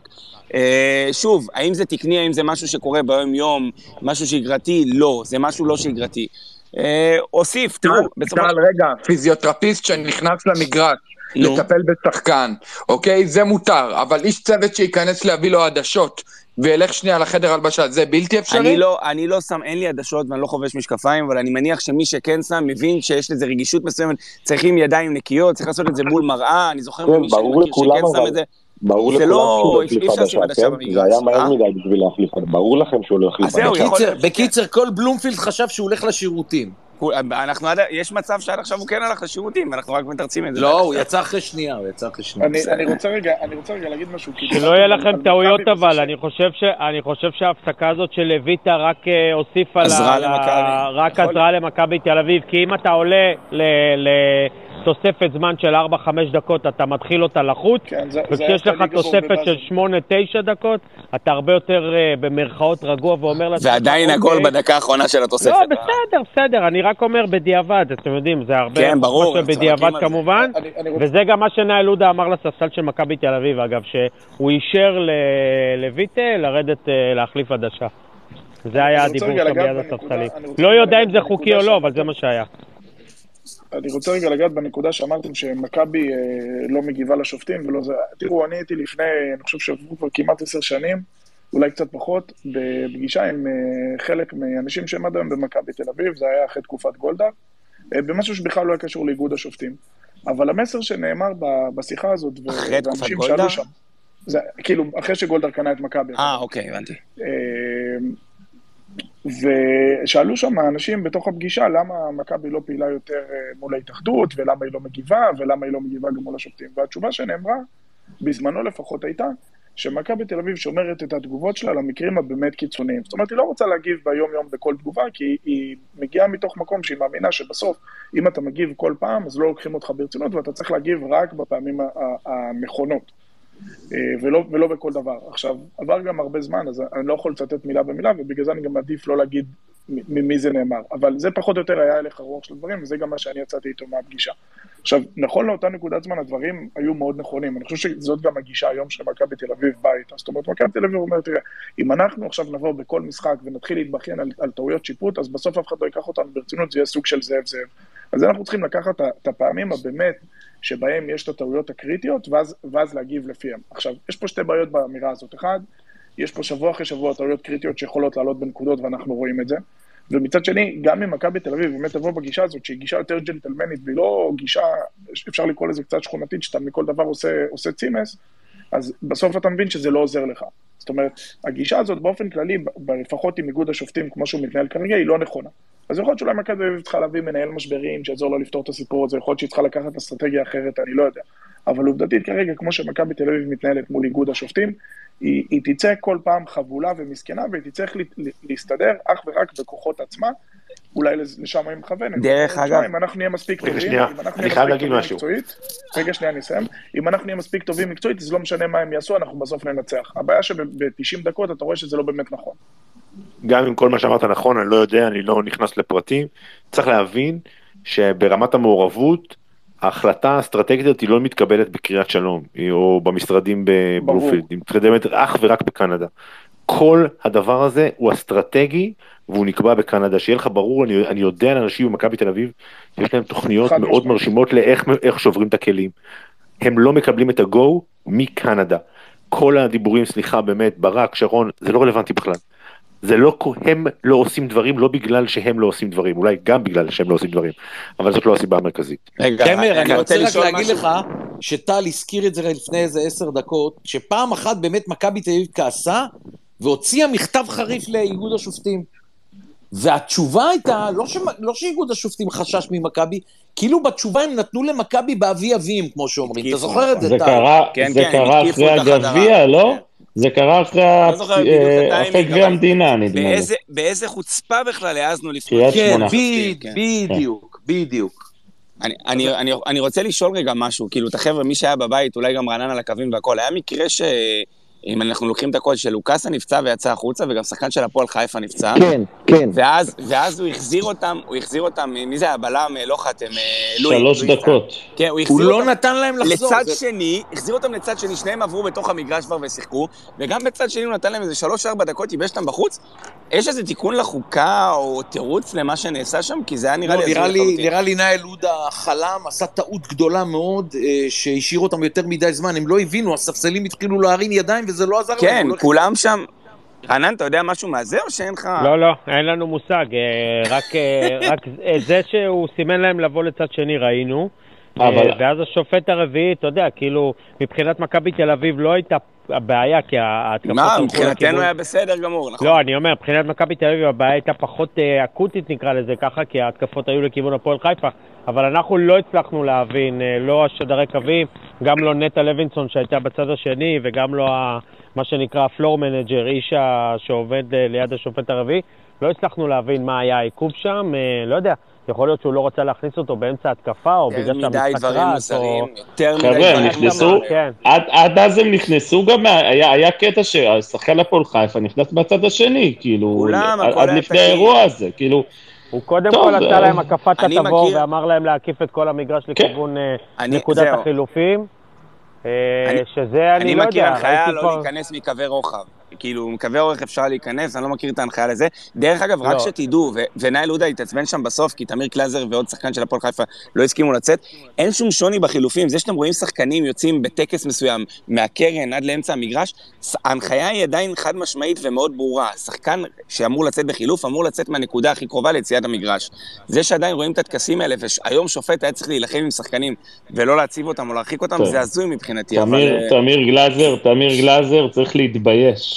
אה, שוב, האם זה תקני, האם זה משהו שקורה ביום-יום, משהו שגרתי? לא, זה משהו לא שגרתי. אה, אוסיף, תראו, בסופו טל, רגע, פיזיותרפיסט שנכנס למגרש. לטפל בשחקן, אוקיי? זה מותר, אבל איש צוות שייכנס להביא לו עדשות וילך שנייה לחדר הלבשה, זה בלתי אפשרי? אני לא, אני לא שם, אין לי עדשות ואני לא חובש משקפיים, אבל אני מניח שמי שכן שם מבין שיש לזה רגישות מסוימת, צריכים ידיים נקיות, צריך לעשות את זה מול מראה, אני זוכר כן, ממי שאני מכיר לכולם, שכן שם אבל- את זה. ברור זה לכולם לא- שהוא לא החליף עדשה, כן? זה היה מהר? מדי בשביל להחליף עדשה, ברור לכם שהוא לא החליף עדשה. בקיצר, כל בלומפילד חשב שהוא הולך לשירותים. אנחנו עד, יש מצב שעד עכשיו הוא כן הלך לשירותים, ואנחנו רק מתרצים את זה. לא, הוא יצא אחרי שנייה, הוא יצא אחרי שנייה. אני, אני רוצה רגע, אני רוצה רגע להגיד משהו. כי שלא יהיה לכם טעויות אבל, אני חושב ש- אני חושב שההפסקה הזאת של לויטה רק אה, הוסיפה עזרה ל- למכבי. רק עזרה למכבי תל אביב, כי אם אתה עולה ל- לתוספת זמן של 4-5 דקות, אתה מתחיל אותה לחוץ, כן, זה- זה וכשיש לך פדיגה תוספת. של 8-9 דקות, אתה הרבה יותר אה, במרכאות רגוע ואומר לעצמך, ועדיין הגול "אוקיי, בדקה האחרונה של התוספת. לא, בסדר, בסדר, אני רק אומר בדיעבד, אתם יודעים, זה הרבה כן, ברור, זה. כמובן, אני- אני רוצה- וזה גם מה שנאיל עודה אמר לספסל של מכבי תל אביב, אגב, שהוא אישר ל- לויטה לרדת אה, להחליף עדשה. זה היה הדיבור שם ליד בנקודה- הספסלים. לא יודע אם זה חוקי או לא. אבל זה מה שהיה. אני רוצה רגע לגעת בנקודה שאמרתם שמכבי אה, לא מגיבה לשופטים ולא זה. תראו, אני הייתי לפני, אני חושב שעברו כבר כמעט עשר שנים, אולי קצת פחות, בפגישה עם אה, חלק מהאנשים שהם עד היום במכבי תל אביב, זה היה אחרי תקופת גולדה, אה, במשהו שבכלל לא היה קשור לאיגוד השופטים. אבל המסר שנאמר ב- בשיחה הזאת, אחרי תקופת גולדה? שם, זה כאילו, אחרי שגולדהר קנה את מכבי. אה, אוקיי, הבנתי. ושאלו שם אנשים בתוך הפגישה למה מכבי לא פעילה יותר אה, מול ההתאחדות, ולמה היא לא מגיבה, ולמה היא לא מגיבה גם מול השופטים. והתשובה שנאמרה, בזמנו לפחות הייתה, שמכבי תל אביב שומרת את התגובות שלה למקרים הבאמת קיצוניים. זאת אומרת, היא לא רוצה להגיב ביום-יום בכל תגובה, כי היא מגיעה מתוך מקום שהיא מאמינה שבסוף, אם אתה מגיב כל פעם, אז לא לוקחים אותך ברצינות, ואתה צריך להגיב רק בפעמים הנכונות. אה, ולא, ולא בכל דבר. עכשיו, עבר גם הרבה זמן, אז אני לא יכול לצטט מילה במילה, ובגלל זה אני גם מעדיף לא להגיד ממי זה נאמר. אבל זה פחות או יותר היה הלך הרוח של הדברים, וזה גם מה שאני יצאתי איתו מהפגישה. עכשיו, נכון לאותה נקודת זמן, הדברים היו מאוד נכונים. אני חושב שזאת גם הגישה היום של מכבי תל אביב באה איתה. זאת אומרת, מכבי תל אביב אומרת, תראה, אם אנחנו עכשיו נבוא בכל משחק ונתחיל להתבכיין על, על טעויות שיפוט, אז בסוף אף אחד לא ייקח אותנו ברצינות, זה יהיה סוג של זאב זאב. אז אנחנו צריכים לקחת את הפעמים הבאמת שבהם יש את הטעויות הקריטיות, ואז, ואז להגיב לפיהם. עכשיו, יש פה שתי בעיות באמירה הזאת. אחד, יש פה שבוע אחרי שבוע טעויות קריטיות שיכולות לעלות בנקודות, ואנחנו רואים את זה. ומצד שני, גם אם מכבי תל אביב באמת תבוא בגישה הזאת, שהיא גישה יותר ג'נטלמנית, והיא לא גישה, אפשר לקרוא לזה קצת שכונתית, שאתה מכל דבר עושה, עושה צימס, אז בסוף אתה מבין שזה לא עוזר לך. זאת אומרת, הגישה הזאת באופן כללי, לפחות עם איגוד השופטים, כמו שהוא מתנהל כרגע, היא לא נכונה. אז יכול להיות שאולי מכבי תל אביב צריכה להביא מנהל משברים שיעזור לו לפתור את הסיפור הזה, יכול להיות שהיא צריכה לקחת אסטרטגיה אחרת, אני לא יודע. אבל עובדתית כרגע, כמו שמכבי תל אביב מתנהלת מול איגוד השופטים, היא, היא תצא כל פעם חבולה ומסכנה, והיא תצטרך לה, להסתדר אך ורק בכוחות עצמה. אולי לשם היא מכוונת. דרך אגב- אם אנחנו נהיה מספיק רגע, טובים, שנייה, אם אנחנו אני נהיה חייב מספיק טובים משהו. מקצועית, רגע, שנייה, אני אסיים. אם אנחנו נהיה מספיק טובים מקצועית, אז לא משנה מה הם יעשו, אנחנו בסוף ננצח. הבעיה שב-90 דקות אתה רואה שזה לא באמת נכון. גם אם כל מה שאמרת נכון, אני לא יודע, אני לא נכנס לפרטים. צריך להבין שברמת המעורבות, ההחלטה האסטרטגית הזאת היא לא מתקבלת בקריית שלום, או במשרדים בבלופילד, היא מתקדמת אך ורק בקנדה. כל הדבר הזה הוא אסטרטגי והוא נקבע בקנדה, שיהיה לך ברור, אני, אני יודע על אנשים במכבי תל אביב, שיש להם תוכניות מאוד משמעית. מרשימות לאיך איך שוברים את הכלים. הם לא מקבלים את הגו מקנדה. כל הדיבורים, סליחה באמת, ברק, שרון, זה לא רלוונטי בכלל. זה לא, הם לא עושים דברים לא בגלל שהם לא עושים דברים, אולי גם בגלל שהם לא עושים דברים, אבל זאת לא הסיבה המרכזית. רגע, קמר, אני רוצה רק להגיד משהו. לך שטל הזכיר את זה לפני איזה עשר דקות, שפעם אחת באמת מכבי תל אביב כעסה והוציאה מכתב חריף לאיגוד השופטים. והתשובה הייתה, לא, ש... לא שאיגוד השופטים חשש ממכבי, כאילו בתשובה הם נתנו למכבי באבי אביהם, כמו שאומרים. אתה זוכר את זה, זה טל? קרה, כן, זה כן, קרה אחרי. הגביע, לא? זה קרה אחרי לא אה, אחרי גביע המדינה, נדמה לי. באיזה- באיזה חוצפה בכלל העזנו. קריית כן, כן. בדיוק, בדיוק. אני, אני, אני, אני רוצה לשאול רגע משהו, כאילו, את החבר'ה, מי שהיה בבית, אולי גם רענן על הקווים והכל, היה מקרה ש... אם אנחנו לוקחים את הקול שלוקאסה נפצע ויצא החוצה, וגם שחקן של הפועל חיפה נפצע. כן, כן. ואז, ואז הוא החזיר אותם, הוא החזיר אותם, מי זה הבלם, אה, לא חתם, אה, לואי. שלוש לואי דקות. כן, הוא הוא החזיר לא אותם נתן להם לחזור. לצד זה- שני, החזיר אותם לצד שני, שניהם עברו בתוך המגרש כבר ושיחקו, וגם בצד שני הוא נתן להם איזה שלוש-ארבע דקות, ייבש אותם בחוץ. יש איזה תיקון לחוקה או תירוץ למה שנעשה שם? כי זה היה נראה לא, לי... נראה לי. נראה לי נאיל עודה חלם, עשה טעות גדולה מאוד, אה, שהשאיר אותם יותר מדי זמן, הם לא הבינו, הספסלים התחילו להרים ידיים וזה לא עזר להם. כן, לא- כולם שם... רענן, אתה יודע משהו מהזה או שאין לך... לא, לא, אין לנו מושג. אה, רק, אה, רק אה, זה שהוא סימן להם לבוא לצד שני ראינו. אה, אבל- ואז השופט הרביעי, אתה יודע, כאילו, מבחינת מכבי תל אביב לא הייתה הבעיה, כי ההתקפות מה, מבחינתנו היה בסדר גמור, נכון? לא, אני אומר, מבחינת מכבי תל אביב הבעיה הייתה פחות אה, אקוטית נקרא לזה ככה, כי ההתקפות היו לכיוון הפועל חיפה, אבל אנחנו לא הצלחנו להבין, אה, לא השדרי קווים, גם לא נטע לוינסון שהייתה בצד השני, וגם לא ה, מה שנקרא ה floor manager, איש שעובד אה, ליד השופט הרביעי, לא הצלחנו להבין מה היה העיכוב שם, אה, לא יודע, יכול להיות שהוא לא רצה להכניס אותו באמצע התקפה, או יותר בגלל מדי שהמשחק דברים רץ, או... מוזרים, יותר מדי חבר'ה, הם דברים נכנסו, מוזרים. כן. עד, אז הם נכנסו גם, היה, קטע שהשחקן הפועל חיפה נכנס בצד השני, כאילו, עד, לפני. האירוע הזה, כאילו, הוא קודם כל עשה אה, להם הקפת אני התבור מכיר- ואמר להם להקיף את כל המגרש לכיוון אה, אני- נקודת. החילופים. אה, אני- שזה, אני אני לא מכיר יודע, הנחיה ראיתי לא כבר... להיכנס מקווי רוחב. כאילו, מקווי אורך אפשר להיכנס, אני לא מכיר את ההנחיה לזה. דרך אגב, רק לא. שתדעו, ו- ונאיל עודה התעצבן שם בסוף, כי תמיר קלזר ועוד שחקן של הפועל חיפה לא הסכימו לצאת, אין שום שוני בחילופים. זה שאתם רואים שחקנים יוצאים בטקס מסוים, מהקרן עד לאמצע המגרש, ההנחיה היא עדיין חד משמעית ומאוד ברורה. שחקן שאמור לצאת בחילוף, אמור לצאת מהנקודה הכי קרובה ליציאת המגרש. זה שעדיין רואים את הטקסים האלה, והיום שופט היה צריך להילחם עם שחקנים ולא להציב אותם או להרחיק אותם, טוב. זה הזוי מבחינתי. אבל, תמיר, אה, תמיר תמיר גלאזר צריך להתבייש,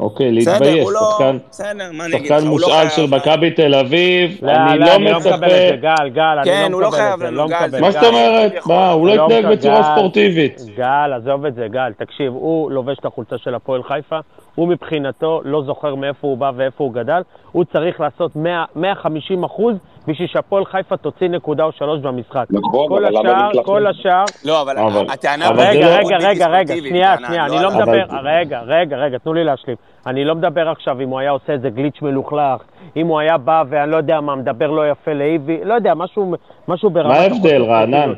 אוקיי, להתבייש, לא... שחקן, שחקן לא מושאל. של מכבי תל אביב, לא, אני לא, לא אני לא מקבל את מצפה, זה, גל, גל, כן, אני הוא לא לא מקבל את זה, לא גל, מקבל. זה מה זאת אומרת? מה, הוא לא לא התנהג בצורה. ספורטיבית. גל, עזוב את זה, גל, תקשיב, הוא לובש את החולצה של הפועל חיפה, הוא מבחינתו לא זוכר מאיפה הוא בא ואיפה הוא גדל, הוא צריך לעשות 100, 150 אחוז בשביל שהפועל חיפה תוציא נקודה או שלוש במשחק. נכון, כל אבל למה השאר, להתלחם? כל השאר, לא, אבל אבל- הטענה... אבל רגע, לא- רגע, רגע, רגע, שנייה, שנייה, לא אני לא. מדבר, רגע, רגע, רגע, תנו לי להשלים. אני לא מדבר עכשיו אם הוא היה עושה איזה גליץ' מלוכלך, אם הוא היה בא ואני לא יודע מה, מדבר לא יפה לאיבי, לא יודע, משהו, משהו ברמת... מה ההבדל, רענן?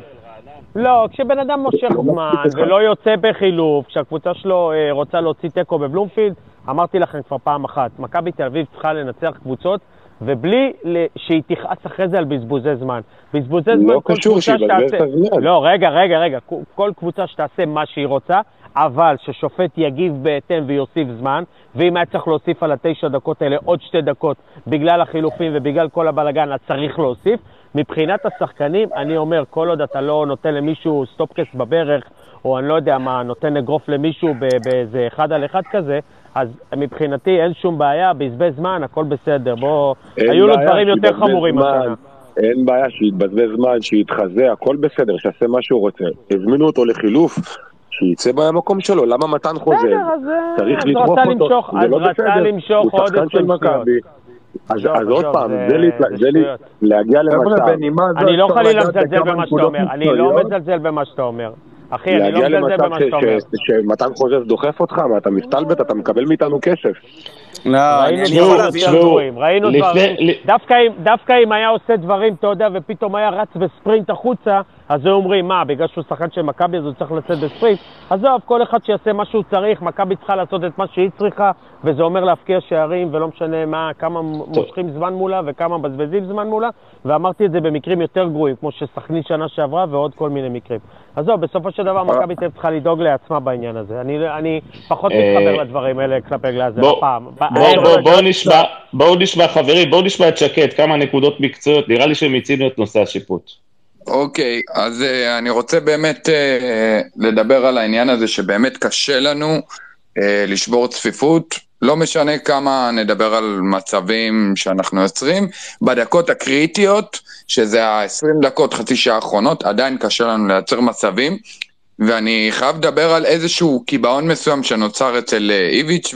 לא, כשבן אדם מושך זמן ולא יוצא בחילוף, כשהקבוצה שלו אה, רוצה להוציא תיקו בבלומפילד, אמרתי לכם כבר פעם אחת, מכבי תל אביב צריכה לנצח קבוצות, ובלי שהיא תכעס אחרי זה על בזבוזי זמן. בזבוזי זמן, לא כל קשור, קבוצה שתעשה... לא, רגע, רגע, רגע, כל קבוצה שתעשה מה שהיא רוצה, אבל ששופט יגיב בהתאם ויוסיף זמן, ואם היה צריך להוסיף על התשע דקות האלה עוד שתי דקות בגלל החילופים ובגלל כל הבלגן, אז צריך להוסיף. מבחינת השחקנים, אני אומר, כל עוד אתה לא נותן למישהו סטופקס בברך, או אני לא יודע מה, נותן אגרוף למישהו באיזה אחד על אחד כזה, אז מבחינתי אין שום בעיה, בזבז זמן, הכל בסדר. בוא, היו לו דברים יותר חמורים השנה. אין בעיה, שיתבזבז זמן, שיתחזה, הכל בסדר, שיעשה מה שהוא רוצה. הזמינו אותו לחילוף, שיצא במקום שלו, למה מתן חוזר? בסדר, אז אה, צריך לדחוף אותו, זה לא רצה בסדר. הוא עוד שחקן 20 של. מכבי. אז עזוב, אז עוד עזוב, פעם, זה- זה זה זה לי-. להגיע למצב, אני לא חלילה מזלזל במה שאתה אומר, אני לא. מזלזל במה שאתה אומר. אחי, אני לא להגיע מזלזל למצב במה שאתה אומר. ש- שמתן חוזר דוחף אותך, מה אתה מסתלבט, אתה מקבל מאיתנו כסף. לא, ראינו דברים ראינו דברים, דווקא אם- דווקא אם היה עושה דברים, אתה יודע, ופתאום היה רץ בספרינט החוצה, אז היו אומרים, מה, בגלל שהוא שחקן של מכבי אז הוא צריך לצאת בספרינט? עזוב, כל אחד שיעשה מה שהוא צריך, מכבי צריכה לעשות את מה שהיא צריכה, וזה אומר להפקיע שערים, ולא משנה מה, כמה מושכים זמן מולה וכמה מבזבזים זמן מולה, ואמרתי את זה במקרים יותר גרועים, כמו שסכנין שנה שעברה ועוד כל מיני מקרים. עזוב, בסופו של דבר מכבי תל צריכה לדאוג לעצמה בעניין הזה. אני, אני פחות אה, מתחבר לדברים האלה כלפי גלאזר הפעם. בואו נשמע, חברים, בואו נשמע את שקד, כמה נקודות מקצועיות, נראה לי שהם הצינו את נושא השיפוט. אוקיי, אז uh, אני רוצה באמת uh, לדבר על העניין הזה שבאמת קשה לנו uh, לשבור צפיפות. לא משנה כמה נדבר על מצבים שאנחנו יוצרים, בדקות הקריטיות, שזה ה-20 דקות, חצי שעה האחרונות, עדיין קשה לנו לייצר מצבים. ואני חייב לדבר על איזשהו קיבעון מסוים שנוצר אצל אה, איביץ',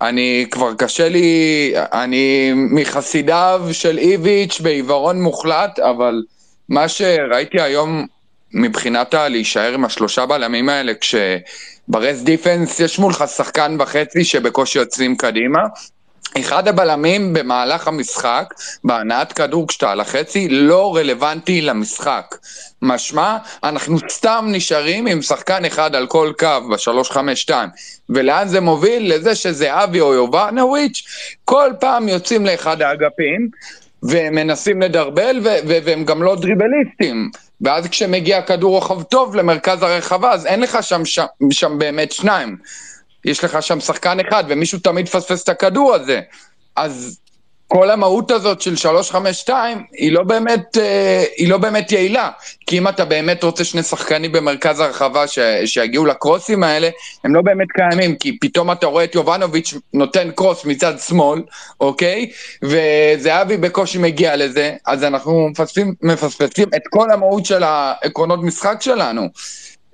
ואני כבר קשה לי, אני מחסידיו של איביץ' בעיוורון מוחלט, אבל מה שראיתי היום מבחינת הלהישאר עם השלושה בלמים האלה, כשברס דיפנס יש מולך שחקן וחצי שבקושי יוצאים קדימה, אחד הבלמים במהלך המשחק, בהנעת כדור כשאתה על החצי, לא רלוונטי למשחק. משמע, אנחנו סתם נשארים עם שחקן אחד על כל קו ב-352. ולאן זה מוביל? לזה שזהבי או יובנוביץ' כל פעם יוצאים לאחד האגפים, ומנסים לדרבל, ו- ו- והם גם לא דריבליסטים. ואז כשמגיע כדור רוחב טוב למרכז הרחבה, אז אין לך שם, שם, שם באמת שניים. יש לך שם שחקן אחד, ומישהו תמיד פספס את הכדור הזה. אז כל המהות הזאת של 352 היא לא באמת, אה, היא לא באמת יעילה. כי אם אתה באמת רוצה שני שחקנים במרכז הרחבה ש, שיגיעו לקרוסים האלה, הם לא באמת קיימים, כי פתאום אתה רואה את יובנוביץ' נותן קרוס מצד שמאל, אוקיי? וזהבי בקושי מגיע לזה, אז אנחנו מפספסים, מפספסים את כל המהות של העקרונות משחק שלנו.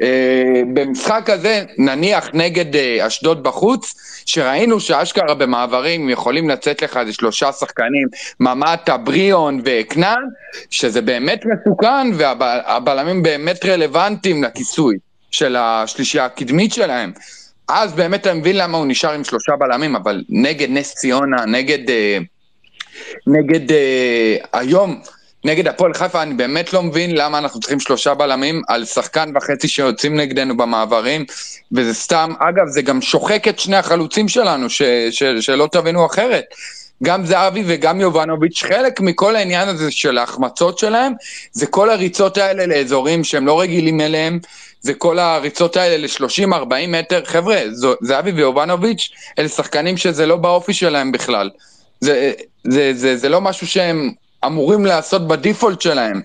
אה, במשחק הזה, נניח נגד אה, אשדוד בחוץ, שראינו שאשכרה במעברים יכולים לצאת לך איזה שלושה שחקנים, ממטה, בריאון וכנען, שזה באמת מסוכן והבלמים באמת רלוונטיים לכיסוי של השלישייה הקדמית שלהם. אז באמת אתה מבין למה הוא נשאר עם שלושה בלמים, אבל נגד נס ציונה, נגד... אה, נגד היום, נגד הפועל חיפה אני באמת לא מבין למה אנחנו צריכים שלושה בלמים על שחקן וחצי שיוצאים נגדנו במעברים, וזה סתם, אגב, זה גם שוחק את שני החלוצים שלנו, ש, ש, שלא תבינו אחרת. גם זהבי וגם יובנוביץ', חלק מכל העניין הזה של ההחמצות שלהם, זה כל הריצות האלה לאזורים שהם לא רגילים אליהם, זה כל הריצות האלה ל-30-40 מטר. חבר'ה, זהבי ויובנוביץ', אלה שחקנים שזה לא באופי שלהם בכלל. זה, זה, זה, זה לא משהו שהם אמורים לעשות בדיפולט שלהם.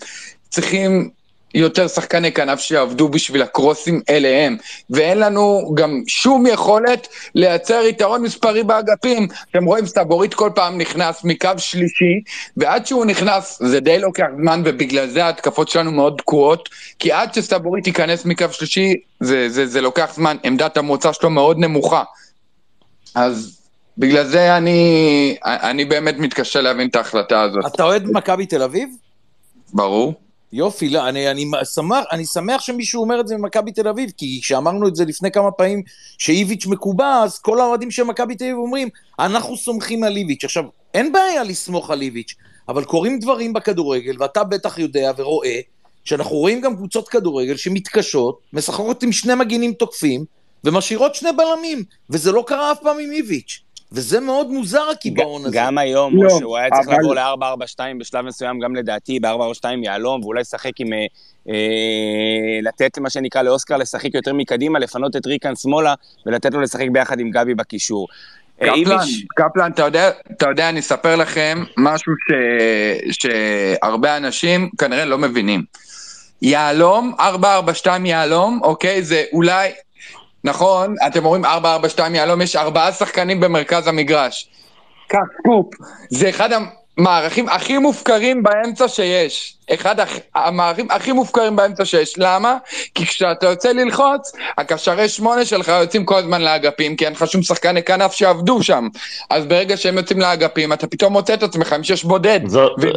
צריכים יותר שחקני כנף שיעבדו בשביל הקרוסים אליהם, ואין לנו גם שום יכולת לייצר יתרון מספרי באגפים. אתם רואים, סטבורית כל פעם נכנס מקו שלישי, ועד שהוא נכנס זה די לוקח זמן, ובגלל זה ההתקפות שלנו מאוד תקועות, כי עד שסטבורית ייכנס מקו שלישי, זה, זה, זה לוקח זמן, עמדת המוצא שלו מאוד נמוכה. אז בגלל זה אני, אני באמת מתקשה להבין את ההחלטה הזאת. אתה אוהד מכבי תל אביב? ברור. יופי, לא, אני, אני, שמח, אני שמח שמישהו אומר את זה ממכבי תל אביב, כי כשאמרנו את זה לפני כמה פעמים שאיביץ' מקובע, אז כל האוהדים של מכבי תל אביב אומרים, אנחנו סומכים על איביץ'. עכשיו, אין בעיה לסמוך על איביץ', אבל קורים דברים בכדורגל, ואתה בטח יודע ורואה, שאנחנו רואים גם קבוצות כדורגל שמתקשות, משחקות עם שני מגינים תוקפים, ומשאירות שני בלמים, וזה לא קרה אף פעם עם איביץ'. וזה מאוד מוזר הקיבעון הזה. גם היום, לא, הוא היה צריך אבל... לעבור ל-442 בשלב מסוים, גם לדעתי, ב-442 יהלום, ואולי לשחק עם... אה, אה, לתת מה שנקרא לאוסקר לשחק יותר מקדימה, לפנות את ריקן שמאלה, ולתת לו לשחק ביחד עם גבי בקישור. אה, קפלן. קפלן, אתה יודע, אתה יודע, אני אספר לכם משהו ש... שהרבה אנשים כנראה לא מבינים. יהלום, 442 יהלום, אוקיי? זה אולי נכון, אתם אומרים 4-4-2 יהלום, יש ארבעה שחקנים במרכז המגרש. קח קופ, זה אחד המערכים הכי מופקרים באמצע שיש. אחד המערכים הכי מופקרים באמצע שיש. למה? כי כשאתה יוצא ללחוץ, הקשרי שמונה שלך יוצאים כל הזמן לאגפים, כי אין לך שום שחקני כנף שעבדו שם. אז ברגע שהם יוצאים לאגפים, אתה פתאום מוצא את עצמך עם שש בודד.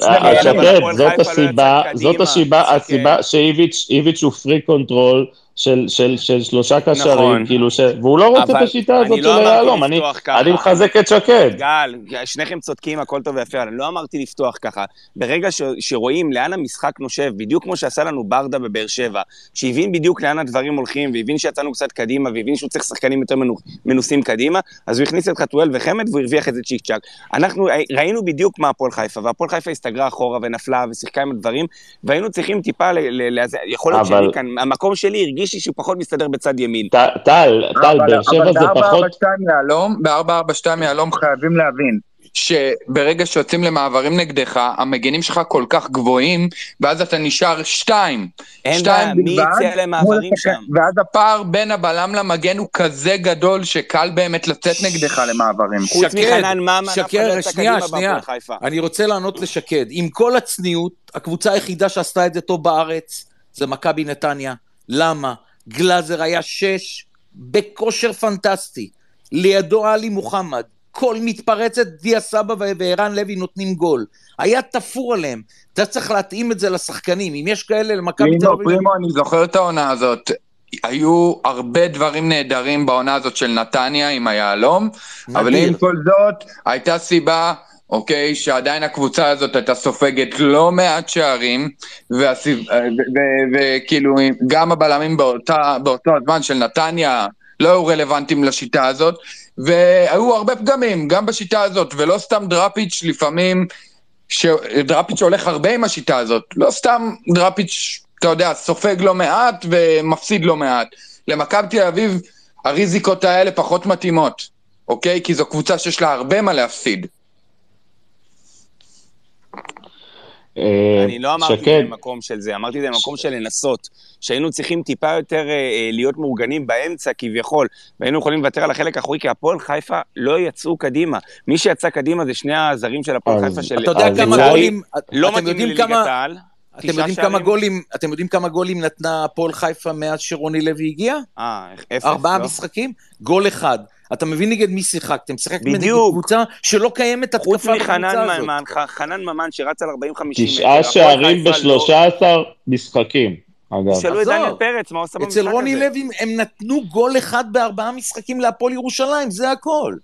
השקד, זאת הסיבה, זאת הסיבה שאיביץ' הוא freak control. של, של, של שלושה קשרים, נכון. כאילו, ש... והוא לא רוצה את השיטה הזאת לא של היהלום, אני, אני מחזק את שקד. גל, שניכם צודקים, הכל טוב ויפה, אני לא אמרתי לפתוח ככה. ברגע ש, שרואים לאן המשחק נושב, בדיוק כמו שעשה לנו ברדה בבאר שבע, שהבין בדיוק לאן הדברים הולכים, והבין שיצאנו קצת קדימה, והבין שהוא צריך שחקנים יותר מנוסים קדימה, אז הוא הכניס את חתואל וחמד והוא הרוויח את זה צ'יק צ'אק. אנחנו ראינו בדיוק מה הפועל חיפה, והפועל חיפה הסתגרה אחורה ונפלה ושיחקה עם הדברים, והיינו צריכים טיפה, ל, ל, ל, יכול להיות אבל... שאני כאן, המקום שלי הרגיש לי שהוא פחות מסתדר בצד ימין. טל, טל, באר שבע זה פחות... ב-442 יהלום חייבים להבין. שברגע שיוצאים למעברים נגדך, המגנים שלך כל כך גבוהים, ואז אתה נשאר שתיים. אין בעיה, מי יצא למעברים שם? ואז הפער בין הבלם למגן הוא כזה גדול, שקל באמת לצאת נגדך למעברים. חוץ מחנן ממן, שקד, שנייה, שנייה. אני רוצה לענות לשקד. עם כל הצניעות, הקבוצה היחידה שעשתה את זה טוב בארץ, זה מכבי נתניה. למה? גלאזר היה שש, בכושר פנטסטי. לידו עלי מוחמד. כל מתפרצת, דיה סבא וערן לוי נותנים גול. היה תפור עליהם. אתה צריך להתאים את זה לשחקנים. אם יש כאלה למכבי תל אביב... פרימו, אני זוכר את העונה הזאת. היו הרבה דברים נהדרים בעונה הזאת של נתניה עם היהלום, אבל. עם כל זאת, הייתה סיבה, אוקיי, שעדיין הקבוצה הזאת הייתה סופגת לא מעט שערים, ו- וכאילו גם הבלמים באותה, באותו הזמן של נתניה לא היו רלוונטיים לשיטה הזאת, והיו הרבה פגמים, גם בשיטה הזאת, ולא סתם דראפיץ' לפעמים, ש... דראפיץ' הולך הרבה עם השיטה הזאת, לא סתם דראפיץ', אתה יודע, סופג לא מעט ומפסיד לא מעט. למכבי תל אביב, הריזיקות האלה פחות מתאימות, אוקיי? כי זו קבוצה שיש לה הרבה מה להפסיד. אה, אני לא אמרתי את זה במקום של זה, אמרתי את זה במקום של לנסות. שהיינו צריכים טיפה יותר אה, אה, להיות מאורגנים באמצע כביכול, והיינו יכולים לוותר על החלק האחורי, כי הפועל חיפה לא יצאו קדימה. מי שיצא קדימה זה שני הזרים של הפועל חיפה של... אתה יודע אז כמה גולים... לא אתם מתאים יודעים לליגת כמה... העל. אתם יודעים כמה שערים. גולים, אתם יודעים כמה גולים נתנה הפועל חיפה מאז שרוני לוי הגיע? אה, אפס, ארבעה לא? משחקים? גול אחד. אתה מבין נגד מי שיחקתם? שיחקתם נגד. קבוצה שלא קיימת חוץ התקפה בקבוצה מחנן הזאת. ממן, ח- חנן ממן שרץ על 40-50 מטר. תשעה שערים לא- בשלושה עשר משחקים, אגב. תשאלו את. דניאל פרץ, מה הוא עשה במשחק הזה? אצל רוני לוי הם נתנו גול אחד בארבעה משחקים להפועל ירושלים, זה הכל.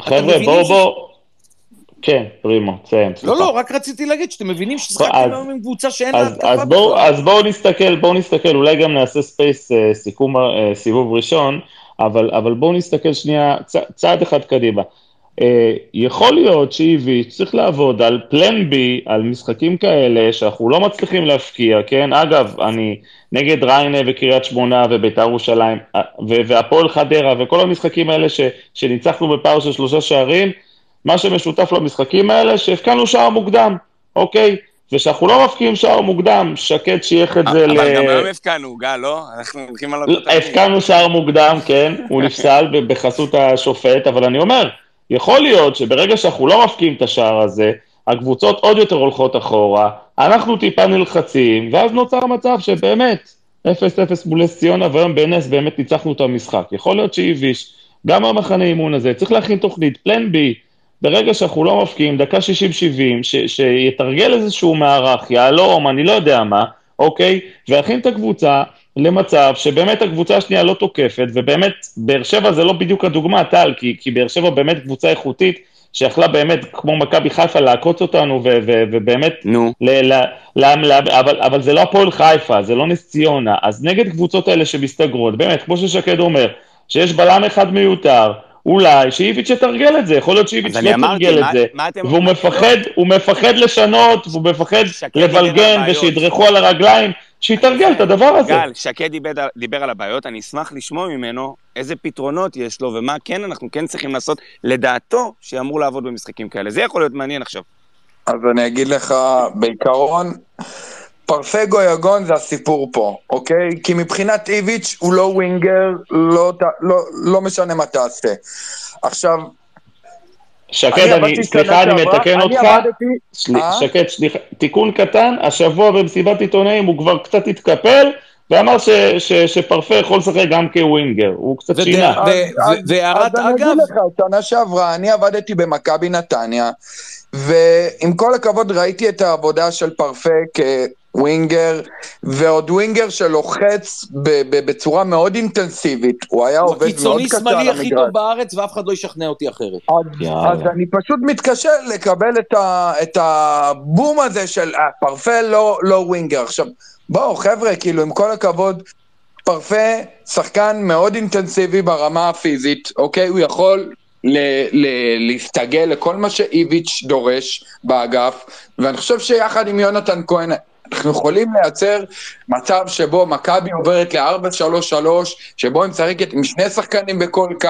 חבר'ה, בואו בואו... כן, רימו, תסיים. לא, לא, רק רציתי להגיד שאתם מבינים ששיחקתם אז- היום עם קבוצה שאין לה אז, התקפה בכלל. אז בואו נסתכל, בואו נסתכל, אולי גם נעשה space אה, סיכום אה, סיבוב ראשון, אבל, אבל בואו נסתכל שנייה צ, צעד אחד קדימה. אה, יכול להיות שאיביץ' צריך לעבוד על פלן בי, על משחקים כאלה שאנחנו לא מצליחים להפקיע, כן? אגב, אני נגד ריינה וקריית שמונה וביתר ירושלים אה, והפועל חדרה וכל המשחקים האלה ש, שניצחנו בפער של שלושה שערים, מה שמשותף למשחקים האלה, שהבקענו שער מוקדם, אוקיי? ושאנחנו לא מפקיעים שער מוקדם, שקד שייך את זה ל... אבל גם היום הפקענו, גל, לא? אנחנו הולכים על אותו תמיד. הבקענו שער מוקדם, כן, הוא נפסל בחסות השופט, אבל אני אומר, יכול להיות שברגע שאנחנו לא מפקיעים את השער הזה, הקבוצות עוד יותר הולכות אחורה, אנחנו טיפה נלחצים, ואז נוצר מצב שבאמת, 0-0 מול נס ציונה, והיום בנס באמת ניצחנו את המשחק. יכול להיות שאיביש, גם המחנה אימון הזה, צריך להכין תוכנית, פלן בי, ברגע שאנחנו לא מפקיעים, דקה 60-70, ש- שיתרגל איזשהו מערך, יהלום, אני לא יודע מה, אוקיי? ויכין את הקבוצה למצב שבאמת הקבוצה השנייה לא תוקפת, ובאמת, באר שבע זה לא בדיוק הדוגמה, טל, כי, כי באר שבע באמת קבוצה איכותית, שיכלה באמת, כמו מכבי חיפה, לעקוץ אותנו, ו- ו- ובאמת, נו. ל- ל- ל- ל- אבל, אבל זה לא הפועל חיפה, זה לא נס ציונה, אז נגד קבוצות האלה שמסתגרות, באמת, כמו ששקד אומר, שיש בלם אחד מיותר, אולי שאיביץ' יתרגל את זה, יכול להיות שאיביץ' לא אמרתי, תרגל את זה, והוא מפחד, הוא מפחד לשנות, והוא מפחד לבלגן. ושידרכו על הרגליים, שיתרגל את הדבר הזה. גל, שקד דיבר על הבעיות, אני אשמח לשמוע ממנו איזה פתרונות יש לו ומה כן אנחנו כן צריכים לעשות לדעתו שאמור לעבוד במשחקים כאלה. זה יכול להיות מעניין עכשיו. אז אני אגיד לך, בעיקרון, פרפגו יגון זה הסיפור פה, אוקיי? כי מבחינת איביץ' הוא לא ווינגר, לא, לא, לא משנה מה תעשה. עכשיו, שקד, אני אני, סליחה, אני מתקן אני אותך. עבדתי- סל- אה? שקד, סליחה, תיקון קטן, השבוע במסיבת עיתונאים הוא כבר קצת התקפל, ואמר ש, ש, שפרפה יכול לשחק גם כווינגר, הוא קצת וד- שינה. והערת אז אני אגב, אגיד לך, שנה שעברה אני עבדתי במכבי נתניה, ועם כל הכבוד ראיתי את העבודה של פרפה כווינגר, ועוד ווינגר שלוחץ ב- ב- בצורה מאוד אינטנסיבית, הוא היה הוא עובד מאוד הקיצוני קשה על שמאלי הכי המגרש. טוב בארץ, ואף אחד לא ישכנע אותי אחרת. אז. אז אני פשוט מתקשה לקבל את, ה, את הבום הזה של אה, פרפה לא, לא ווינגר. עכשיו, בואו חבר'ה, כאילו עם כל הכבוד, פרפה שחקן מאוד אינטנסיבי ברמה הפיזית, אוקיי? הוא יכול ל- ל- להסתגל לכל מה שאיביץ' דורש באגף, ואני חושב שיחד עם יונתן כהן אנחנו יכולים לייצר מצב שבו מכבי עוברת ל-4-3-3, שבו היא משחקת עם שני שחקנים בכל קו,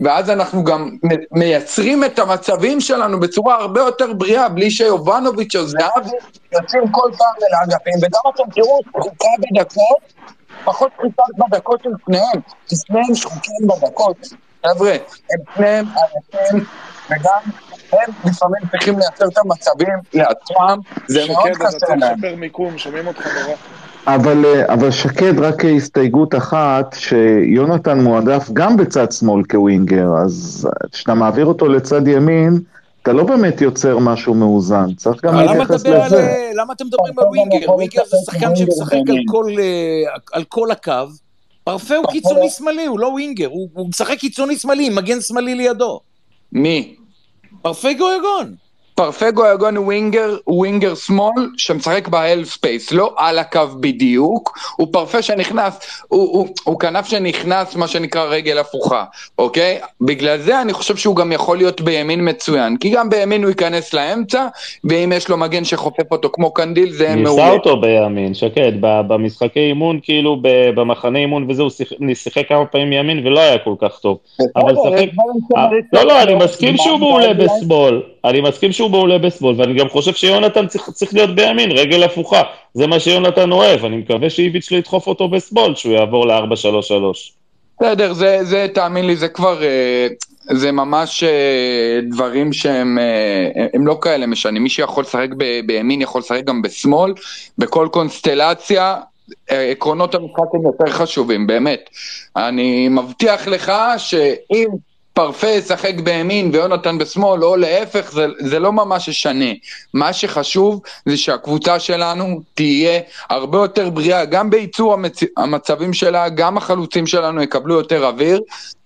ואז אנחנו גם מייצרים את המצבים שלנו בצורה הרבה יותר בריאה, בלי שיובנוביץ' או זהבי יוצאים כל פעם אל האגפים, וגם אתם תראו שחוקה בדקות, פחות שחיקה בדקות של שניהם, כי שניהם שחוקים בדקות. חבר'ה, הם שניהם עייפים, וגם הם לפעמים צריכים לייצר את המצבים לעצמם, זה מאוד שקד, אתה חסר צריך להם. לשפר מיקום, שומעים אותך נורא. אבל, אה, אבל שקד, רק הסתייגות אחת, שיונתן מועדף גם בצד שמאל כווינגר, אז כשאתה מעביר אותו לצד ימין, אתה לא באמת יוצר משהו מאוזן, צריך גם להתייחס לזה. אה, למה אתם מדברים על ווינגר? ווינגר זה שחקן שמשחק על כל, אה, על כל הקו. פרפה הוא קיצוני שמאלי, הוא לא winger, הוא הוא משחק קיצוני שמאלי, מגן שמאלי לידו. מי? פרפה גויגון. פרפה גויגון הוא winger, winger שמאל שמשחק ב half space, לא על הקו בדיוק, הוא פרפה שנכנס, הוא, הוא, הוא כנף שנכנס מה שנקרא רגל הפוכה, אוקיי? בגלל זה אני חושב שהוא גם יכול להיות בימין מצוין, כי גם בימין הוא ייכנס לאמצע, ואם יש לו מגן שחופף אותו כמו קנדיל זה ניסה מעולה. אותו בימין, שקד, במשחקי אימון, כאילו במחנה אימון וזה, הוא שיח- שיחק כמה פעמים ימין ולא היה כל כך טוב. אבל שחק... דברים שצריך לא, לא, אני. מסכים שהוא מעולה? בשמאל, אני מסכים שהוא מעולה בשמאל, ואני גם חושב שיונתן צריך, צריך להיות בימין, רגל הפוכה. זה מה שיונתן אוהב, אני מקווה שאיביץ' לא ידחוף אותו בשמאל, שהוא יעבור ל-4-3-3. בסדר, זה, זה, תאמין לי, זה כבר, אה, זה ממש אה, דברים שהם אה, הם לא כאלה משנים. מי שיכול לשחק ב- בימין יכול לשחק גם בשמאל, בכל קונסטלציה. עקרונות המשחק הם יותר חשובים, באמת. אני מבטיח לך שאם פרפה ישחק בימין ויונתן בשמאל, או להפך, זה, זה לא ממש ישנה. מה שחשוב זה שהקבוצה שלנו תהיה הרבה יותר בריאה, גם בייצור המצ... המצבים שלה, גם החלוצים שלנו יקבלו יותר אוויר,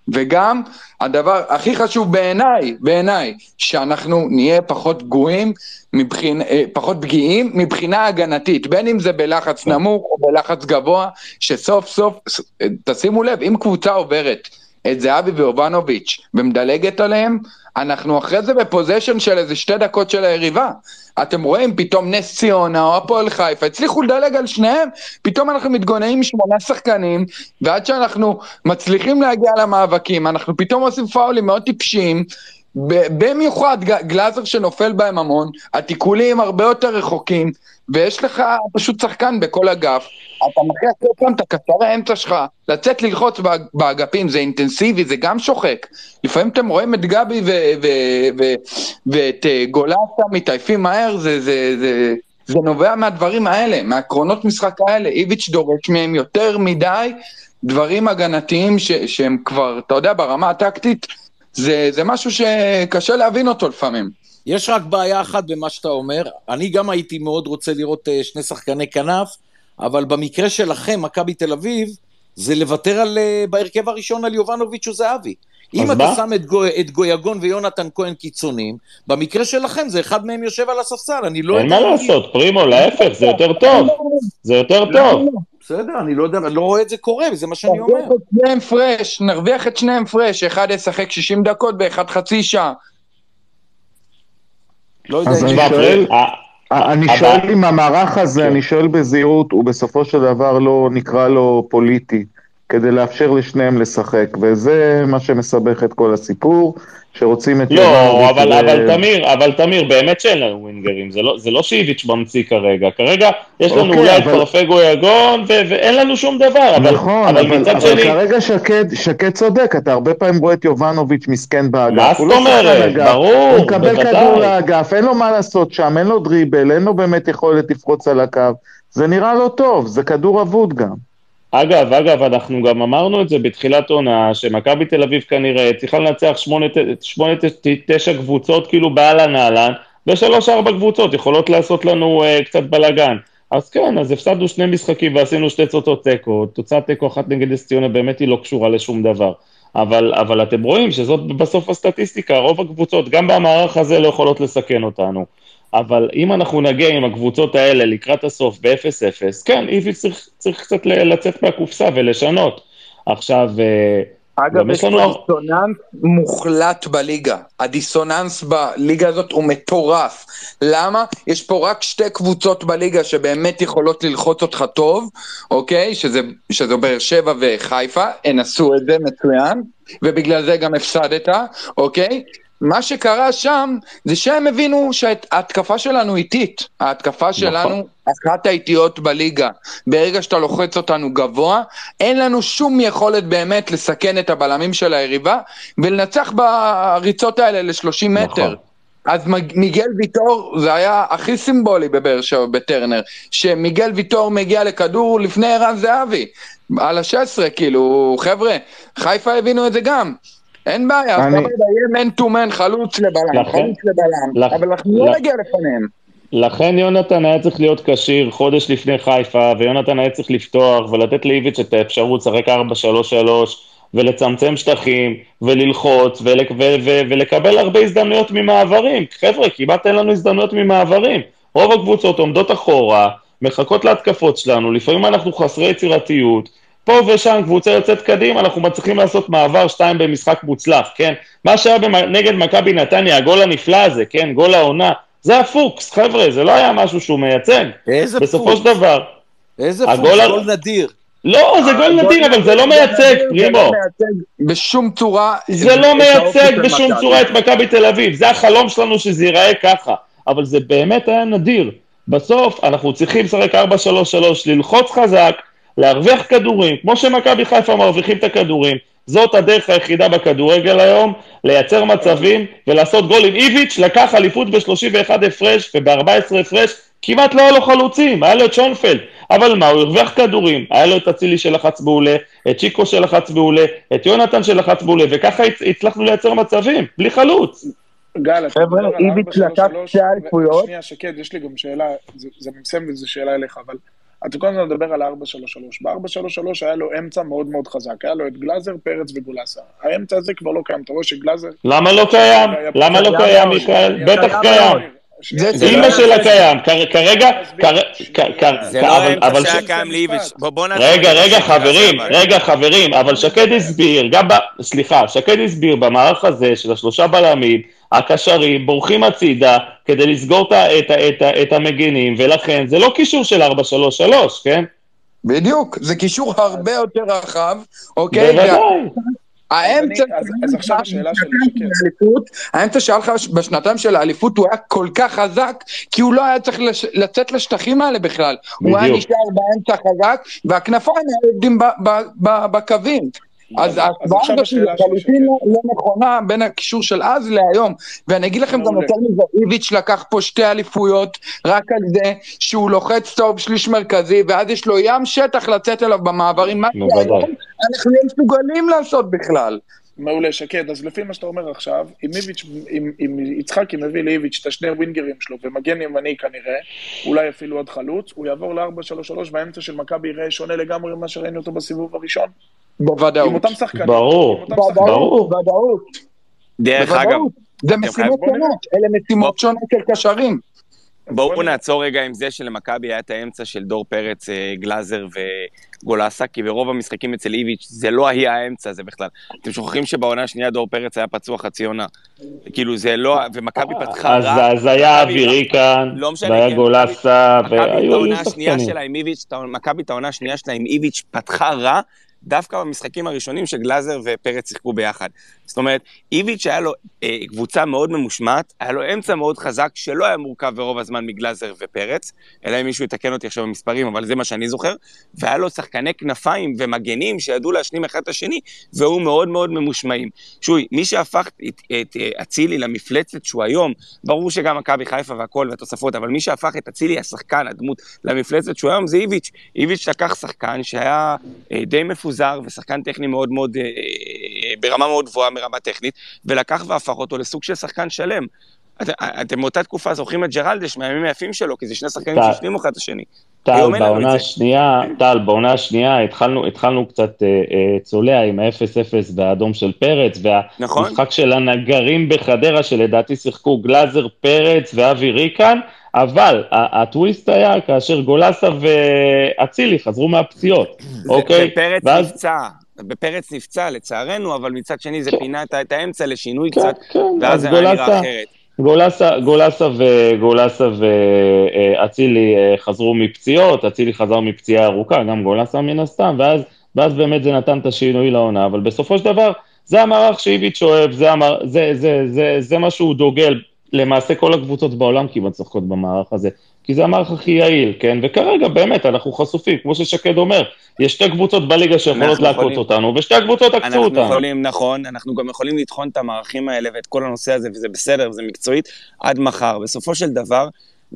וגם הדבר הכי חשוב בעיניי, בעיניי, שאנחנו נהיה פחות פגועים, מבחינ... אה, פחות פגיעים מבחינה הגנתית, בין אם זה בלחץ נמוך או בלחץ גבוה, שסוף סוף, אה, תשימו לב, אם קבוצה עוברת את זהבי ויובנוביץ' ומדלגת עליהם, אנחנו אחרי זה בפוזיישן של איזה שתי דקות של היריבה. אתם רואים, פתאום נס ציונה או הפועל חיפה הצליחו לדלג על שניהם, פתאום אנחנו מתגוננים שמונה שחקנים, ועד שאנחנו מצליחים להגיע למאבקים, אנחנו פתאום עושים פאולים מאוד טיפשיים, במיוחד גלאזר שנופל בהם המון, התיקולים הרבה יותר רחוקים, ויש לך פשוט שחקן בכל אגף, אתה מכריח כל פעם את הקצרי האמצע שלך לצאת ללחוץ באג- באגפים, זה אינטנסיבי, זה גם שוחק. לפעמים אתם רואים את גבי ואת אה, גולסה מתעייפים מהר, זה, זה, זה, זה נובע מהדברים האלה, מהעקרונות משחק האלה. איביץ' דורש מהם יותר מדי דברים הגנתיים ש- שהם כבר, אתה יודע, ברמה הטקטית, זה, זה משהו שקשה להבין אותו לפעמים. יש רק בעיה אחת במה שאתה אומר, אני גם הייתי מאוד רוצה לראות אה, שני שחקני כנף, אבל במקרה שלכם, מכבי תל אביב, זה לוותר על, אה, בהרכב הראשון על יובנוביץ' וזהבי. אם אז אתה מה? שם את, גו, את גויגון ויונתן כהן קיצוניים, במקרה שלכם זה אחד מהם יושב על הספסל, אני לא אין יודע... מה להגיד. לעשות, פרימו, להפך, זה יותר טוב. זה יותר טוב. בסדר, אני לא יודע, אני לא רואה את זה קורה, וזה מה שאני אומר. נרוויח את שניהם פרש, נרוויח את שניהם פרש, אחד ישחק 60 דקות ואחד חצי שעה. לא יודע אז אם... ה- אני הבא- שואל אם המערך הזה, כן. אני שואל בזהירות, הוא בסופו של דבר לא נקרא לו פוליטי, כדי לאפשר לשניהם לשחק, וזה מה שמסבך את כל הסיפור, שרוצים את לא, אבל, ו- אבל תמיר, אבל תמיר, באמת שאין לנו ווינגרים, זה לא, זה לא שאיביץ' ממציא כרגע, כרגע יש לנו אוקיי, אולי אבל- פרפגו יגון, ו- ואין לנו שום דבר, אבל, נכון, אבל אבל, מצד אבל שני, כרגע שקד, שקד צודק, אתה הרבה פעמים רואה את יובנוביץ' מסכן באגף. מה הוא זאת לא אומרת? ברור, הוא מקבל בוודאי. כדור לאגף, אין לו מה לעשות שם, אין לו דריבל, אין לו באמת יכולת לפרוץ על הקו. זה נראה לא טוב, זה כדור אבוד גם. אגב, אגב, אנחנו גם אמרנו את זה בתחילת עונה, שמכבי תל אביב כנראה צריכה לנצח שמונה, ת- שמונה, ת- תשע קבוצות כאילו באהלן אהלן, ושלוש ארבע קבוצות יכולות לעשות לנו uh, קצת בלאגן. אז כן, אז הפסדנו שני משחקים ועשינו שתי תוצאות תיקו, תוצאת תיקו אחת נגד נס ציונה באמת היא לא קשורה לשום דבר. אבל, אבל אתם רואים שזאת בסוף הסטטיסטיקה, רוב הקבוצות, גם במערך הזה לא יכולות לסכן אותנו. אבל אם אנחנו נגיע עם הקבוצות האלה לקראת הסוף ב-0-0, כן, איביץ' צריך, צריך קצת לצאת מהקופסה ולשנות. עכשיו, אה, אגב, יש לנו... דיסוננס מוחלט בליגה. הדיסוננס בליגה הזאת הוא מטורף. למה? יש פה רק שתי קבוצות בליגה שבאמת יכולות ללחוץ אותך טוב, אוקיי? שזה, שזו באר שבע וחיפה, הן עשו את זה מצוין, ובגלל זה גם הפסדת, אוקיי? מה שקרה שם זה שהם הבינו שההתקפה שלנו איטית, ההתקפה שלנו אחת האיטיות בליגה. ברגע שאתה לוחץ אותנו גבוה, אין לנו שום יכולת באמת לסכן את הבלמים של היריבה ולנצח בריצות האלה ל-30 מטר. נכון. אז מג- מיגל ויטור זה היה הכי סימבולי בבאר שבע בטרנר, שמיגל ויטור מגיע לכדור לפני ערן זהבי, על ה-16, כאילו, חבר'ה, חיפה הבינו את זה גם. אין בעיה, אני- סבבה, יהיה מן טו מן, חלוץ לבלם, חלוץ לבלם, אבל אנחנו לא נגיע לפניהם. לכן יונתן היה צריך להיות כשיר חודש לפני חיפה, ויונתן היה צריך לפתוח ולתת לאיביץ' את האפשרות לשחק 4-3-3 ולצמצם שטחים וללחוץ ולק, ו, ו, ולקבל הרבה הזדמנויות ממעברים. חבר'ה, כמעט אין לנו הזדמנויות ממעברים. רוב הקבוצות עומדות אחורה, מחכות להתקפות שלנו, לפעמים אנחנו חסרי יצירתיות. פה ושם קבוצה יוצאת קדימה, אנחנו מצליחים לעשות מעבר שתיים במשחק מוצלח, כן? מה שהיה. נגד מכבי נתניה, הגול הנפלא הזה, כן? גול העונה, זה הפוקס, חבר'ה, זה לא היה משהו שהוא מייצג. איזה בסופו פוקס? של דבר, איזה הגול פוקס? גול נדיר. לא, זה גול נדיר, אבל זה לא מייצג, פרימו. לא מייצג בשום צורה. זה לא מייצג בשום. צורה את מכבי תל אביב, זה החלום שלנו שזה ייראה ככה, אבל זה באמת היה נדיר. בסוף אנחנו צריכים לשחק 4-3-3, ללחוץ חזק, להרוויח כדורים, כמו שמכבי חיפה מרוויחים את הכדורים, זאת הדרך היחידה בכדורגל היום, לייצר מצבים ולעשות גולים. איביץ' לקח אליפות ב-31 הפרש וב-14 הפרש, כמעט לא היה לו חלוצים, היה לו את שונפלד, אבל מה, הוא הרוויח כדורים, היה לו את אצילי שלחץ מעולה, את צ'יקו שלחץ מעולה, את יונתן שלחץ מעולה, וככה הצ- הצלחנו לייצר מצבים, בלי חלוץ. גל, אתה חבר'ה, מדבר על איביץ' 4-3-3, לקח שתי אליפויות. שנייה, שקד, יש לי גם שאלה, זה- זה מסיים וזו שאלה אליך, אבל אתה כל הזמן מדבר על 4-3-3. ב-4-3-3 היה לו אמצע מאוד מאוד חזק, היה לו את גלאזר, פרץ וגולסה. האמצע הזה כבר לא קיים, אתה רואה שגלאזר... למה לא קיים? למה לא קיים, מיכאל? בטח קיים. זה- זה אימא לא שלה היה- קיים, כר- כרגע, כר- כ- כ- זה כ- לא אבל- רגע, רגע, חברים. רגע, חברים, אבל שקד הסביר, גם ב... סליחה, שקד הסביר במערך הזה של השלושה בלמים, הקשרים בורחים הצידה כדי לסגור את המגינים, ולכן זה לא קישור של 4-3-3, כן? בדיוק, זה קישור הרבה יותר רחב, אוקיי? בוודאי. האמצע, אז- אז עכשיו השאלה שלי, שקד. האליפות, האמצע שהיה לך בשנתיים של האליפות הוא היה כל כך חזק, כי הוא לא היה צריך לש... לצאת לשטחים האלה בכלל. הוא היה. נשאר באמצע חזק, והכנפיים היו עובדים בקווים. אז עכשיו הזאת שלי, לחלוטין לא נכונה בין הקישור של אז להיום. ואני אגיד לכם גם. יותר מזה, איביץ' לקח פה שתי אליפויות רק על זה שהוא לוחץ טוב שליש מרכזי, ואז יש לו ים שטח לצאת אליו במעברים, מה בוודאי. שהיום אנחנו לא מסוגלים לעשות בכלל. מעולה, שקד. אז לפי מה שאתה אומר עכשיו, אם איביץ', אם, אם יצחקי מביא לאיביץ' את השני ווינגרים שלו ומגן ימני כנראה, אולי אפילו עוד חלוץ, הוא יעבור ל-4-3-3 והאמצע של מכבי יראה שונה לגמרי ממה שראינו אותו בסיבוב הראשון. בוודאות. עם אותם שחקנים. ברור. בוודאות. דרך אגב. זה משימות. שונות, אלה משימות שונות של קשרים. בואו נעצור רגע עם זה שלמכבי היה את האמצע של דור פרץ, אה, גלאזר וגולסה, כי ברוב המשחקים אצל איביץ' זה לא היה האמצע הזה בכלל. אתם שוכחים שבעונה השנייה דור פרץ היה פצוע חצי עונה. כאילו זה לא, ומכבי פתחה אז רע. אז היה אווירי כאן, לא והיה כן, מכבי את והיו היו העונה השנייה שחקנים. שלה עם איביץ', את ה- מכבי את העונה השנייה שלה עם איביץ' פתחה רע, דווקא במשחקים הראשונים שגלאזר ופרץ שיחקו ביחד. זאת אומרת, איביץ' היה לו אה, קבוצה מאוד ממושמעת, היה לו אמצע מאוד חזק, שלא היה מורכב ברוב הזמן מגלאזר ופרץ, אלא אם מישהו יתקן אותי עכשיו במספרים, אבל זה מה שאני זוכר, והיה לו שחקני כנפיים ומגנים שידעו להשלים אחד את השני, והיו מאוד מאוד ממושמעים. שוי, מי שהפך את- אה, אצילי למפלצת שהוא היום, ברור שגם מכבי חיפה והכל והתוספות, אבל מי שהפך את אצילי, השחקן, הדמות, למפלצת שהוא היום זה איביץ'. איביץ' לקח שחקן שהיה אה, די מפוזר ושחקן טכני מאוד מאוד, אה, אה, ברמה מאוד גבוהה מרמה טכנית, ולקח והפך אותו לסוג של שחקן שלם. את- אתם מאותה תקופה זוכרים את ג'רלדש מהימים היפים שלו, כי זה שני שחקנים. שהשלימו אחד את השני. טל, בעונה. השנייה, טל, בעונה השנייה התחלנו, התחלנו קצת אה, אה, צולע עם ה-0-0 והאדום של פרץ, נכון. והמשחק של הנגרים בחדרה, שלדעתי שיחקו גלאזר, פרץ ואבי ריקן, אבל הטוויסט היה כאשר גולסה ואצילי חזרו מהפציעות, אוקיי? ופרץ ואז- נפצע, בפרץ נפצע לצערנו, אבל מצד שני זה פינה את את האמצע לשינוי כן, קצת, כן, ואז אז זה היה נראה גולסה, אחרת. גולסה, גולסה ו- גולסה ואצילי אה, חזרו מפציעות, אצילי חזר מפציעה ארוכה, גם גולסה מן הסתם, ואז, ואז באמת זה נתן את השינוי לעונה, אבל בסופו של דבר, זה המערך שאיביץ' אוהב, זה, המער, זה, זה, זה, זה מה שהוא דוגל. למעשה כל הקבוצות בעולם כמעט משחקות במערך הזה, כי זה המערך הכי יעיל, כן? וכרגע באמת אנחנו חשופים, כמו ששקד אומר, יש שתי קבוצות בליגה שיכולות אנחנו לעקוץ אותנו, ושתי הקבוצות עקצו אנחנו אותנו. יכולים, נכון, אנחנו גם יכולים לטחון את המערכים האלה ואת כל הנושא הזה, וזה בסדר, וזה מקצועית, עד מחר. בסופו של דבר,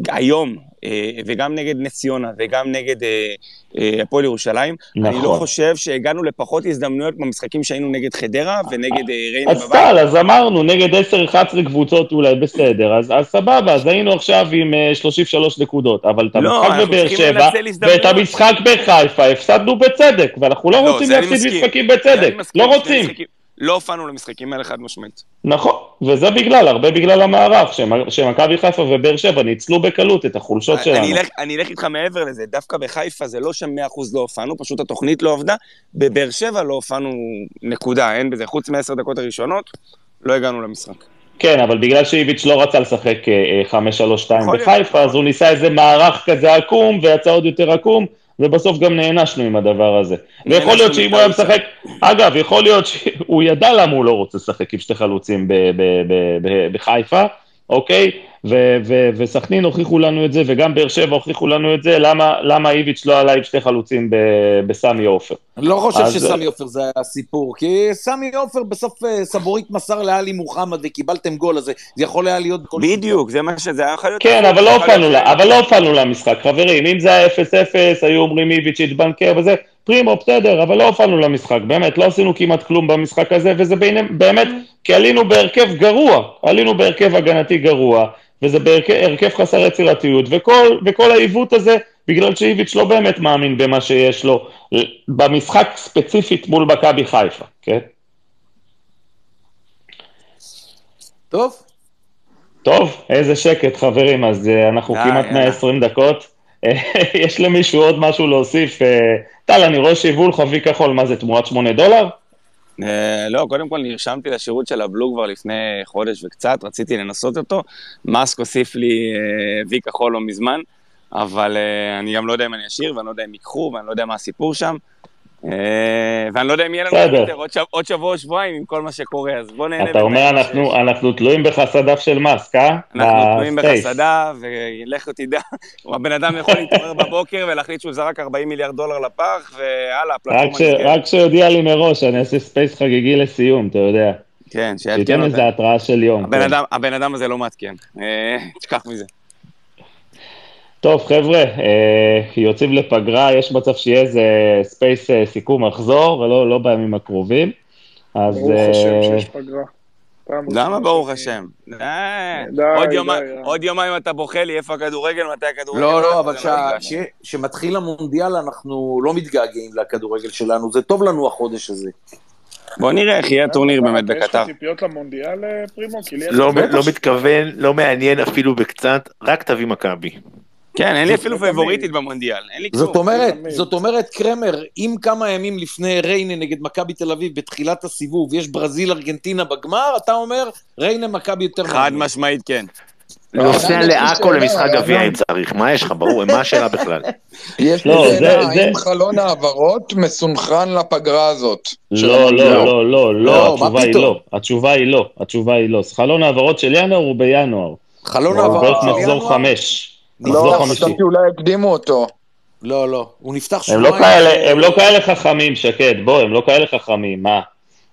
היום, אה, וגם נגד נס ציונה וגם נגד אה, אה, הפועל ירושלים, אני לא נכון. חושב שהגענו לפחות הזדמנויות במשחקים שהיינו נגד חדרה ונגד ריינה אז בבית. טל, אז אמרנו, נגד 10-11 קבוצות אולי בסדר, אז, אז סבבה, אז היינו עכשיו עם אה, 33 נקודות, אבל את לא, המשחק אנחנו בבאר שבע. ואת המשחק בחיפה הפסדנו בצדק, ואנחנו לא לא, רוצים להפסיד. משחקים בצדק, לא רוצים. לא הופענו למשחקים האלה חד משמעית. נכון, וזה בגלל, הרבה בגלל המערך, שמ- שמכבי חיפה ובאר שבע ניצלו בקלות את החולשות שלנו. אני אלך, אני אלך איתך מעבר לזה, דווקא בחיפה זה לא ש-100% לא הופענו, פשוט התוכנית לא עבדה. בבאר שבע לא הופענו נקודה, אין בזה. חוץ מעשר דקות הראשונות, לא הגענו למשחק. כן, אבל בגלל שאיביץ' לא רצה לשחק אה, אה, 5-3-2 יכול להיות, בחיפה, אז הוא ניסה איזה מערך כזה עקום, ויצא עוד יותר עקום, ובסוף גם נענשנו עם הדבר הזה. ויכול להיות שאם הוא היה משחק, אגב, יכול להיות שהוא ידע למה הוא לא רוצה לשחק עם שתי חלוצים בחיפה, אוקיי? וסכנין הוכיחו לנו את זה, וגם באר שבע הוכיחו לנו את זה, למה, למה איביץ' לא עלה עם שתי חלוצים בסמי עופר. אני לא חושב אז- שסמי עופר זה הסיפור, כי סמי עופר בסוף אה, סבורית מסר לאלי מוחמד וקיבלתם גול, אז זה זה יכול היה להיות כל בדיוק, זה מה שזה היה יכול להיות. כן, אבל לא אבל לא הופענו למשחק, חברים, אם זה היה 0-0, היו אומרים איביץ' התבנקר וזה, פרימו, בסדר, אבל לא הופענו למשחק, באמת, לא עשינו כמעט כלום במשחק הזה, וזה בעיני- באמת, כי עלינו בהרכב גרוע, עלינו בהרכב הגנתי גרוע, וזה בהרכב הרכב חסר יצירתיות, וכל, וכל העיוות הזה, בגלל שאיביץ' לא באמת מאמין במה שיש לו, במשחק ספציפית מול מכבי חיפה, כן? טוב, טוב, איזה שקט חברים, אז אה, אנחנו די, כמעט יאללה. 120 דקות. יש למישהו עוד משהו להוסיף? אה, טל, אני רואה שהיוו לך וי כחול, מה זה, תמורת 8 דולר? אה, לא, קודם כל נרשמתי לשירות של הבלו כבר לפני חודש וקצת, רציתי לנסות אותו. מאסק הוסיף לי אה, וי כחול לא מזמן, אבל אני גם לא יודע אם אני אשאיר, ואני לא יודע אם ייקחו, ואני לא יודע מה הסיפור שם. אה, ואני לא יודע אם יהיה לנו. יותר עוד, שב, עוד שבוע או שבועיים עם כל מה שקורה, אז בוא נהנה. אתה אומר, אנחנו, תלויים בחסדיו של מאסק, אה? אנחנו תלויים. בחסדה, ולך תדע, הבן אדם יכול להתעורר בבוקר ולהחליט שהוא זרק 40 מיליארד דולר לפח, הפלטפורמה ש- נסגרת. רק שיודיע לי מראש, אני אעשה space חגיגי לסיום, אתה יודע. כן, שיעדכן שייתן אותנו. איזה התראה של יום. הבן כן. אדם הזה לא מעדכן, אה, תשכח מזה. טוב, חבר'ה, אה, יוצאים לפגרה, יש מצב שיהיה איזה space אה, סיכום מחזור, ולא לא בימים הקרובים. אז... ברוך אה, השם שיש פגרה. למה ברוך השם? די, עוד די, יומיים- די. עוד יומיים אתה בוכה לי איפה הכדורגל, מתי הכדורגל. לא, מתי לא, אבל הכדורגל. שה- ש- שמתחיל המונדיאל אנחנו לא מתגעגעים לכדורגל שלנו, זה טוב לנו החודש הזה. בוא נראה איך יהיה הטורניר באמת אתה- יש בקטר. לך ציפיות למונדיאל, פרימו? לא. לא מתכוון, לא מעניין אפילו בקצת, רק תביא מכבי. כן, אין לי אפילו. פייבוריטית במונדיאל, אין לי כלום. זאת אומרת. זאת אומרת, קרמר, אם כמה ימים לפני ריינה נגד מכבי תל אביב בתחילת הסיבוב יש ברזיל ארגנטינה בגמר, אתה אומר, ריינה מכבי יותר חד. משמעית כן. נוסע יש לי לעכו למשחק גביע. אם צריך, מה יש לך, ברור, מה השאלה בכלל? יש לא, לי זה- שאלה, זה- האם חלון העברות מסונכרן לפגרה הזאת? לא? לא, לא, לא, לא, לא, התשובה היא? לא. התשובה היא לא. התשובה היא לא. חלון העברות של ינואר הוא בינואר. חלון הוא העברות בערך של מחזור ינואר? חמש. לא. חשבתי אולי הקדימו אותו. לא, לא, הוא נפתח הם שבועיים. לא הם לא כאלה חכמים, שקד, בוא, הם לא כאלה חכמים, מה?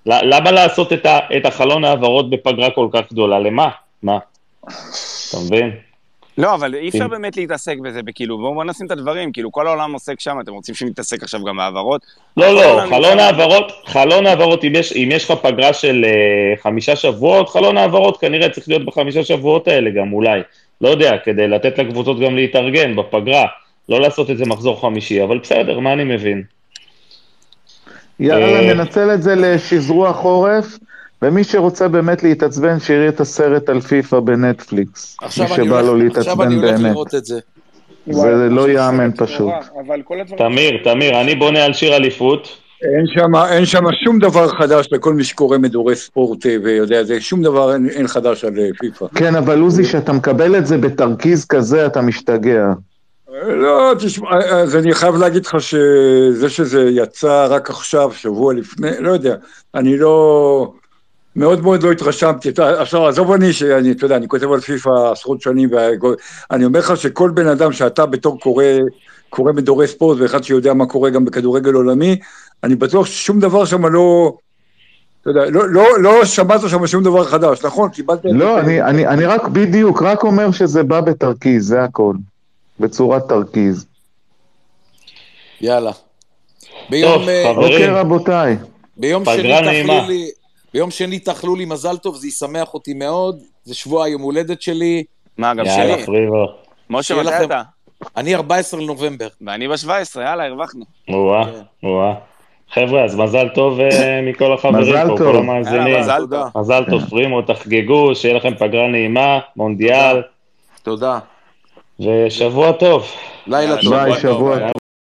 למה לעשות את, ה, את החלון העברות בפגרה כל כך גדולה? למה? מה? אתה מבין? לא, אבל אי אפשר באמת להתעסק בזה, וכאילו, בואו בוא נשים את הדברים, כאילו, כל העולם עוסק שם, אתם רוצים שנתעסק עכשיו גם בהעברות? לא, לא, חלון העברות, חלון העברות, אם יש, אם יש לך פגרה של אה, חמישה שבועות, חלון העברות כנראה צריך להיות בחמישה שבועות האלה גם, אולי. לא יודע, כדי לתת לקבוצות גם להתארגן בפגרה. לא לעשות את זה מחזור חמישי, אבל בסדר, מה אני מבין? יאללה, אה, ננצל את זה לשזרוע חורף, ומי שרוצה באמת להתעצבן, שיראה את הסרט על פיפא בנטפליקס. מי עכשיו אני שבא לו להתעצבן באמת. לראות את זה. לא ייאמן פשוט. תמיר, תמיר, אני בונה על שיר אליפות. אין שם, אין שם שום דבר חדש לכל מי שקורא מדורי ספורט אה, ויודע זה, שום דבר אין, אין חדש על אה, פיפא. כן, אבל עוזי, כשאתה מקבל את זה בתרכיז כזה, אתה משתגע. לא, תשמע, אז אני חייב להגיד לך שזה שזה יצא רק עכשיו, שבוע לפני, לא יודע, אני לא... מאוד מאוד לא התרשמתי. עכשיו, עזוב אני, שאני, אתה יודע, אני כותב על פיפא עשרות שנים, ואני אומר לך שכל בן אדם שאתה בתור קורא, קורא מדורי ספורט, ואחד שיודע מה קורה גם בכדורגל עולמי, אני בטוח ששום דבר שם לא... אתה יודע, לא, לא, לא שמעת שם שום דבר חדש, נכון? קיבלת... לא, אני, אני, אני רק בדיוק, רק אומר שזה בא בתרכיז, זה הכל. בצורת תרכיז. יאללה. ביום, אה, חברים. אוקיי, רבותיי. ביום פגרה שני נעימה. תאכלו לי, ביום שני תאכלו לי מזל טוב, זה ישמח אותי מאוד, זה שבוע היום הולדת שלי, מה, גם יאללה, שלי? פריבו. משה, מתי אתה? אני 14 לנובמבר. ואני ב-17, יאללה, הרווחנו. או-אה, כן. או-אה. חבר'ה, אז מזל טוב אה, מכל החברים מזל פה, טוב. כל המאזינים. מזל טוב, פרימו, תחגגו, שיהיה לכם פגרה נעימה, מונדיאל, תודה. ושבוע טוב. לילה טוב. ביי, שבוע ביי.